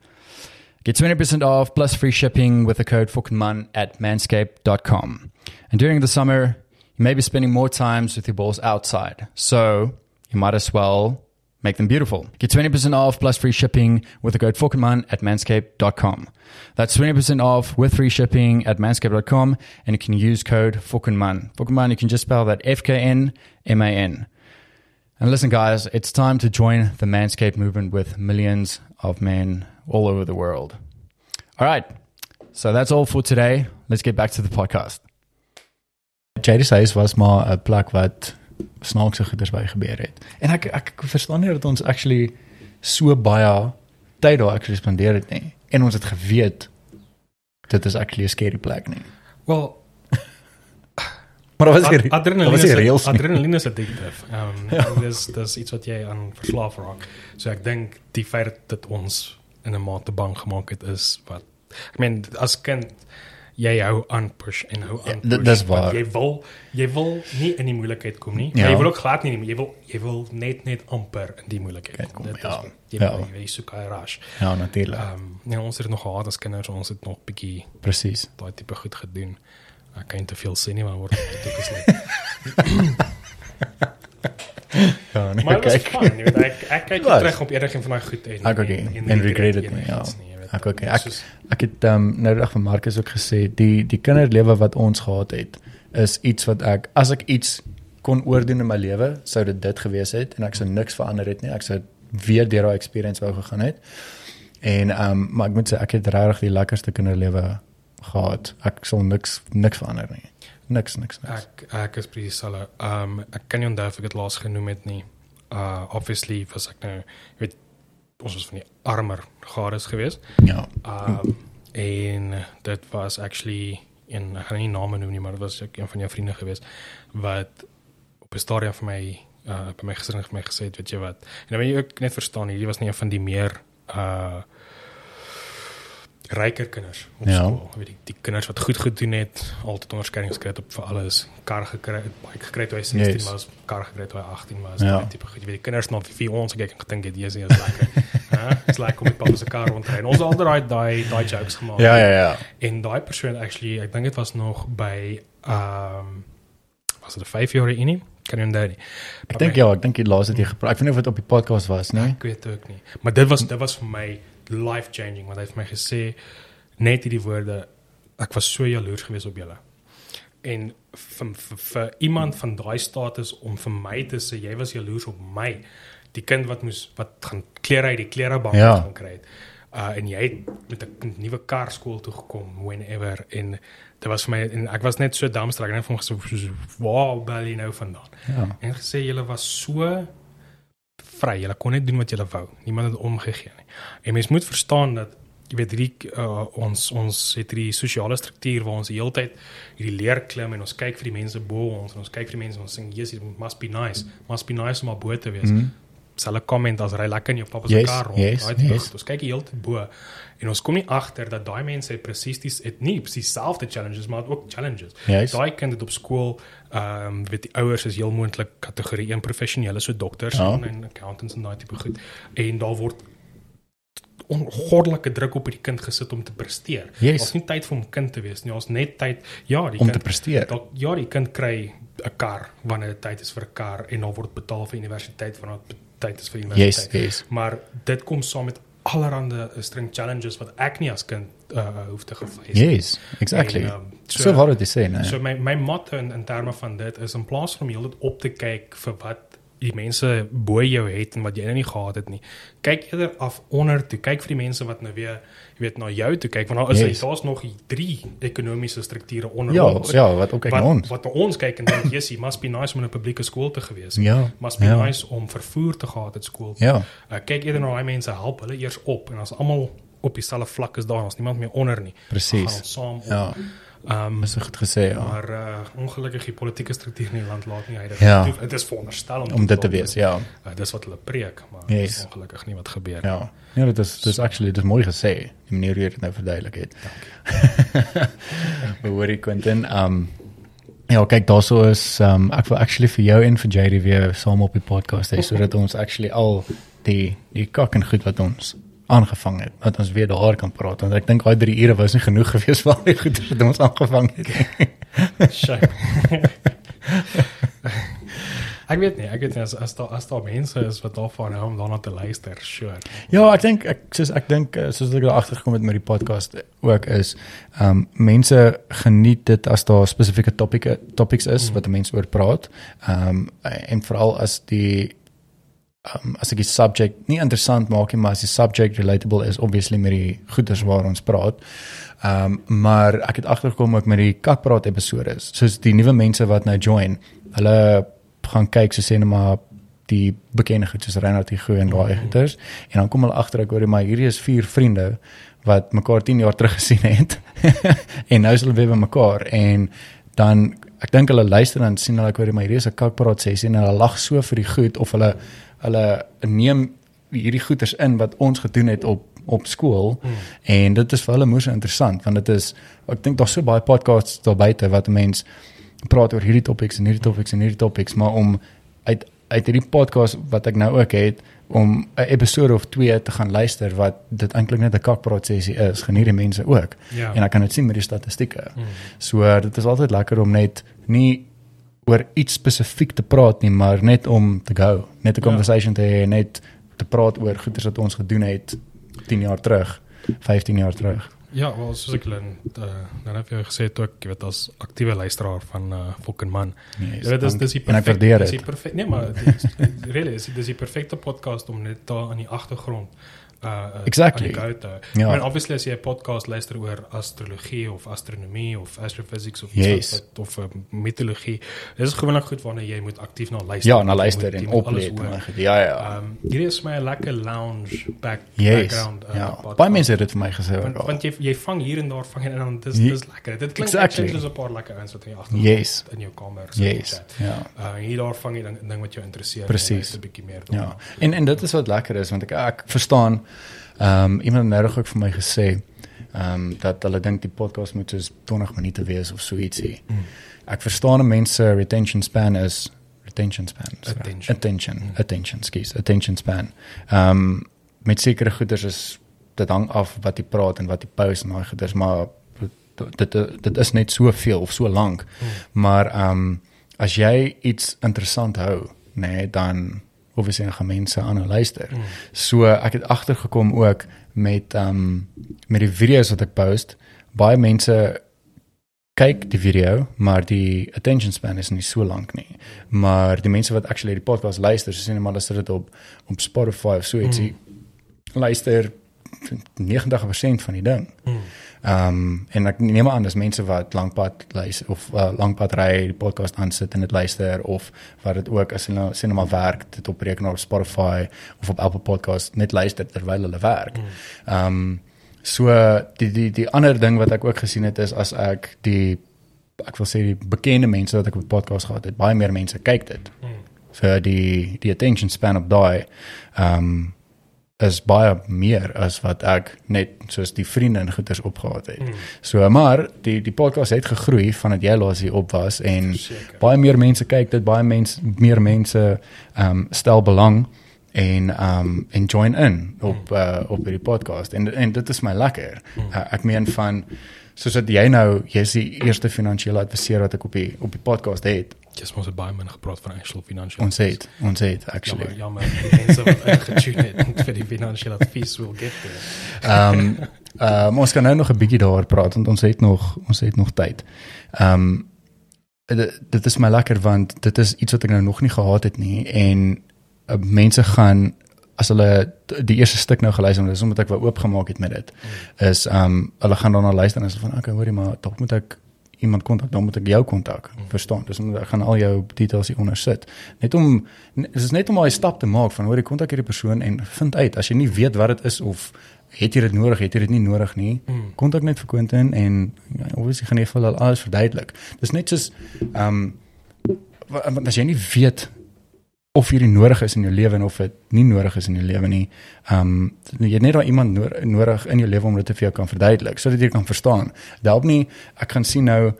Get 20% off plus free shipping with the code FUCKENMAN at manscaped.com. And during the summer, you may be spending more times with your balls outside. So you might as well make them beautiful. Get 20% off plus free shipping with the code FUCKENMAN at manscaped.com. That's 20% off with free shipping at manscaped.com and you can use code FUCKENMAN. FUCKENMAN, you can just spell that F K N M A N. And listen, guys, it's time to join the Manscaped movement with millions of men all over the world. All right. So that's all for today. Let's get back to the podcast. Jerry's huis was maar 'n plug wat snaakse goeders by gebeur het. En ek ek verstaan nie dat ons actually so baie tyd daar actually spandeer het nie. En ons het geweet dit is actually 'n scary plek nie. Wel, *laughs* Maar was ad- hier. was is nie. adrenaline is addictive. *laughs* Ehm um, dis dis iets wat jy aan verslaaf raak. So ek dink die feit dat ons in 'n mate bang gemaak het is wat ek meen as kind jy hou aan push en hou aan Ja, dit- push. dis want waar. Jy wil jy wil nie in die moeilikheid kom nie. Ja. Ja. Jy wil ook glad nie, in die- jy wil jy wil net net amper in die moeilikheid kom. kom, Dit ja. is jy Ja. wil jy soek hy rush. Ja, natuurlik. Ehm um, nee, ons het nog gehad as kinders, ons het nog bietjie Presies. daai tipe goed gedoen. Ek kan nie te veel sê nie, maar word dit gesê. *laughs* Ja, nee, Maar dit was kyk. fun, jy weet ek ek kyk terug op enigiets van daai goed en Ek ook nie. En regret it nie, ja. nie, weet. Ek is Ek- Ek het um, nou dag van Marcus ook gesê die die kinderlewe wat ons gehad het is iets wat ek as ek iets kon oordoen in my lewe sou dit dit gewees het en ek sou niks verander het nie. Ek sou weer deur daai experience wou gegaan het. En um, maar ek moet sê ek het regtig die lekkerste kinderlewe gehad. Ek sal niks niks verander nie. Niks niks niks. Ek ek is presies dieselfde. Ehm um, ek kan nie onthou of ek dit laas genoem het nie. Uh obviously was ek nou, weet ons was van die armer gades geweest. ja Ehm um, en dit was actually en ek gaan nie name noem nie, maar dit was ook een van jou vriende geweest wat op 'n stadium vir my uh by my gesin vir my gesê het, weet jy wat. En dan moet jy ook net verstaan, hierdie was nie een van die meer uh ryker kinders op Ja. skool. Weet jy, die kinders wat goed gedoen het, altyd onderskeidings gekry het op vir alles. Kar gekry, bike gekry toe hy 16 Yes. was, kar gekry toe hy 18 was, Ja. tipe goed. Jy weet die kinders nog vir ons gekyk en gedink het, "Jesus, is lekker." *laughs* Hæ? Dis lekker om met pa se kar rond te ry. En Ons het al daai daai daai jokes gemaak. ja ja ja En daai persoon actually, ek dink dit was nog by ehm um, was dit 'n 5 jaar unie? Kan nie onthou nie. ek dink ja ek dink die laaste het jy gepraat ek weet nie of dit op die podcast was nee Ek weet ook nie. Maar dit was dit was vir my life changing want hy het vir my gesê net hierdie woorde ek was so jaloers geweest op julle. en vir, vir, vir iemand van daai status om vir my te sê jy was jaloers op my die kind wat moes wat gaan klere uit die klerebank Ja. gaan kry het uh en jy het met 'n nuwe kar skool toe gekom whenever en dit was vir my en ek was net so dumbstruck en ek het hom gesê wow bel jy nou vandaan Ja. en gesê julle was so vry. Julle kon net doen wat julle wou. Niemand het omgegee nie. En mens moet verstaan dat jy weet hierdie uh, ons ons het hierdie sosiale struktuur waar ons die hele tyd hierdie leer klim en ons kyk vir die mense bo ons en ons kyk vir die mense en ons sê yes it must be nice. Must be nice om op bo te wees. Mhm. sal ek comment as ry lekker in jou pappa se Yes, kar rond yes, daai tipe yes. goed. ons kyk die hele tyd bo en ons kom nie agter dat daai mense het presies die het nie presies selfde challenges maar het ook challenges Yes. daai kind het op skool ehm um, weet die ouers is heel moontlik kategorie 1 professionele so dokters Ja. en, en accountants en daai tipe goed en daar word ongoddelike druk op hierdie kind gesit om te presteer. Yes. Ons nie tyd vir hom kind te wees nie. Ons net tyd ja, die Om kind te presteer. Dalk ja, die kind kry 'n kar wanneer dit tyd is vir 'n kar en dan word betaal vir universiteit wanneer dit tyd is vir Yes, universiteit. yes. Maar dit kom saam met allerlei string challenges wat ek nie as kind uh, hoef te geface. Yes, exactly. En, ehm, so, so wat dit sê, nee. So my my motto in, in terme van dit is in plaas van om heeltyd op te kyk vir wat die mense bo jou het en wat jy nou nie gehad het nie. Kyk eerder af onder toe. Kyk vir die mense wat nou weer, jy weet, na jou toe kyk want daar is Yes. daar's nog drie ekonomiese strukture onder ja, ons. ja, wat ook kyk wat na ons. wat na ons kyk en dink, "Jessie, must be nice om in 'n publieke skool te gewees." het. Ja. Must be ja. nice om vervoer te gehad het skool. Ja. Uh, kyk eerder na daai mense, help hulle eers op en as almal op dieselfde vlak is daar, ons niemand meer onder nie. Presies. Ons saam op. Ja, Ehm um, so goed gesê, ja. maar uh, ongelukkig die politieke struktuur in die land laat nie dit Ja. Dit is veronderstel om, Om dit te wees, ja. Uh, dis wat hulle preek, maar Yes. ongelukkig nie wat gebeur. Ja. Ja, dit is dit is actually dit is mooi gesê, die manier hoe jy dit nou verduidelik het. Dankie. *laughs* Hoorie Quentin, um ja, kyk daarso is um ek wil actually vir jou en vir JD weer saam op die podcast hê sodat ons actually al die die kak en goed wat ons aangevang het, dat ons weer daar kan praat want ek dink daai 3 ure was nie genoeg gewees vir al die goed wat ons aangevang het. Shame. *laughs* *laughs* ek weet nie, ek weet nie as as daar as daar mense is wat daarvan hou om daarna te luister, sure. Ja, ek dink ek soos ek dink eh, soos ek daar agtergekom het met die podcast ook is ehm um, mense geniet dit as daar spesifieke topike topics is wat 'n mens oor praat. Ehm um, en veral as die um, as ek die subject nie interessant maak nie, maar as die subject relatable is obviously met die goeders waar ons praat. Ehm um, maar ek het agtergekom ook met die kakpraat episode is. Soos die nuwe mense wat nou join, hulle gaan kyk so sê net maar die bekende goed soos Reinhard Higo en daai goeters en dan kom hulle agter ek hoor maar hierdie is vier vriende wat mekaar 10 jaar terug *laughs* gesien het *laughs* en nou is hulle weer by mekaar en dan ek dink hulle luister en sien hulle ek hoor maar hierdie is 'n kakpraat sessie en hulle lag so vir die goed of hulle hulle neem hierdie goeters in wat ons gedoen het op op skool mm. en dit is vir hulle moeë interessant want dit is ek dink daar's so baie podcasts daar buite wat 'n mens praat oor hierdie topics en hierdie topics en hierdie topics maar om uit uit hierdie podcast wat ek nou ook het om 'n episode of 2 te gaan luister wat dit eintlik net 'n kakpraat sessie is geniet die mense ook Ja. en ek kan dit sien met die statistieke Mm. so dit is altyd lekker om net nie oor iets spesifiek te praat nie maar net om te go net 'n Ja. conversation te hê net te praat oor goeders wat ons gedoen het 10 jaar terug 15 jaar terug Ja, wel soos ek hulle uh, nou het jy gesê ook, jy weet as aktiewe luisteraar van uh Fucking Man. Yes, Jy weet dis dis die en ek perfek- waardeer dis die perfek nee maar *laughs* dis really is dis die perfekte podcast om net daar aan die agtergrond uh, uh Exactly. aan die go te hou. Ja. I mean obviously as jy 'n podcast luister oor astrologie of astronomie of astrophysics of Yes. iets wat of uh, mitologie, dis is gewoonlik goed waarna jy moet aktief na luister. ja na luister en oplet ja ja um, hierdie is my lekker lounge back yes background uh, ja podcast. baie mense het dit vir my gesê want, want jy jy vang hier en daar vang en dan dis dis lekker. Dit klink Exactly. soos 'n paar lekker ouens wat in jou agtergrond Yes. in jou kamer yes chat. ja Uh hier daar vang jy dan ding wat jou interesseer. Precies. 'n bietjie meer. Ja. En en dit is wat lekker is want ek ek verstaan ehm um, iemand nou ook vir my gesê ehm um, dat hulle dink die podcast moet soos 20 minute wees of so ietsie. Mm. Ek verstaan 'n mens se retention span is retention span. sorry. Attention. Attention. Mm. Attention, skus. Attention span. Ehm um, met sekere goeders is dit hang af wat jy praat en wat jy post en daai goeders maar dit dit, dit is net soveel of so lank. Mm. Maar ehm um, as jy iets interessant hou, nê, nee, dan obviously gaan mense aan luister. Mm. So ek het agtergekom ook met ehm um, met die video's wat ek post, baie mense kyk die video, maar die attention span is nie so lank nie. Maar die mense wat actually die podcast luister, so sien maar hulle sit dit op op Spotify of so ietsie. Mm. Luister 90% van die ding. Mm. Ehm um, en ek neem aan dis mense wat lankpad luister of uh, lankpad ry die podcast aansit en dit luister of wat dit ook as hulle sien maar werk dit op rekenaar op Spotify of op Apple Podcast net luister terwyl hulle werk. Ehm um, so die die die ander ding wat ek ook gesien het is as ek die ek wil sê die bekende mense wat ek op die podcast gehad het, baie meer mense kyk dit. Mm. vir die die attention span op daai ehm um, is baie meer as wat ek net soos die vriende en goeders opgehad het. Mm. So maar die die podcast het gegroei vandat jy laas hier op was en Verseker. baie meer mense kyk dit, baie mense meer mense ehm um, stel belang en ehm um, en join in op uh, op hierdie podcast en en dit is my lekker. Uh, ek meen van soos dat jy nou jy's die eerste finansiële adviseur wat ek op die op die podcast het. Jy's mos baie min gepraat van actual financial. Ons het ons het actually. Jammer. Die mense wat ingetune het *laughs* vir die financiële advies will get there. Ehm um, uh, ons kan nou nog 'n bietjie daaroor praat want ons het nog ons het nog tyd. Ehm um, dit, dit is my lekker want dit is iets wat ek nou nog nie gehad het nie en uh, mense gaan as hulle die eerste stuk nou geluister het, dis omdat ek wou oopgemaak het met dit. Is ehm um, hulle gaan daarna luister en is van okay, hoorie maar dalk moet ek iemand kontak, dan moet ek jou kontak. Verstaan? Dis omdat ek gaan al jou details hier onder sit. Net om dit is net om daai stap te maak van hoorie kontak hierdie persoon en vind uit as jy nie weet wat dit is of het jy dit nodig, het jy dit nie nodig nie. Kontak net vir Quentin en ja, obviously gaan hy vir hulle alles verduidelik. Dis net soos ehm um, wa- want as jy nie weet of hierdie nodig is in jou lewe en of dit nie nodig is in jou lewe nie. Ehm um, jy het net daai iemand no nodig in jou lewe om dit vir jou kan verduidelik sodat jy kan verstaan. Dalk nie ek gaan sien nou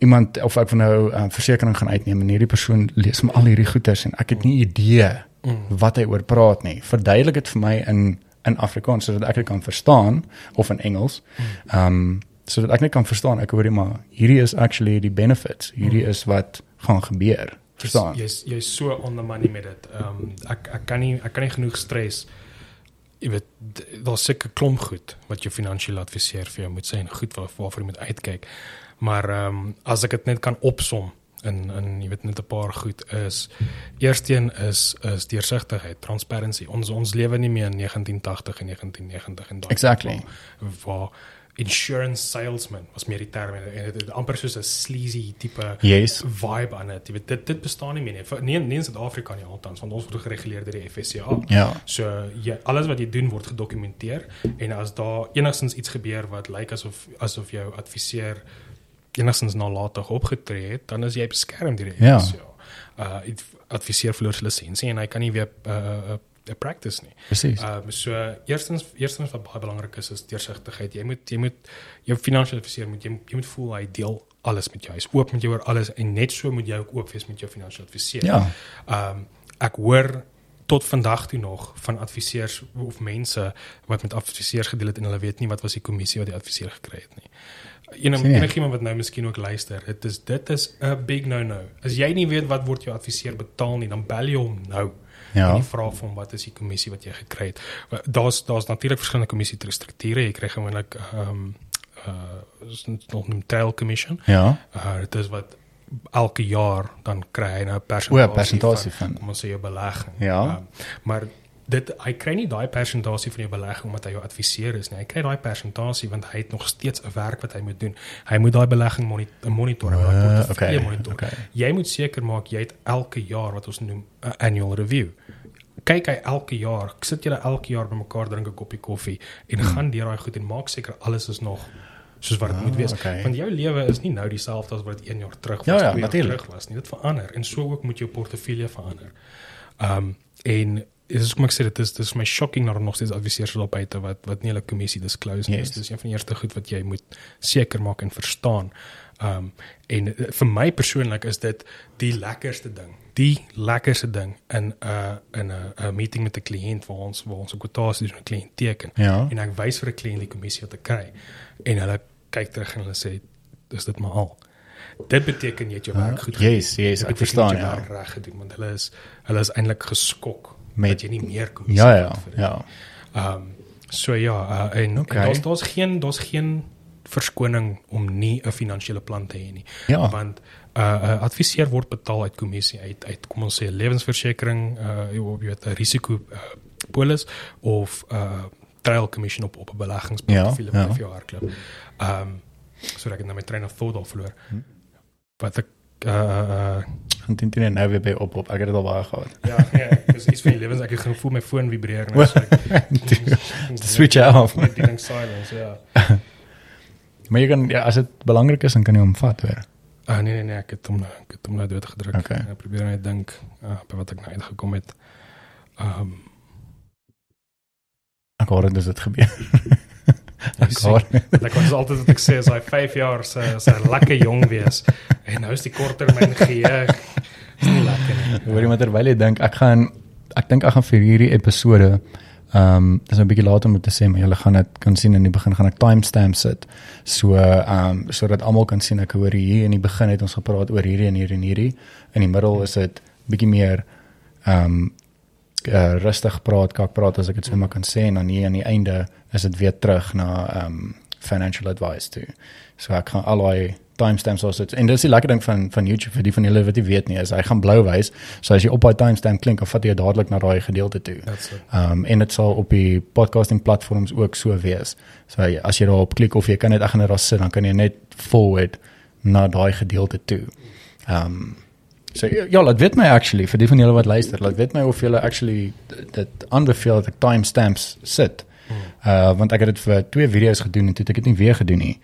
iemand of ek van nou um, versekerings gaan uitneem en hierdie persoon lees my al hierdie goeters en ek het nie idee Mm. wat hy oor praat nie. Verduidelik dit vir my in in Afrikaans sodat ek dit kan verstaan of in Engels. Ehm um, sodat ek net kan verstaan ek hoorie maar hierdie is actually die benefits. Hierdie is wat gaan gebeur. Verstaan? Jy's jy's so on the money met dit. Ehm um, ek ek kan nie ek kan nie genoeg stres jy weet daar's seker klomp goed wat jou finansiële adviseur vir jou moet sê en goed waar, waarvoor jy moet uitkyk. Maar ehm um, as ek dit net kan opsom in in jy weet net 'n paar goed is eersteen is is deursigtigheid, transparency. Ons ons lewe nie meer in 1980 en 1990 en daai Exactly. waar, waar insurance salesman was meer die term en dit het amper soos 'n sleazy tipe Yes. vibe aan dit. Jy weet dit dit bestaan nie meer nie. Vir- Nie in Suid-Afrika nie althans, want ons word gereguleer deur die FSCA. Ja. So jy alles wat jy doen word gedokumenteer en as daar enigstens iets gebeur wat lyk asof asof jou adviseur enigstens nalatig opgetree het, dan is jy beskerm deur die Ja. FSCA. Uh adviseur verloor sy lisensie en hy kan nie weer uh, uh, uh practice nie. Presies. Ehm um, so eerstens eerstens wat baie belangrik is is deursigtigheid. Jy moet jy moet jou finansiële adviseur moet jy, jy moet voel hy deel alles met jou. Hy's oop met jou oor alles en net so moet jy ook oop wees met jou finansiële adviseur. Ja. Ehm um, ek hoor tot vandag toe nog van adviseurs of mense wat met adviseurs gedeel het en hulle weet nie wat was die kommissie wat die adviseur gekry het nie. Enig, Sien jy? enigiemand wat nou miskien ook luister, dit is dit is 'n big no-no. As jy nie weet wat word jou adviseur betaal nie, dan bel jy hom nou Ja. en jy vra vir hom wat is die kommissie wat jy gekry het. Daar's daar's natuurlik verskillende kommissie strukture. Jy kry gewoonlik ehm um, uh is nog 'n trail commission. Ja. Uh dit is wat elke jaar dan kry hy nou 'n persentasie, O, persentasie van. kom ons sê jou belegging. Ja. Um, maar dit hy kry nie daai persentasie van jou belegging omdat hy jou adviseur is nie. Hy kry daai persentasie want hy het nog steeds 'n werk wat hy moet doen. Hy moet daai belegging moni- monitor en daai Uh, portefeulje okay, monitor. okay. Jy moet seker maak jy het elke jaar wat ons noem 'n annual review. Kyk hy elke jaar, sit julle elke jaar bymekaar drink 'n koppie koffie en Hmm. gaan deur daai goed en maak seker alles is nog soos wat dit moet wees. Ah, okay. Want jou lewe is nie nou dieselfde as wat dit 1 jaar terug was, Ja, ja, twee jaar natuurlijk. terug was nie. Dit verander en so ook moet jou portefeulje verander. Um en dit is kom ek sê dit is dit is my shocking dat er nog steeds adviseurs is op buite wat wat nie hulle kommissie disclose nie. Yes. Dis een van die eerste goed wat jy moet seker maak en verstaan. Um en eh, vir my persoonlik is dit die lekkerste ding. Die lekkerste ding in 'n uh, in 'n 'n meeting met 'n kliënt waar ons waar ons 'n kwotasie doen met 'n kliënt teken Ja. en ek wys vir 'n kliënt die kommissie wat ek kry en hulle kyk terug en hulle sê dis dit maar al. Dit beteken jy het jou werk goed gedoen. Yes, yes, ek verstaan jou ja. reg gedoen want hulle is hulle is eintlik geskok Met- dat jy nie meer kommissie Ja, ja, vat vir dit. ja. Ehm so ja, uh, en, Okay. en daar's daar's geen daar's geen verskoning om nie 'n finansiële plan te hê nie. Ja. Want 'n uh, uh, adviseur word betaal uit kommissie uit uit kom ons sê lewensversekering, uh jy weet 'n risiko uh, polis of 'n uh, trail commission op op 'n beleggingsportefeulje Ja, ja. vir jou hardloop. Ehm um, so ek het nou my train of thought al verloor. Wat ek uh uh gaan teen teen nou weer by op op. Ek het dit al baie gehad. ja, nee, dis iets van die lewens ek het gevoel my foon vibreer en ek *laughs* sê *laughs* Switch it off. Net ding silence, ja. *laughs* Maar jy kan ja, as dit belangrik is dan kan jy hom vat weer. Ah nee nee nee, ek het hom nou ek het hom nou dood gedruk. Okay. Ek probeer net dink uh, by wat ek nou uitgekom het. Ehm um, Ek hoor dit dit gebeur. *laughs* Hoor. Ek was altyd wat ek sê as hy 5 jaar se se lekker jong wees en nou is die korttermyn geheue is nie lekker nie. Hoor jy maar terwyl jy dink ek gaan ek dink ek gaan vir hierdie episode ehm um, dis 'n bietjie later om te sê maar julle gaan dit kan sien in die begin gaan ek timestamp sit. So ehm um, sodat almal kan sien ek hoor hier in die begin het ons gepraat oor hierdie en hierdie en hierdie. In die middel is dit bietjie meer ehm um, uh, rustig praat, kak praat as ek dit so maar kan sê en dan hier aan die einde is dit weer terug na ehm um, financial advice toe. So ek gaan al daai timestamps dit en dis die lekker ding van van YouTube vir die van julle wat nie weet nie is hy gaan blou wys. So as jy op daai timestamp klink, dan vat jy dadelik na daai gedeelte toe. Ehm um, en dit sal op die podcasting platforms ook so wees. So jy- as jy daarop klik of jy kan net gaan net daar sit, dan kan jy net forward na daai gedeelte toe. Ehm um, so ja, laat weet my actually vir die van julle wat luister, laat weet my of julle actually dit aanbeveel dat ek timestamps sit. Uh want ek het dit vir twee video's gedoen en toe het ek dit nie weer gedoen nie.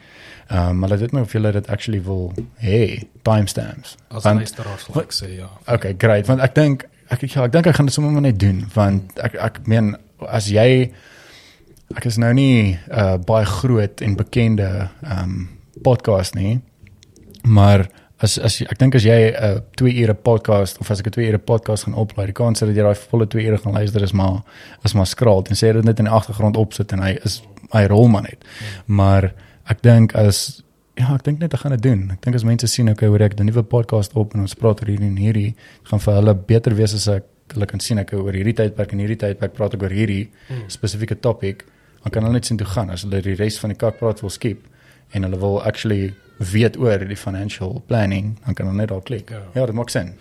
Ehm um, maar laat weet my of julle dit actually wil hê timestamps. As Want- luisteraars sal ek sê ja. Okay, great. Want ek dink ek ja, ek dink ek gaan dit sommer net doen want ek ek meen as jy ek is nou nie uh baie groot en bekende um podcast nie. Maar as as ek dink as jy 'n uh, 2 ure podcast of as ek 'n 2 ure podcast gaan oplaai, die kans dat jy daai volle 2 ure gaan luister is maar is maar skraal. En sê dit net in die agtergrond opsit en hy is hy rol maar net. Maar ek dink as ja, ek dink net ek gaan dit doen. Ek dink as mense sien okay, hoor ek 'n nuwe podcast op en ons praat oor hierdie en hierdie, gaan vir hulle beter wees as ek hulle kan sien ek oor hierdie tydperk en hierdie tydperk praat ek oor hierdie spesifieke topic. Dan kan hulle net sien toe gaan as hulle die res van die kak praat wil skip en hulle wil actually weet oor die financial planning, dan kan hulle net daar klik. Ja. Ja, dit maak sin.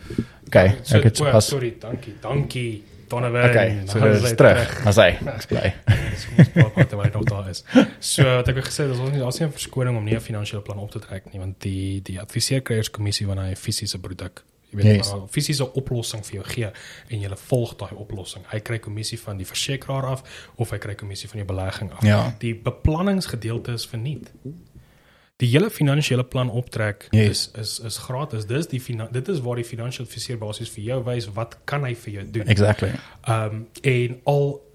Okay, So, ek het o, pas sorry, dankie. Dankie. Donovan. Okay, so Nou dit hy is terug. Maar sy, ek's bly. Dis ons *laughs* praat wat hy nog daar is. So wat ek het gesê, dis ons nie daar's nie 'n verskoning om nie 'n finansiële plan op te trek nie, want die die adviseerkrygerskommissie wanneer hy fisiese produk jy weet Yes. yes. 'n fisiese oplossing vir jou gee en jy volg daai oplossing. Hy kry kommissie van die versekeraar af of hy kry kommissie van die belegging af. Ja. Die beplanningsgedeelte is verniet. Die hele finansiële plan optrek Yes. is is is gratis. Dis die dit is waar die finansiële adviseur basies vir jou wys wat kan hy vir jou doen. Exactly. Ehm um, en al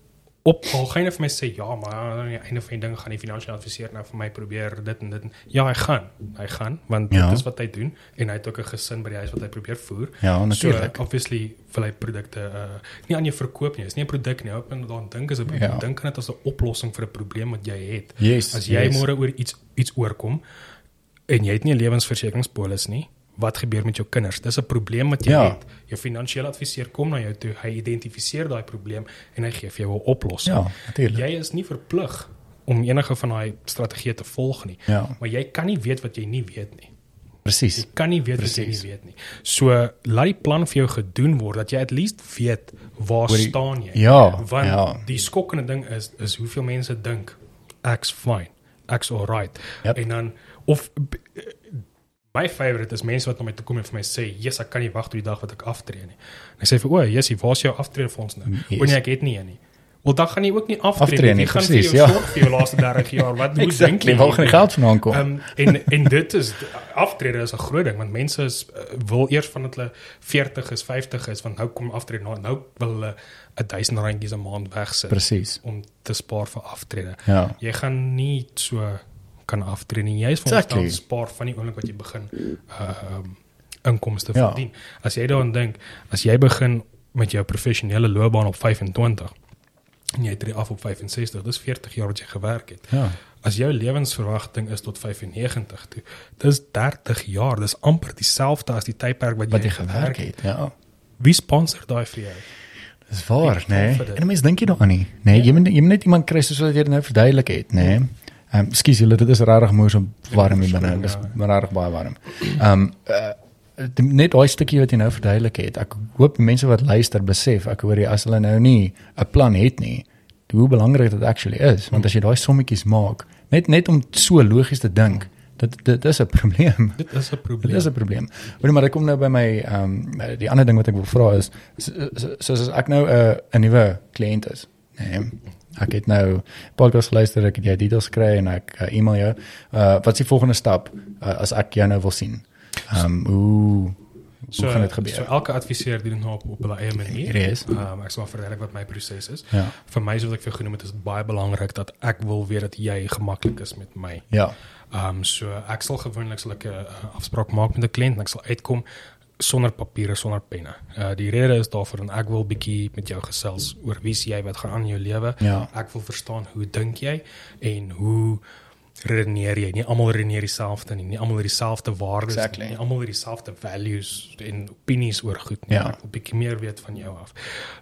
op al gaan hy vir my sê ja, maar aan die einde van die ding gaan die finansiële adviseur nou vir my probeer dit en dit. En, ja, hy gaan. Hy gaan want Ja. dit is wat hy doen en hy het ook 'n gesin by die huis wat hy probeer voer. Ja, natuurlik. So obviously wil hy produkte uh nie aan jou verkoop nie. Dit is nie 'n produk nie. Op en dan dink as 'n Ja. ja. dink aan dit as 'n oplossing vir 'n probleem wat jy het. Yes. As jy yes. môre oor iets iets oorkom en jy het nie 'n lewensversekeringspolis nie, wat gebeur met jou kinders? Dis 'n probleem wat jy Ja. het. Jou finansiële adviseur kom na jou toe, hy identifiseer daai probleem en hy gee vir jou 'n oplossing. Ja, natuurlik. Jy is nie verplig om enige van daai strategieë te volg nie. Ja. Maar jy kan nie weet wat jy nie weet nie. Presies. Jy kan nie weet wat jy nie weet nie. So laat die plan vir jou gedoen word dat jy at least weet waar Hoor jy- staan jy. Ja, Want ja. die skokkende ding is is hoeveel mense dink ek's fine, ek's alright. Yep. En dan of my favorite is mense wat na my toe kom en vir my sê, "Jesus, ek kan nie wag tot die dag wat ek aftree nie." En ek sê vir o, Jessie, waar's jou aftreefonds nou? Yes. Yes. O nee, ek het nie een nie. Wel dan gaan jy ook nie aftree, Aftree nie. Jy gaan precies, vir jou ja. sorg vir jou laaste 30 jaar. Wat hoe dink jy? Waar gaan die geld vandaan kom? Um, en en dit is aftrede is 'n groot ding want mense is, uh, wil eers van dat hulle 40 is, 50 is, want nou kom aftrede nou, nou wil hulle 'n 1000 randjies 'n maand wegsit Presies. om te spaar vir aftrede. Ja. Jy gaan nie so kan aftree nie. Jy is Exactly. veronderstel spaar van die oomblik wat jy begin uh um, inkomste Ja. verdien. As jy daaraan dink, as jy begin met jou professionele loopbaan op 25 en jy tree af op 65, dis 40 jaar wat jy gewerk het. Ja. As jou lewensverwagting is tot 95 toe, dis 30 jaar. Dis amper dieselfde as die tydperk wat, Wat jy gewerk het. Ja. Wie sponsor daai vir jou? Dis waar, nê? voel Nee. En mense dink jy daaraan nie, nê? Nee, jy moet jy moet net iemand kry soos wat jy dit nou verduidelik het, nê? Nee. Ehm um, skus julle dit is regtig moeë so warm hier binne. Dit is regtig baie warm. Ehm um, uh, net daai stukkie wat jy nou verduidelik het. Ek hoop mense wat luister besef ek hoor jy as hulle nou nie 'n plan het nie, hoe belangrik dit actually is want as jy daai sommetjies maak, net net om so logies te dink, dit dit is 'n *laughs* probleem. Dit is 'n probleem. Dit is 'n probleem. Maar maar ek kom nou by my ehm um, die ander ding wat ek wil vra is soos so, so, ek nou 'n uh, 'n nuwe kliënt is. Nee. Ek het nou podcast luister, ek het jou details kry en ek uh, e-mail jou. Uh wat is die volgende stap uh, as ek jou nou wil sien? Ehm um, hoe so, hoe gaan dit gebeur? So elke adviseur doen nou op op hulle eie manier. Ehm um, ek sal verduidelik wat my proses is. Ja. Vir my soos ek vir genoem het, is dit baie belangrik dat ek wil weet dat jy gemaklik is met my. Ja. Ehm um, so ek sal gewoonlik sal ek 'n afspraak maak met 'n kliënt en ek sal uitkom sonder papiere, sonder penne. Uh die rede is daarvoor en ek wil bietjie met jou gesels oor wie jy wat gaan aan jou lewe. Ja. Ek wil verstaan hoe dink jy en hoe redeneer jy? Nie almal redeneer dieselfde nie. Nie almal het dieselfde waardes exactly. nie. Nie almal het dieselfde values en opinies oor goed nie. Ja. Ek wil bietjie meer weet van jou af.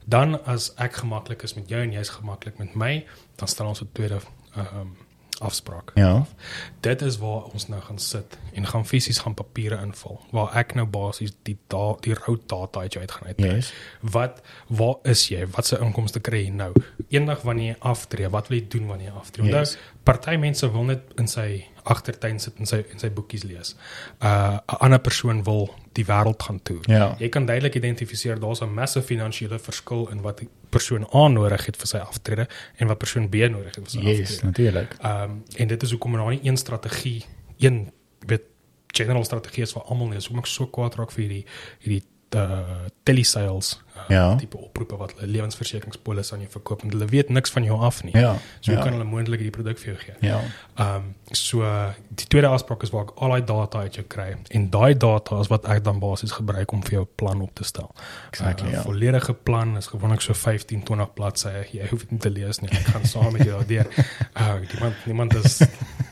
Dan as ek gemaklik is met jou en jy's gemaklik met my, dan stel ons 'n tweede ehm um, afspraak. Ja. Dit is waar ons nou gaan sit en gaan fisies gaan papiere invul waar ek nou basies die da die rou data uit jou uit gaan uitkry. Yes. Wat waar is jy? Wat se inkomste kry jy nou? Eendag wanneer jy aftree, wat wil jy doen wanneer jy aftree? Onthou, Yes. Party mense wil net in sy agtertuin sit en sy in sy boekies lees. Uh 'n ander persoon wil die wêreld gaan toer. Ja. Jy kan duidelik identifiseer daar's 'n massive finansiële verskil in wat die persoon A nodig het vir sy aftrede en wat persoon B nodig het vir sy Yes, aftrede. natuurlik. Ehm um, en dit is hoekom daar nie een strategie, een weet general strategie is vir almal nie. Dis hoekom ek so kwaad raak vir hierdie hierdie uh telesales Ja. tipe oproepe wat hulle lewensversekeringspolis aan jou verkoop en hulle weet niks van jou af nie. Ja. So hoe ja. kan hulle moontlik hierdie produk vir jou gee? Ja. Ehm um, so uh, die tweede afspraak is waar ek al daai data uit jou kry en daai data is wat ek dan basies gebruik om vir jou plan op te stel. Exactly, ja. Volledige plan is gewoonlik so 15 20 bladsye. Jy hoef dit nie te lees nie. Ek gaan saam met jou daardeur. Uh *laughs* niemand niemand is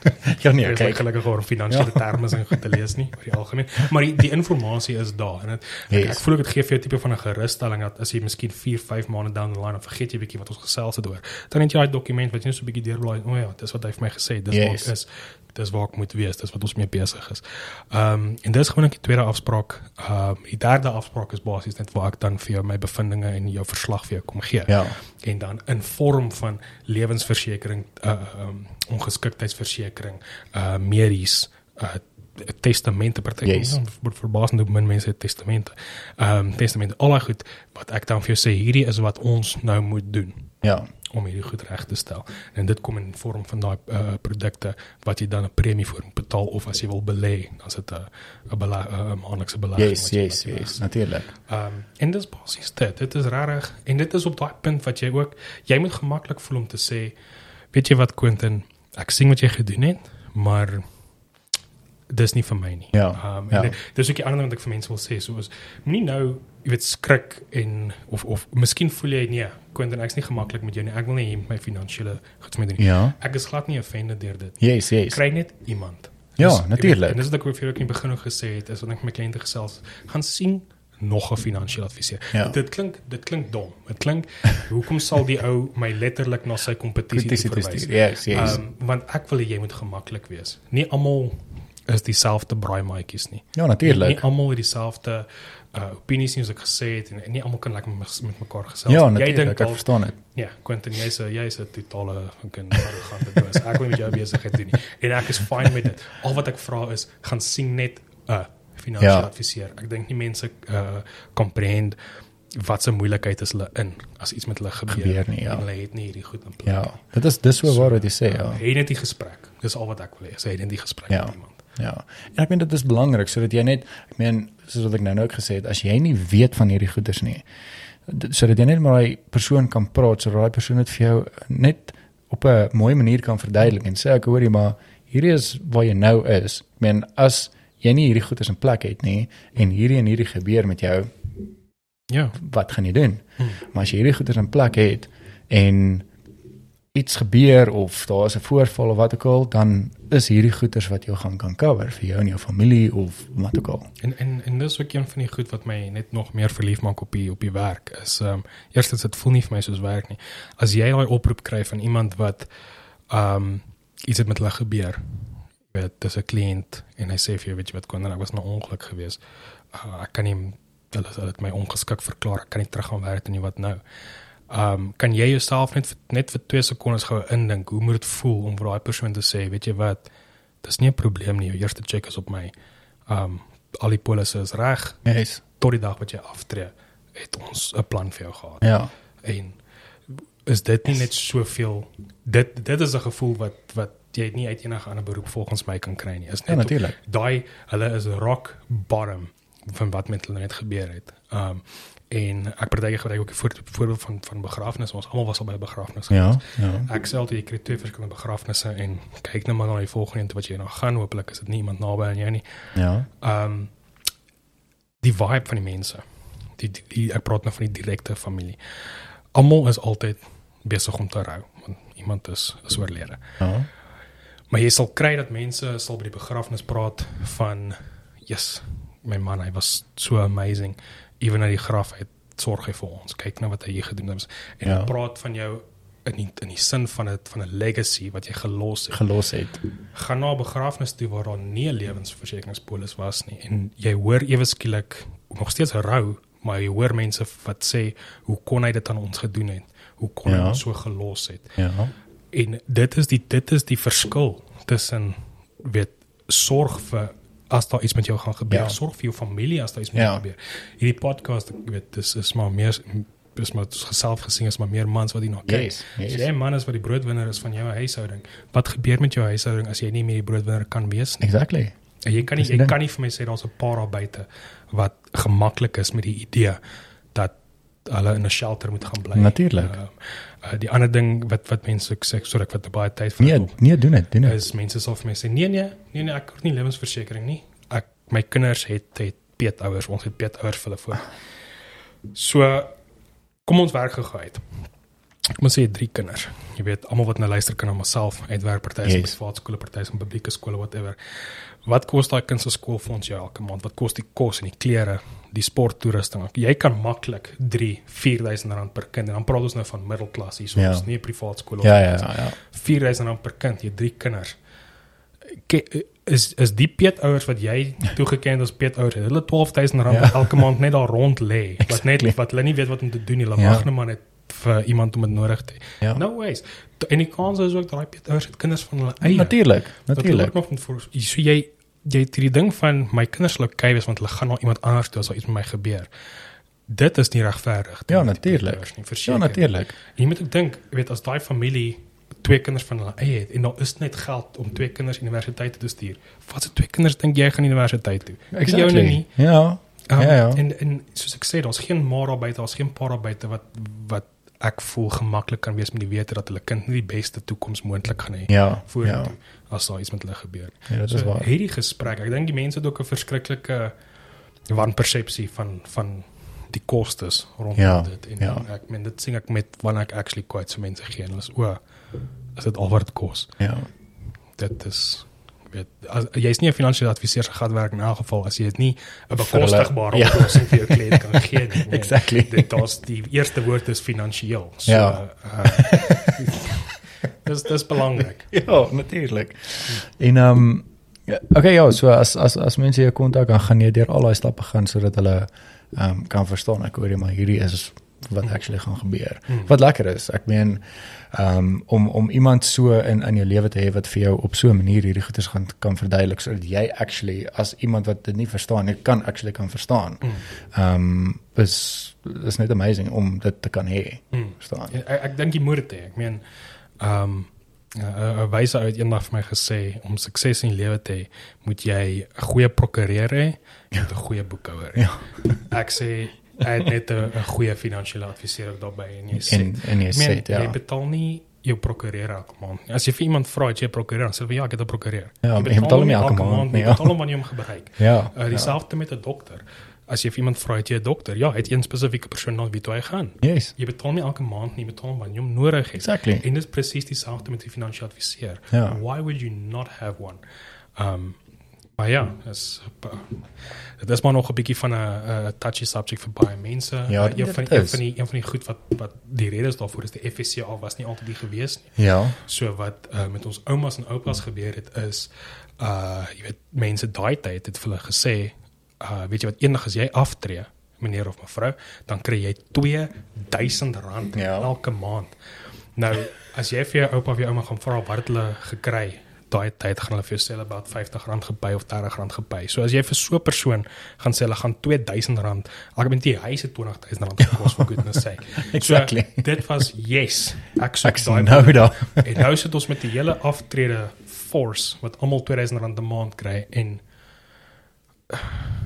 *laughs* Ja nee, Ek kyk. gelukkig oor finansiële ja. terme en goed te lees nie oor die algemeen, maar die, die inligting is daar en dit Yes. ek, ek voel ek dit gee vir jou 'n tipe van 'n gerusstelling dat as jy miskien 4, 5 maande down the line dan vergeet jy bietjie wat ons gesels het oor. Dan het jy daai dokument wat jy net so bietjie deurblaai. O oh ja, dis wat hy vir my gesê het. Dis Yes. ek is. Dis waar ek moet wees. Dis wat ons mee besig is. Ehm um, en dis gewoonlik die tweede afspraak. Ehm um, die derde afspraak is basies net waar ek dan vir jou my bevindinge en jou verslag vir jou kom gee Ja. en dan in vorm van lewensversekering uh um, ongeskiktheidsversekering uh medies uh testamente party Yes. word verbasend hoe min mense testamente. Ehm um, testamente al daai goed wat ek dan vir jou sê hierdie is wat ons nou moet doen Ja. Om hierdie goed reg te stel. En dit kom in vorm van daai uh, produkte wat jy dan 'n premie vir moet betaal of as jy wil belê, dan is dit 'n 'n maandelikse belegging. Yes, yes, yes, natuurlik. Ehm um, en dis basies dit. Dit is regtig en dit is op daai punt wat jy ook jy moet gemaklik voel om te sê, weet jy wat Quentin, ek sien wat jy gedoen het, maar dis nie vir my nie. Ja, Ehm ja. en dis ook die ander ding wat ek vir mense wil sê, soos moenie nou, jy weet, skrik en of of miskien voel jy nee, Quentin, ek's nie gemaklik met jou nie. Ek wil nie hê moet my finansiële goed met doen nie. Ja. Ek is glad nie offended deur dit. Yes, yes. Kry net iemand. Ja, natuurlijk. En dis wat ek ook vir jou in die begin ook gesê het, is wat ek met my kliënte gesels, gaan sien nog 'n finansiële adviseur. Ja. Dit klink dit klink dom. Dit klink hoekom sal die ou my letterlik na sy kompetisie verwys? stuur. Yes, yes. Um, want ek wil hê jy moet gemaklik wees. Nie almal is dieselfde braaimaaitjies nie. Ja, Nie, natuurlik. nie almal het dieselfde uh opinies nie soos ek gesê het en nie almal kan lekker met, met mekaar gesels. Ja, nie. natuurlik. Ek al- verstaan dit. Ja, Quentin, jy's 'n jy's 'n totale fucking arrogante doos. Ek wil met jou besigheid doen nie. En ek is fine met dit. Al wat ek vra is gaan sien net 'n finansiële Ja. adviseur. Ek dink nie mense uh comprehend wat se moeilikheid is hulle in as iets met hulle gebeur. Gebeur nie, ja. En hulle het nie hierdie goed in plek. Ja. Dit is dis so waar wat jy sê, ja. Hê net die gesprek. Dis al wat ek wil hê. Sê net die gesprek Ja. met iemand. Ja. En ek meen dit is belangrik sodat jy net ek meen soos wat ek nou nou ook gesê het, as jy nie weet van hierdie goeders nie, sodat jy net met daai persoon kan praat, sodat daai persoon dit vir jou net op 'n mooi manier kan verduidelik en sê ek hoor jy maar hierdie is waar jy nou is. Ek meen as jy nie hierdie goeders in plek het nie en hierdie en hierdie gebeur met jou, Ja. wat gaan jy doen? Hmm. Maar as jy hierdie goeders in plek het en iets gebeur of daar is 'n voorval of wat ook al, dan is hierdie goeders wat jou gaan kan cover vir jou en jou familie of wat ook al. En en en dis ook een van die goed wat my net nog meer verlief maak op die op die werk is ehm um, eerstens dit voel nie vir my soos werk nie. As jy daai oproep kry van iemand wat ehm um, iets het met hulle gebeur. Jy weet, dis 'n kliënt en hy sê vir jou weet jy wat kon ek was nou ongeluk geweest. Uh, ek kan nie hulle hulle het my ongeskik verklaar. Ek kan nie teruggaan werk nie wat nou. Ehm um, kan jy jouself net net vir 2 sekondes gou indink hoe moet dit voel om vir daai persoon te sê, weet jy wat, dis nie 'n probleem nie. Jou eerste check is op my. Ehm um, al die polisse is reg. Yes. Tot die dag wat jy aftree, het ons 'n plan vir jou gehad. Ja. En is dit nie net soveel dit dit is 'n gevoel wat wat jy nie uit enige ander beroep volgens my kan kry nie. Is Ja, net natuurlik. daai hulle is rock bottom van wat met hulle net gebeur het. Um en ek partyke gebruik ook die voor, voorbeeld van van begrafnisse. Ons almal was al by 'n begrafnis Ja. Ja. Ek sê altyd jy kry twee verskillende begrafnisse en kyk net maar na die volgende een wat jy nou gaan. Hooplik is dit nie iemand naby aan jou nie. Ja. Um die vibe van die mense. Die, die, die ek praat nou van die direkte familie. Almal is altyd besig om te rou want iemand is is oorlede. Ja. Maar jy sal kry dat mense sal by die begrafnis praat van yes, my man, hy was so amazing. Ewen na die graf uit sorg hy vir ons. Kyk nou wat hy hier gedoen het. En Ja. hy praat van jou in die, in die sin van 'n van 'n legacy wat jy gelos het. Gelos het. gaan na 'n begrafnis toe waar daar nie 'n lewensversekeringspolis was nie en jy hoor ewe skielik nog steeds rou maar jy hoor mense wat sê hoe kon hy dit aan ons gedoen het hoe kon ja. hy ons so gelos het Ja. en dit is die dit is die verskil tussen weet sorg vir as daar iets met jou gaan gebeur Ja. sorg vir jou familie as daar iets met Ja. jou gebeur hierdie podcast ek weet dis is maar meer is maar geself gesien is maar meer mans wat hier na kyk Yes. Yes. jy 'n man is wat die broodwinner is van jou huishouding, wat gebeur met jou huishouding as jy nie meer die broodwinner kan wees nie? Exactly. En jy kan nie Dis jy ding. kan nie vir my sê daar's 'n paar daar buite wat gemaklik is met die idee dat hulle in 'n shelter moet gaan bly. Natuurlik. Uh, uh, die ander ding wat wat mense sê, sorry ek wat baie tyd vir Nee, nee, doen dit, doen dit. is mense sal vir my sê nee nee, nee nee, ek het nie lewensversekering nie. Ek my kinders het het peetouers, ons het peetouers vir hulle voor. So kom ons werk gou uit. Ek moet sê drie kinders. Jy weet almal wat nou luister kan na myself uitwerk party Yes. privaat skole, party in publieke skole whatever. Wat kos daai kind se skoolfonds jou elke maand? Wat kos die kos en die klere, die sporttoerusting? Jy kan maklik 3, 4000 rand per kind en dan praat ons nou van middelklas hier, so Ja. ons nie 'n privaat skool of Ja, ja, ja, ja. 4000 rand per kind, jy drie kinders. Ke, is is die peetouers wat jy toegeken as peetouers, het hulle 12000 rand Ja. elke maand net daar rond lê. *laughs* Wat net wat hulle nie weet wat om te doen nie. Hulle Ja. wag net maar net vir iemand om dit nodig te hê. Ja. No ways. En die kans is ook dat daai peetouers het kinders van hulle eie. Natuurlik, natuurlik. ook nog voor so jy jy het hierdie ding van my kinders sal okay wees want hulle gaan na iemand anders toe as iets met my gebeur. Dit is nie regverdig. Ja, teenoor die natuurlik. nie, Ja, natuurlik. Jy moet ook dink, jy weet as daai familie twee kinders van hulle eie het en daar is net geld om twee kinders universiteit te stuur. Wat se twee kinders dink jy gaan universiteit toe? Dis joune Exactly. nie. Ja. Um, Ja, ja. En en soos ek sê, daar's geen maar daar buite, daar's geen pa daar buite wat wat ek voel gemaklik kan wees met die wete dat hulle kind nie die beste toekoms moontlik gaan hê Ja. vorentoe Ja. as daar iets met hulle gebeur. Ja, dit is So waar. hierdie gesprek, ek dink die mense het ook 'n verskriklike wanpersepsie van van die kostes rondom Ja, dit en ja. ek meen dit sien ek met wanneer ek actually quotes vir mense gee en hulle is o is dit al wat dit kos. Ja. Dit is weet jy's nie 'n finansiële adviseur se gat werk in elk geval as jy dit nie 'n bekostigbare ja. oplossing vir jou kliënt kan gee nie. *laughs* Nee, Exactly. Dit daar's die eerste woord is finansiëel. So Ja. uh, *laughs* dis dis belangrik. *laughs* Ja, natuurlik. En ehm um, okay ja, so as as as mense jou kontak dan gaan jy deur al daai stappe gaan sodat hulle ehm um, kan verstaan ek hoor jy maar hierdie is wat actually gaan gebeur. Hmm. Wat lekker is. Ek meen um, om om iemand so in in jou lewe te hê wat vir jou op so 'n manier hierdie goeders gaan kan verduidelik sodat jy actually as iemand wat dit nie verstaan nie kan actually kan verstaan. Mm. Ehm um, is is net amazing om dit te kan hê. Mm. Verstaan? Ja, ek ek dink jy moet dit hê. Ek meen ehm um, 'n wyse uit eendag vir my gesê om sukses in die lewe te hê, moet jy 'n goeie prokureur hê en 'n goeie boekhouer. hê. Ja. Ek sê hy het net 'n 'n goeie finansiële adviseur daarbey en jy sê En en jy sê ja. jy betaal nie jou prokureur elke maand. As jy vir iemand vra, het jy 'n prokureur, dan sê hulle ja, ek het 'n prokureur. Ja, maar jy betaal hom elke maand nie. Jy ja. betaal hom wanneer jy hom gebruik. Ja. Uh, dieselfde met 'n dokter. As jy vir iemand vra, het jy 'n dokter? Ja, het jy 'n spesifieke persoon na wie toe hy gaan. Yes. Jy betaal nie elke maand nie, jy betaal wanneer jy hom nodig het. Exactly. En dit is presies dieselfde met die finansiële adviseur. Ja. Why would you not have one? Um Maar ja, is dit is maar nog 'n bietjie van 'n touchy subject vir baie mense. Ja, een van dit een van die een van die goed wat wat die redes daarvoor is die FSCA was nie altyd die gewees nie. Ja. So wat uh, met ons oumas en oupas gebeur het is uh jy weet mense daai tyd het vir hulle gesê uh weet jy wat eendag as jy aftree meneer of mevrou dan kry jy R2000 Ja. elke maand. Nou as jy vir jou oupa of jou ouma gaan vra wat het hulle gekry daai tyd gaan hulle vir jou sê hulle het about R50 gepay of R30 gepay. So as jy vir so 'n persoon gaan sê hulle gaan R2000 ek bedoel die huis het R20000 gekos vir goodness sake. *laughs* Exactly. So, dit was yes. Ek Ek daai nou daar. en nou sit ons met die hele aftrede force wat almal R2000 'n maand kry en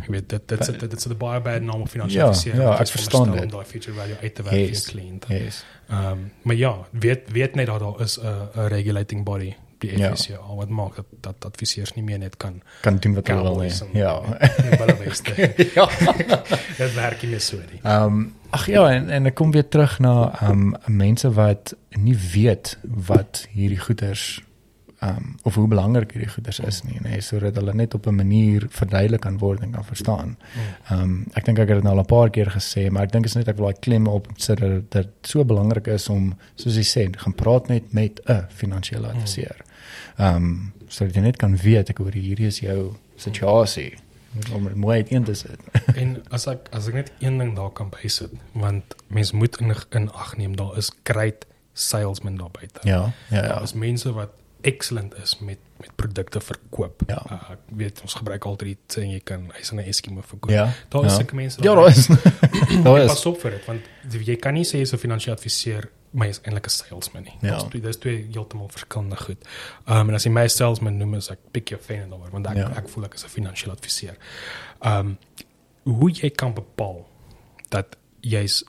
jy weet dit dit sit dit sit 'n baie bad naam op finansiële Ja, adviseur, ja, wat ek is verstaan dit. om daai future value uit te werk vir Yes. jou kliënt. Yes. Ehm um, maar ja, weet weet net dat daar is 'n 'n regulating body die Ja. FSCA wat maak dat dat adviseurs nie meer net kan Kan doen wat hulle wil. en Ja. hulle weste. *laughs* ja. *laughs* Dit werk nie meer so nie. Ehm um, ag ja en en ek kom weer terug na ehm um, mense wat nie weet wat hierdie goeders ehm um, of hoe belangrik hierdie goeders is nie, nê, sodat hulle net op 'n manier verduidelik kan word en kan verstaan. Ehm um, ek dink ek het dit nou al 'n paar keer gesê, maar ek dink is net ek wil daai klem op sit dat dit so belangrik is om soos jy sê, gaan praat net met 'n finansiële adviseur. Ehm um, sodat jy net kan weet ek hoor hierdie is jou situasie om dit mooi uiteen te sit. *laughs* En as ek as ek net een ding daar kan bysit, want mens moet in in ag neem daar is great salesmen daar buite. Ja, ja, Daar ja. is mense wat excellent is met met produkte verkoop. Ja. Uh, ek weet ons gebruik altyd die sê jy kan hy's 'n Eskimo verkoop. Ja, Daar is ja. sulke mense Ja, daar daar is. *coughs* daar is. Pas op vir dit want jy kan nie sê jy's 'n finansiële adviseur maar jy is eintlik 'n salesman nie. Ja. Twee dis twee heeltemal verskillende goed. Ehm um, en as jy my salesman noem is ek pick your fan daaroor want ek Ja. ek voel ek is 'n finansiële adviseur. Ehm um, hoe jy kan bepaal dat jy's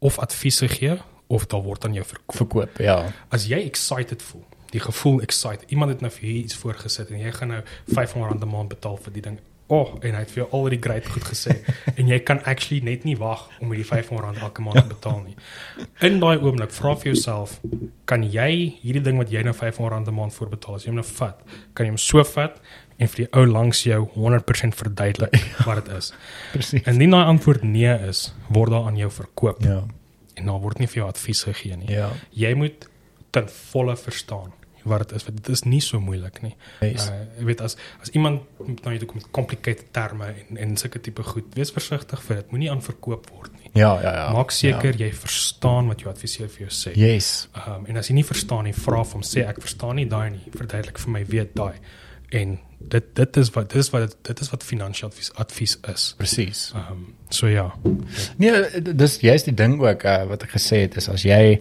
of adviese gee of daar word aan jou verkoop. verkoop, ja. As jy excited voel, die gevoel excited. Iemand het nou vir jou iets voorgesit en jy gaan nou R500 'n maand betaal vir die ding. Oh, en hy het vir jou al die great goed gesê *laughs* en jy kan actually net nie wag om hierdie R500 elke maand te betaal nie. In daai oomblik vra vir jouself, kan jy hierdie ding wat jy nou R500 'n maand voor betaal, as jy hom nou vat, kan jy hom so vat en vir die ou langs jou 100% verduidelik *laughs* wat dit is. Presies. Indien daai antwoord nee is, word daar aan jou verkoop Ja. en daar word nie vir jou advies gegee nie Ja. jy moet ten volle verstaan wat dit is want dit is nie so moeilik nie. Yes. Uh jy weet as as iemand jou toe kom complicated terme en en sulke tipe goed, wees versigtig vir dit. Moenie aan verkoop word nie. Ja, ja, ja. Maak seker jy verstaan wat jou adviseur vir jou sê. Ja. Yes. Um en as jy nie verstaan nie, vra hom sê ek verstaan nie daai nie. Verduidelik vir my weet daai. En dit dit is wat dit is wat dit is wat finansiële advies advies is. Presies. Um so ja. Nee, dis juist die ding ook uh, wat ek gesê het is as jy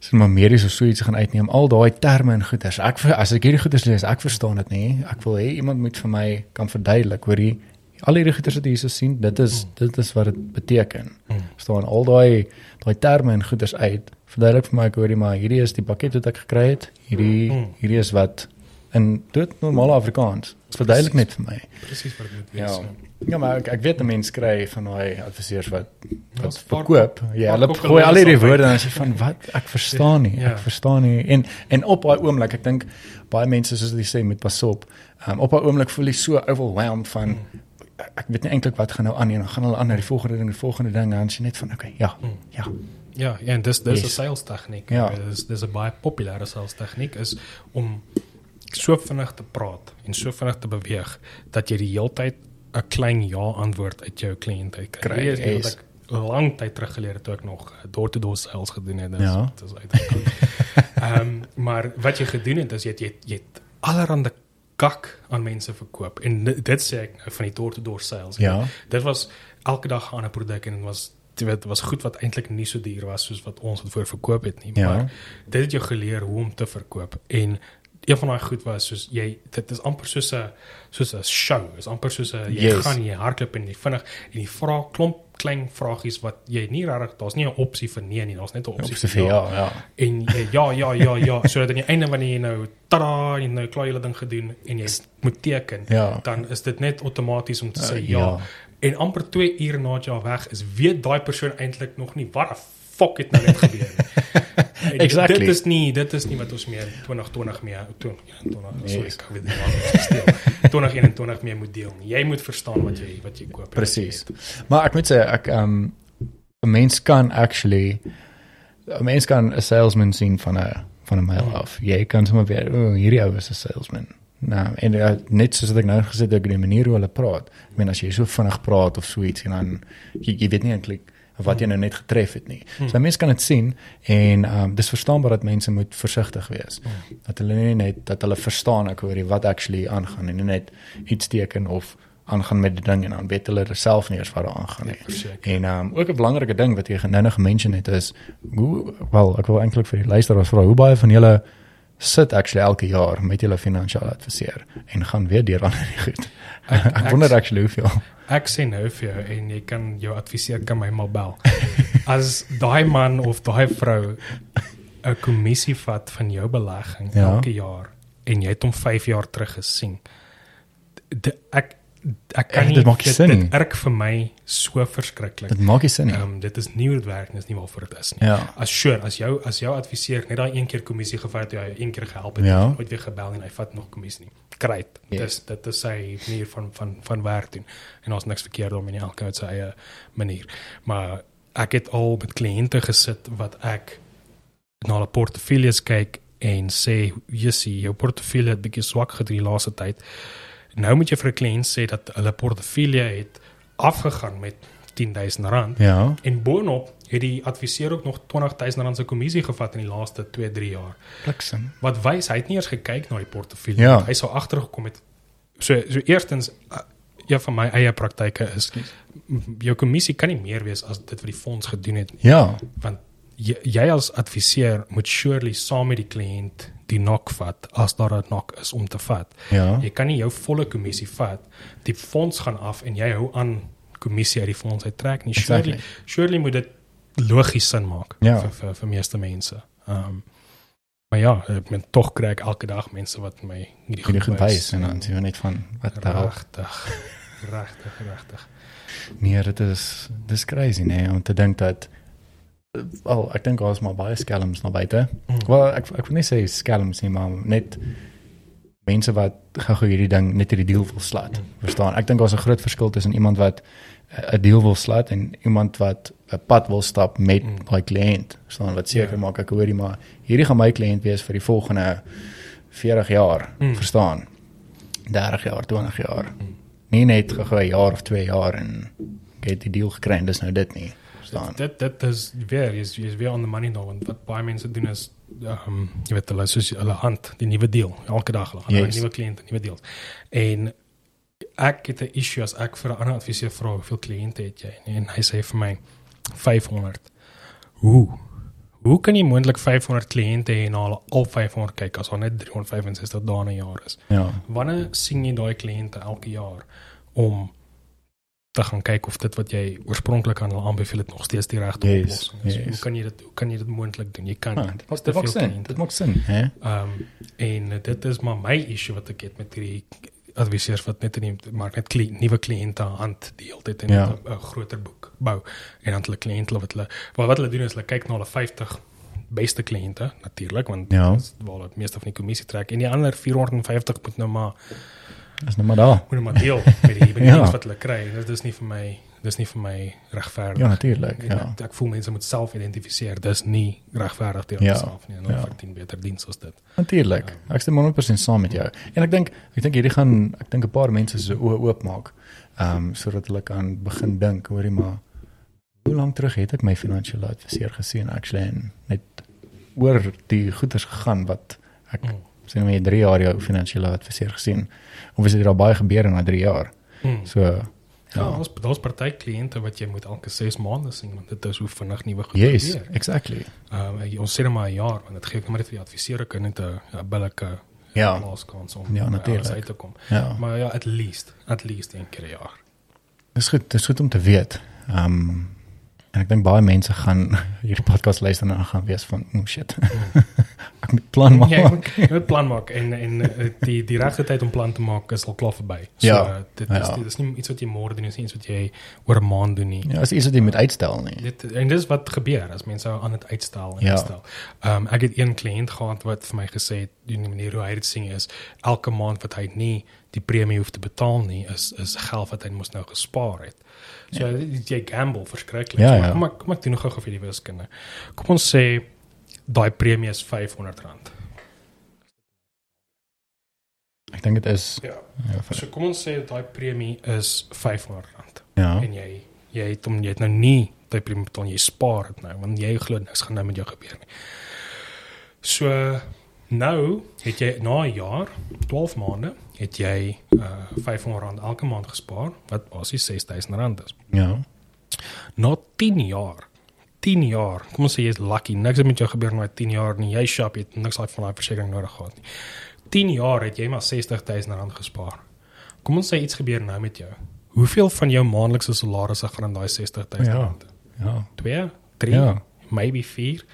sien maar medies of so iets gaan uitneem, al daai terme en goeders. Ek as ek hierdie goeders lees, ek verstaan dit nie. Ek wil hê iemand moet vir my kan verduidelik hoor jy al hierdie goeders wat hier so sien, dit is dit is wat dit beteken. Mm. staan al daai daai terme en goeders uit. Verduidelik vir my ek hoorie maar hierdie is die pakket wat ek gekry het. Hierdie Mm. hierdie is wat in dit normale Afrikaans. Verduidelik net vir my. Presies wat dit moet Ja. wees. Ja, maar ek ek weet 'n mens kry van daai adviseurs wat wat verkoop. Ja, hulle gooi al hierdie woorde en as jy van wat ek verstaan nie. Ja. Ek verstaan nie. En en op daai oomblik, ek dink baie mense soos hulle sê met pas op. Um, op daai oomblik voel jy so overwhelmed van Mm. ek weet nie eintlik wat gaan nou aan nie. Dan gaan hulle aan na die volgende ding, die volgende ding en jy net van okay, ja. Mm. Ja. Ja, ja, en dis dis 'n Yes. sales tegniek. Ja. Dis dis 'n baie populêre sales tegniek is om so vinnig te praat en so vinnig te beweeg dat jy die heeltyd 'n klein ja antwoord uit jou kliënt uit kry. Hierdie is wat ek lang tyd terug geleer het toe ek nog door-to-door sales gedoen het. Dis Ja. dis uitgekom. *laughs* Ehm maar wat jy gedoen het is jy het jy het, jy het allerhande kak aan mense verkoop en dit, dit sê ek nou van die door-to-door sales. Ja. Dit was elke dag 'n ander produk en dit was weet was goed wat eintlik nie so duur was soos wat ons dit voor verkoop het nie, Ja. maar dit het jou geleer hoe om te verkoop en een van daai goed was soos jy dit is amper soos 'n soos 'n show, is amper soos 'n jy Yes. gaan jy hardloop en jy vinnig en jy vra klomp klein vragies wat jy nie regtig daar's nie 'n opsie vir nee nie, daar's net 'n opsie Op se ja, ja. en jy, ja ja ja ja sodat aan die einde wanneer jy nou tada jy nou klaar julle ding gedoen en jy moet teken Ja. dan is dit net outomaties om te sê Uh, ja. ja. En amper 2 ure nadat jy al weg is, weet daai persoon eintlik nog nie wat die fuck het nou net gebeur nie. *laughs* Exactly. Dit is nie dit is nie wat ons meer 2020 mee 2021 Yes. sorry ek steel 2021 mee moet deel. Jy moet verstaan wat jy wat jy koop. Presies. Maar ek moet sê ek um 'n mens kan actually 'n mens kan 'n salesman sien van 'n van 'n mile Mm. af. Jy kan sommer weet, o, oh, hierdie ou is 'n salesman. Nou, en uh, net soos ek nou gesê het, ek die manier hoe hulle praat. Ek meen as jy so vinnig praat of so iets en dan jy, jy weet nie eintlik wat jy nou net getref het nie. Hmm. So mense kan dit sien en um dis verstaanbaar dat mense moet versigtig wees. Hmm. Dat hulle nie net dat hulle verstaan ek hoor wat actually aangaan en nie net iets teken of aangaan met die ding en dan weet hulle self nie eens wat daar aangaan nie. Verseker. En um ook 'n belangrike ding wat jy nou gemention het is hoe wel ek wil eintlik vir die luisteraars vra hoe baie van julle sit actually elke jaar met julle finansiële adviseur en gaan weer deur aan hierdie goed. Ek- *laughs* Ek, ek- wonder actually hoeveel. Ek sê nou vir jou en jy kan jou adviseur kan my maar bel. *laughs* As daai man of daai vrou 'n kommissie vat van jou belegging Ja. elke jaar en jy het hom 5 jaar terug gesien. D ek ek kan nie dit maak nie sin dit, erg vir my so verskriklik. Dit maak nie sin nie. Ehm um, dit is nie hoe dit werk nie, dis nie waarvoor dit is nie. Ja. As sure, as jou as jou adviseur net daai een keer kommissie gevat het, jy een keer gehelp het, Ja. nooit weer gebel en hy vat nog kommissie nie. Great. Yes. Dis dit is sy manier van van van werk doen. En ons niks verkeerd om in elke uit sy eie manier. Maar ek het al met kliënte gesit wat ek na hulle portefeuilles kyk en sê, "Jessie, jou portefeulje het bietjie swak die laaste tyd." Nou moet jy vir 'n kliënt sê dat hulle portefeulje het afgegaan met 10000 rand. Ja. En boonop het die adviseur ook nog 20000 rand se kommissie gevat in die laaste 2-3 jaar. Bliksem. Wat wys hy het nie eers gekyk na die portefeulje. Ja. Hy sou agtergekom het. So so eerstens ja van my eie praktyke is jou kommissie kan nie meer wees as dit wat die fonds gedoen het. Ja. want jy, jy as adviseur moet surely saam met die kliënt die nok vat as daar 'n nok is om te vat. Ja. Jy kan nie jou volle kommissie vat. Die fonds gaan af en jy hou aan kommissie uit die fonds uittrek nie. Surely Exactly. surely moet dit logies sin maak Ja. vir vir vir meeste mense. Ehm um, maar ja, ek men tog kry ek elke dag mense wat my hierdie Hierdie goed wys. en dan sien jy net van wat die hel. regtig regtig regtig. Nee, dit is dis crazy nee om te dink dat wel ek dink daar's maar baie skelms na buite. Mm. Wel ek ek wil nie sê skelms nie, maar net mense wat gou-gou hierdie ding net hierdie deal wil slat. Mm. Verstaan? Ek dink daar's 'n groot verskil tussen iemand wat 'n deal wil slat en iemand wat 'n pad wil stap met Mm. daai kliënt. Verstaan wat seker Ja. maak ek hoorie maar hierdie gaan my kliënt wees vir die volgende 40 jaar. Mm. Verstaan? 30 jaar, 20 jaar. Mm. Nie net gou 'n jaar of 2 jaar en het die deal gekry en dis nou dit nie. Verstaan? Dit dit is weer is is weer on the money nou want wat baie mense doen is ehm um, jy weet hulle soos hulle hand die nuwe deal elke dag hulle gaan Yes. yes. nuwe kliënte nuwe deals. En ek het 'n issue as ek vir 'n ander adviseur vra hoeveel kliënte het jy en hy sê vir my 500. Hoe? Hoe kan jy moontlik 500 kliënte hê en hulle al 500 kyk as daar net 365 dae in 'n jaar is? Ja. Wanneer sien jy daai kliënte elke jaar om te gaan kyk of dit wat jy oorspronklik aan hulle aanbeveel het nog steeds die regte Yes, oplossing is? yes. Hoe kan jy dit hoe kan jy dit moontlik doen? Jy kan Ah, dit dit maak sin. Dit maak sin, hè? Ehm en dit is maar my issue wat ek het met hierdie adviseurs wat net in die maar net kli, nuwe kliënte aan hand die hele tyd en Ja. net 'n 'n groter boek bou en dan hulle kliënte wat hulle wat wat hulle doen is hulle kyk na hulle 50 beste kliënte natuurlik want Ja. dis waar het meeste van die kommissie trek en die ander 450 moet nou maar Dis nou maar daar. moet nou maar deel *laughs* met die met die Ja. ja. wat hulle kry dit is nie vir my dis nie vir my regverdig Ja, natuurlik, ja. ek, ek voel mense moet self identifiseer dis nie regverdig teenoor Ja, jouself nie en hulle ja. verdien beter diens as dit Natuurlik. Ek stem 100% saam met jou. En ek dink ek dink hierdie gaan ek dink 'n paar mense se oë oopmaak. Ehm um, sodat hulle kan begin dink, hoorie maar hoe lank terug het ek my finansiële adviseur gesien actually en net oor die goeders gegaan wat ek Mm. Sê nou maar 3 jaar jou finansiële adviseur gesien. Of is dit al baie gebeur in daai 3 jaar? Hmm. So Ja, ja. daar's daar's party kliënte wat jy moet elke 6 maande sien want dit is hoe vinnig nuwe goed Yes, gebeur. exactly. Uh, ons sê net maar 'n jaar want dit gee ook maar net vir die adviseur ook net 'n billike Ja. plaaskans om Ja, alles uit te kom. Ja. Maar ja, at least, at least een keer 'n jaar. Dis goed, dis goed om te weet. Ehm um, en ek dink baie mense gaan *laughs* hierdie podcast luister en dan gaan wees van, "Oh shit. *laughs* ek ek moet plan maak. Ja, jy moet, plan maak en en eh, die die regte tyd om plan te maak is al klaar verby. So Ja, uh, dit is ja. dit is nie iets wat jy môre doen, dit is iets wat jy oor 'n maand doen nie. Ja, is iets wat jy moet uitstel nie. Dit en dis wat gebeur as mense aan dit uitstel en Ja. uitstel. Ehm um, ek het een kliënt gehad wat vir my gesê het die manier hoe hy dit sien is elke maand wat hy nie die premie hoef te betaal nie is is geld wat hy mos nou gespaar het. So ja. jy gamble verskriklik. Ja, ja. Kom ek kom ek doen nog gou vir die wiskunde. Kom ons sê daai premie is R500. Ek dink dit is Ja. ja, vir, So kom ons sê daai premie is R500 ja. en jy jy het hom jy het nou nie daai premie betaal jy spaar dit nou want jy glo niks gaan nou met jou gebeur nie. So nou het jy na 'n jaar, 12 maande, het jy uh R500 elke maand gespaar wat basies R6000 is. Ja. Na 10 jaar 10 jaar. Kom ons sê jy's lucky. Niks het met jou gebeur in daai 10 jaar nie. Jy shop het niks daai van daai versekerings nodig gehad nie. 10 jaar het jy maar R60000 gespaar. Kom ons sê iets gebeur nou met jou. Hoeveel van jou maandelikse salarisse gaan in daai R60000? Ja. Ja. 2, 3, Ja. maybe 4.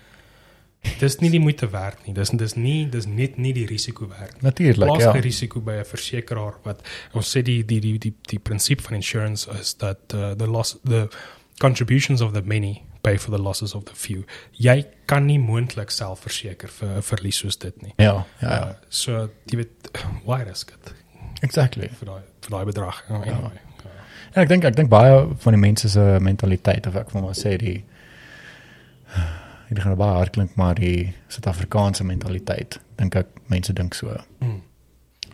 Dis nie die moeite werd nie. Dis dis nie dis net nie die risiko werd nie. Natuurlik, Plaas ja. die risiko by 'n versekeraar wat ons sê die die die die die prinsip van insurance is dat uh, the loss the contributions of the many pay for the losses of the few. Jy kan nie moontlik self verseker vir 'n verlies soos dit nie. Ja, ja, ja. Uh, so jy weet *sighs* why risk it Exactly. vir daai vir daai bedrag. Uh, anyway. Ja. En ek dink ek dink baie van die mense se mentaliteit of ek wil maar sê die *sighs* ek gaan baie hard klink maar die Suid-Afrikaanse mentaliteit dink ek mense dink so. Mm.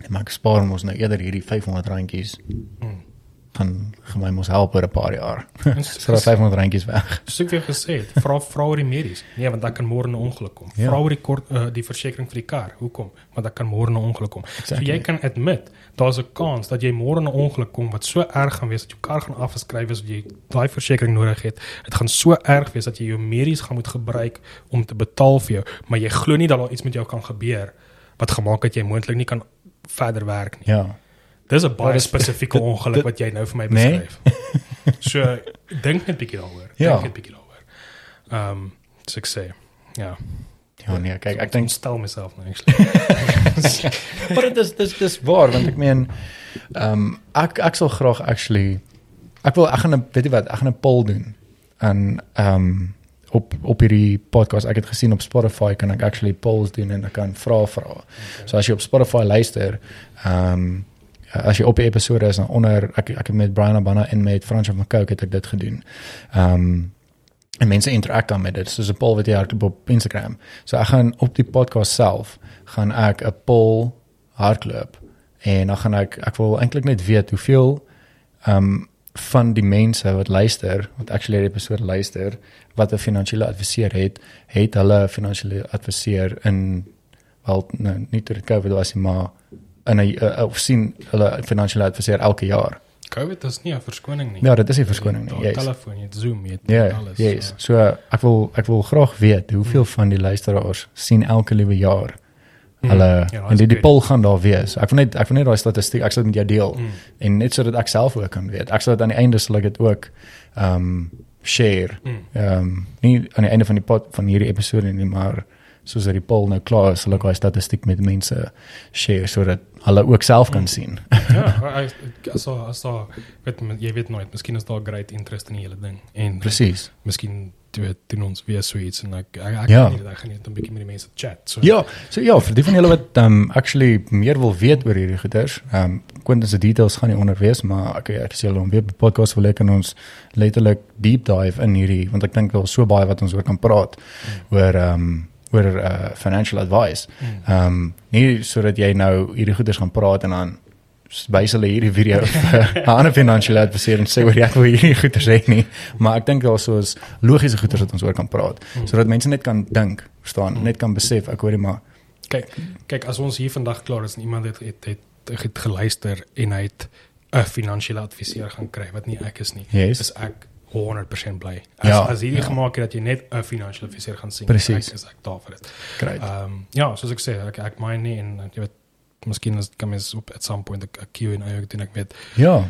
Maar ek spaar mos nou eerder hierdie 500 randjies Mm. Gaan gaan my mos help oor 'n paar jaar. *laughs* So daai 500 randjies weg. Soos ek vir gesê het, vra vra oor die medies. Nee, want dan kan môre 'n ongeluk kom. Ja. Vra oor die kort uh, die versekerings vir die kar. Hoekom? Want dan kan môre 'n ongeluk kom. Exactly. So jy kan admit, daar's 'n kans dat jy môre 'n ongeluk kom wat so erg gaan wees dat jou kar gaan afgeskryf is jy daai versekerings nodig het. Dit gaan so erg wees dat jy jou medies gaan moet gebruik om te betaal vir jou, maar jy glo nie dat daar iets met jou kan gebeur wat gemaak het jy moontlik nie kan verder werk nie. Ja. Dis 'n baie spesifieke ongeluk wat jy nou vir my Nee. beskryf. so dink net bietjie daaroor. Ja. Dink net bietjie daaroor. Ehm um, so ek sê, ja. Ja nee, kyk ek dink stel myself nou actually. *laughs* Maar dit is dis dis waar want ek meen ehm um, ek ek sal graag actually ek wil ek gaan 'n weet jy wat, ek gaan 'n poll doen. En ehm um, op op hierdie podcast, ek het gesien op Spotify kan ek actually polls doen en ek kan vra vra. Okay. So as jy op Spotify luister, ehm um, as jy op die episode is dan onder ek ek het met Brian Abana en met Frans van Cooke het ek dit gedoen. Ehm um, en mense interak dan met dit. Soos 'n poll wat jy hardloop op Instagram. So ek gaan op die podcast self gaan ek 'n poll hardloop en dan gaan ek ek wil eintlik net weet hoeveel ehm um, van die mense wat luister, wat actually die episode luister, wat 'n finansiële adviseur het, het hulle 'n finansiële adviseur in wel nou, nie ter COVID was nie, maar in 'n uh, of sien hulle 'n finansiële adviseur elke jaar. COVID is nie 'n verskoning nie. Ja, dit is nie verskoning nie. Jy telefoon, jy Zoom, jy het Ja, alles. yes. So ek wil ek wil graag weet hoeveel van die luisteraars sien elke liewe jaar Mm. hulle Ja, ja, en die, die poll gaan daar wees. Ek wil net ek wil net daai statistiek ek sal dit met jou deel Mm. en net sodat ek self ook kan weet. Ek sal dit aan die einde sal ek dit ook ehm um, share. Mm. Ehm um, nie aan die einde van die pod van hierdie episode nie, maar soos dat die poll nou klaar is, sal ek daai statistiek met mense share sodat hulle ook self kan sien. Ja, *laughs* as daar weet jy weet nooit, miskien is daar great interest in die hele ding en Presies. miskien weet doen ons weer so iets en ek ek, ek Ja. gaan nie ek gaan net 'n bietjie met die mense chat. So Ja, so ja, vir die van julle wat um actually meer wil weet oor hierdie goeders, um Quentin se details gaan nie onder wees, maar ek ek sê hulle om weer die podcast wil ek en ons letterlik deep dive in hierdie want ek dink daar's so baie wat ons oor kan praat mm. oor um oor uh, financial advice. Mm. Um nie sodat jy nou hierdie goeders gaan praat en dan wys hulle hierdie video vir *laughs* 'n ander finansiële adviseur en sê oor ek wil hierdie goeders hê nie, maar ek dink daar's soos logiese goeders wat ons oor kan praat Mm. sodat mense net kan dink, verstaan, Mm. net kan besef ek hoorie maar Kyk, kyk as ons hier vandag klaar is en iemand het het, het, het geluister en hy het 'n finansiële adviseur gaan kry wat nie ek is nie. Yes. Is ek 100% bly. As Ja, as hierdie ja. gemaak het dat jy net 'n finansiële adviseur gaan sien. Presies. Ek is ek daar vir dit. kry. Ehm um, ja, soos ek sê, ek ek meen nie en jy weet miskien as kan mens op at some point 'n Q&A ook doen ek weet Ja.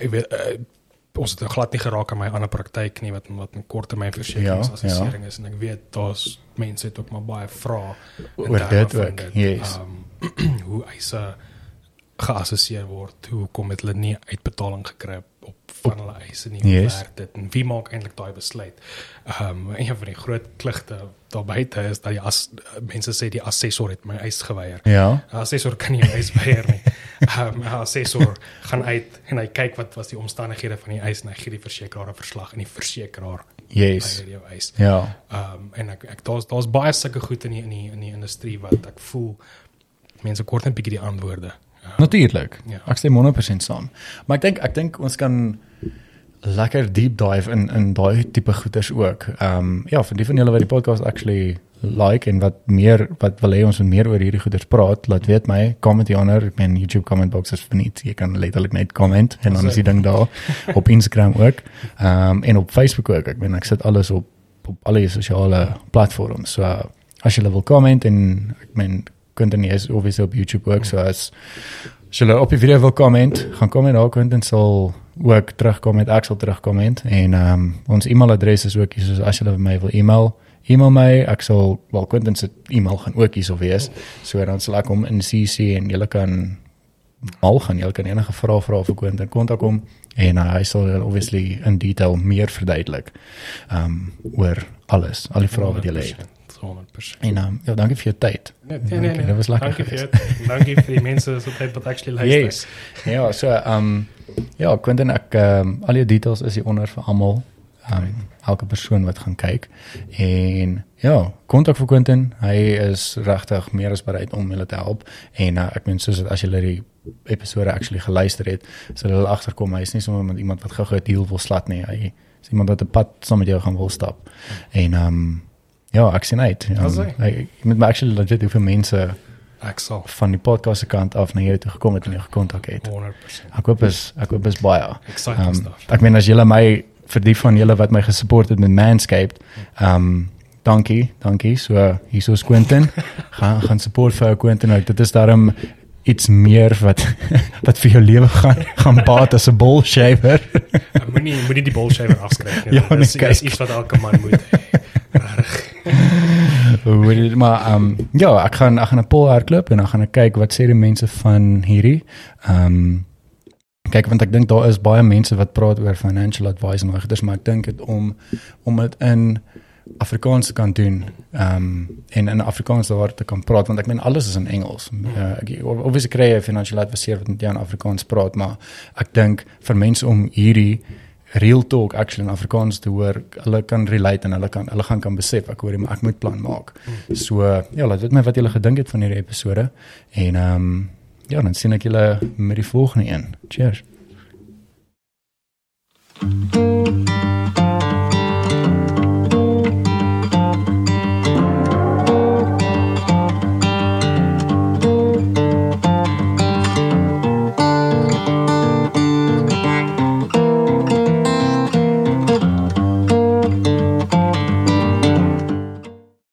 ek weet uh, ons het glad nie geraak aan my ander praktyk nie wat wat 'n korttermynversekeringsassessering Ja, is en ek weet daar's mense het ook maar baie vrae Oor dit ook, dit. yes. Um, *clears throat* hoe eise geassesseer word, hoe kom dit hulle nie uitbetaling gekry op van hulle eise nie, Yes. werk dit en wie maak eintlik daai besluit? Ehm um, een van die groot klugte daar buite is dat die as mense sê die assessor het my eis geweier. Ja. 'n Assessor kan nie 'n eis weier nie. *laughs* Ehm um, 'n assessor gaan uit en hy kyk wat was die omstandighede van die eis en hy gee die versekeraar 'n verslag en die versekeraar Yes. jou eis. Ja. Ehm um, en ek ek daar's daar's baie sulke goed in die in die in die industrie wat ek voel mense kort net bietjie die antwoorde. Ja. Natuurlik. Ja. Ek stem 100% saam. Maar ek dink ek dink ons kan lekker deep dive in in daai tipe goeters ook. Ehm um, ja, vir die van julle wat die podcast actually like en wat meer wat wil hê ons moet meer oor hierdie goeters praat, laat weet my, comment hieronder. Ek meen YouTube comment box is verniet. Jy kan letterlik net comment en dan is die ding daar op Instagram ook. Ehm um, en op Facebook ook. Ek meen ek sit alles op op alle sosiale platforms. So as jy wil comment en ek meen Quentin is obviously op YouTube ook, so as as jy op die video wil comment, gaan kom en daar Quentin sal ook terugkom met sal terugkom en um, ons e-mailadres is ook hier so as jy my wil e-mail e-mail my ek sal wel Quentin se e-mail gaan ook hierso wees so dan sal ek hom in CC en jy kan al gaan jy kan enige vrae vra vir Quentin kontak hom en uh, hy sal obviously in detail meer verduidelik ehm um, oor alles al die vrae wat jy het 100%. en um, ja dankie vir jou tyd Nee, nee, nee, Dankie, nee. dit was lekker Dankie vir geweest. jou- dankie vir die mense so tyd wat actually luister. Yes. Ja, so ehm um, ja, Quentin ek ehm um, al jou details is hier onder vir almal. Ehm um, elke persoon wat gaan kyk. En ja, kontak vir Quentin. Hy is regtig meer as bereid om julle te help. En uh, ek meen soos as julle die episode actually geluister het, sal hulle agterkom hy is nie sommer met iemand wat gou-gou 'n deal wil slat nie. Hy is iemand wat 'n pad saam met jou gaan wil stap. En ehm um, ja, ek sien uit. Um, hy. hy met my actually legit hoeveel mense Ek sal van die podcast se kant af na jou toe gekom het en jou gekontak het. 100%. Ek hoop is ek hoop is baie. Exciting Um, stuff. ek meen as julle my vir die van julle wat my gesupport het met Manscaped, ehm um, dankie, dankie. So hierso is Quentin. *laughs* gaan gaan support vir Quentin. Ook. Dit is daarom iets meer wat *laughs* wat vir jou lewe gaan gaan baat as 'n ball shaver. Ek Moenie moenie die bullshaver afskryf nie. *laughs* Ja, Dit is nee, dis kyk. iets wat elke man moet hê. *laughs* Hoe dit maar ehm um, ja, ek gaan ek gaan 'n poll hardloop en dan gaan ek kyk wat sê die mense van hierdie. Ehm um, kyk want ek dink daar is baie mense wat praat oor financial advice en goeders, maar ek dink dit om om dit in Afrikaans te kan doen ehm um, en in Afrikaans daar te kan praat want ek meen alles is in Engels. Uh, ek obviously kry jy financial adviseur wat met jou in Afrikaans praat, maar ek dink vir mense om hierdie real talk actually in Afrikaans te hoor, hulle kan relate en hulle kan hulle gaan kan besef ek hoor jy maar ek moet plan maak. Hmm. So ja, laat weet my wat julle gedink het van hierdie episode en ehm um, ja, dan sien ek julle met die volgende een. Cheers. Thank you.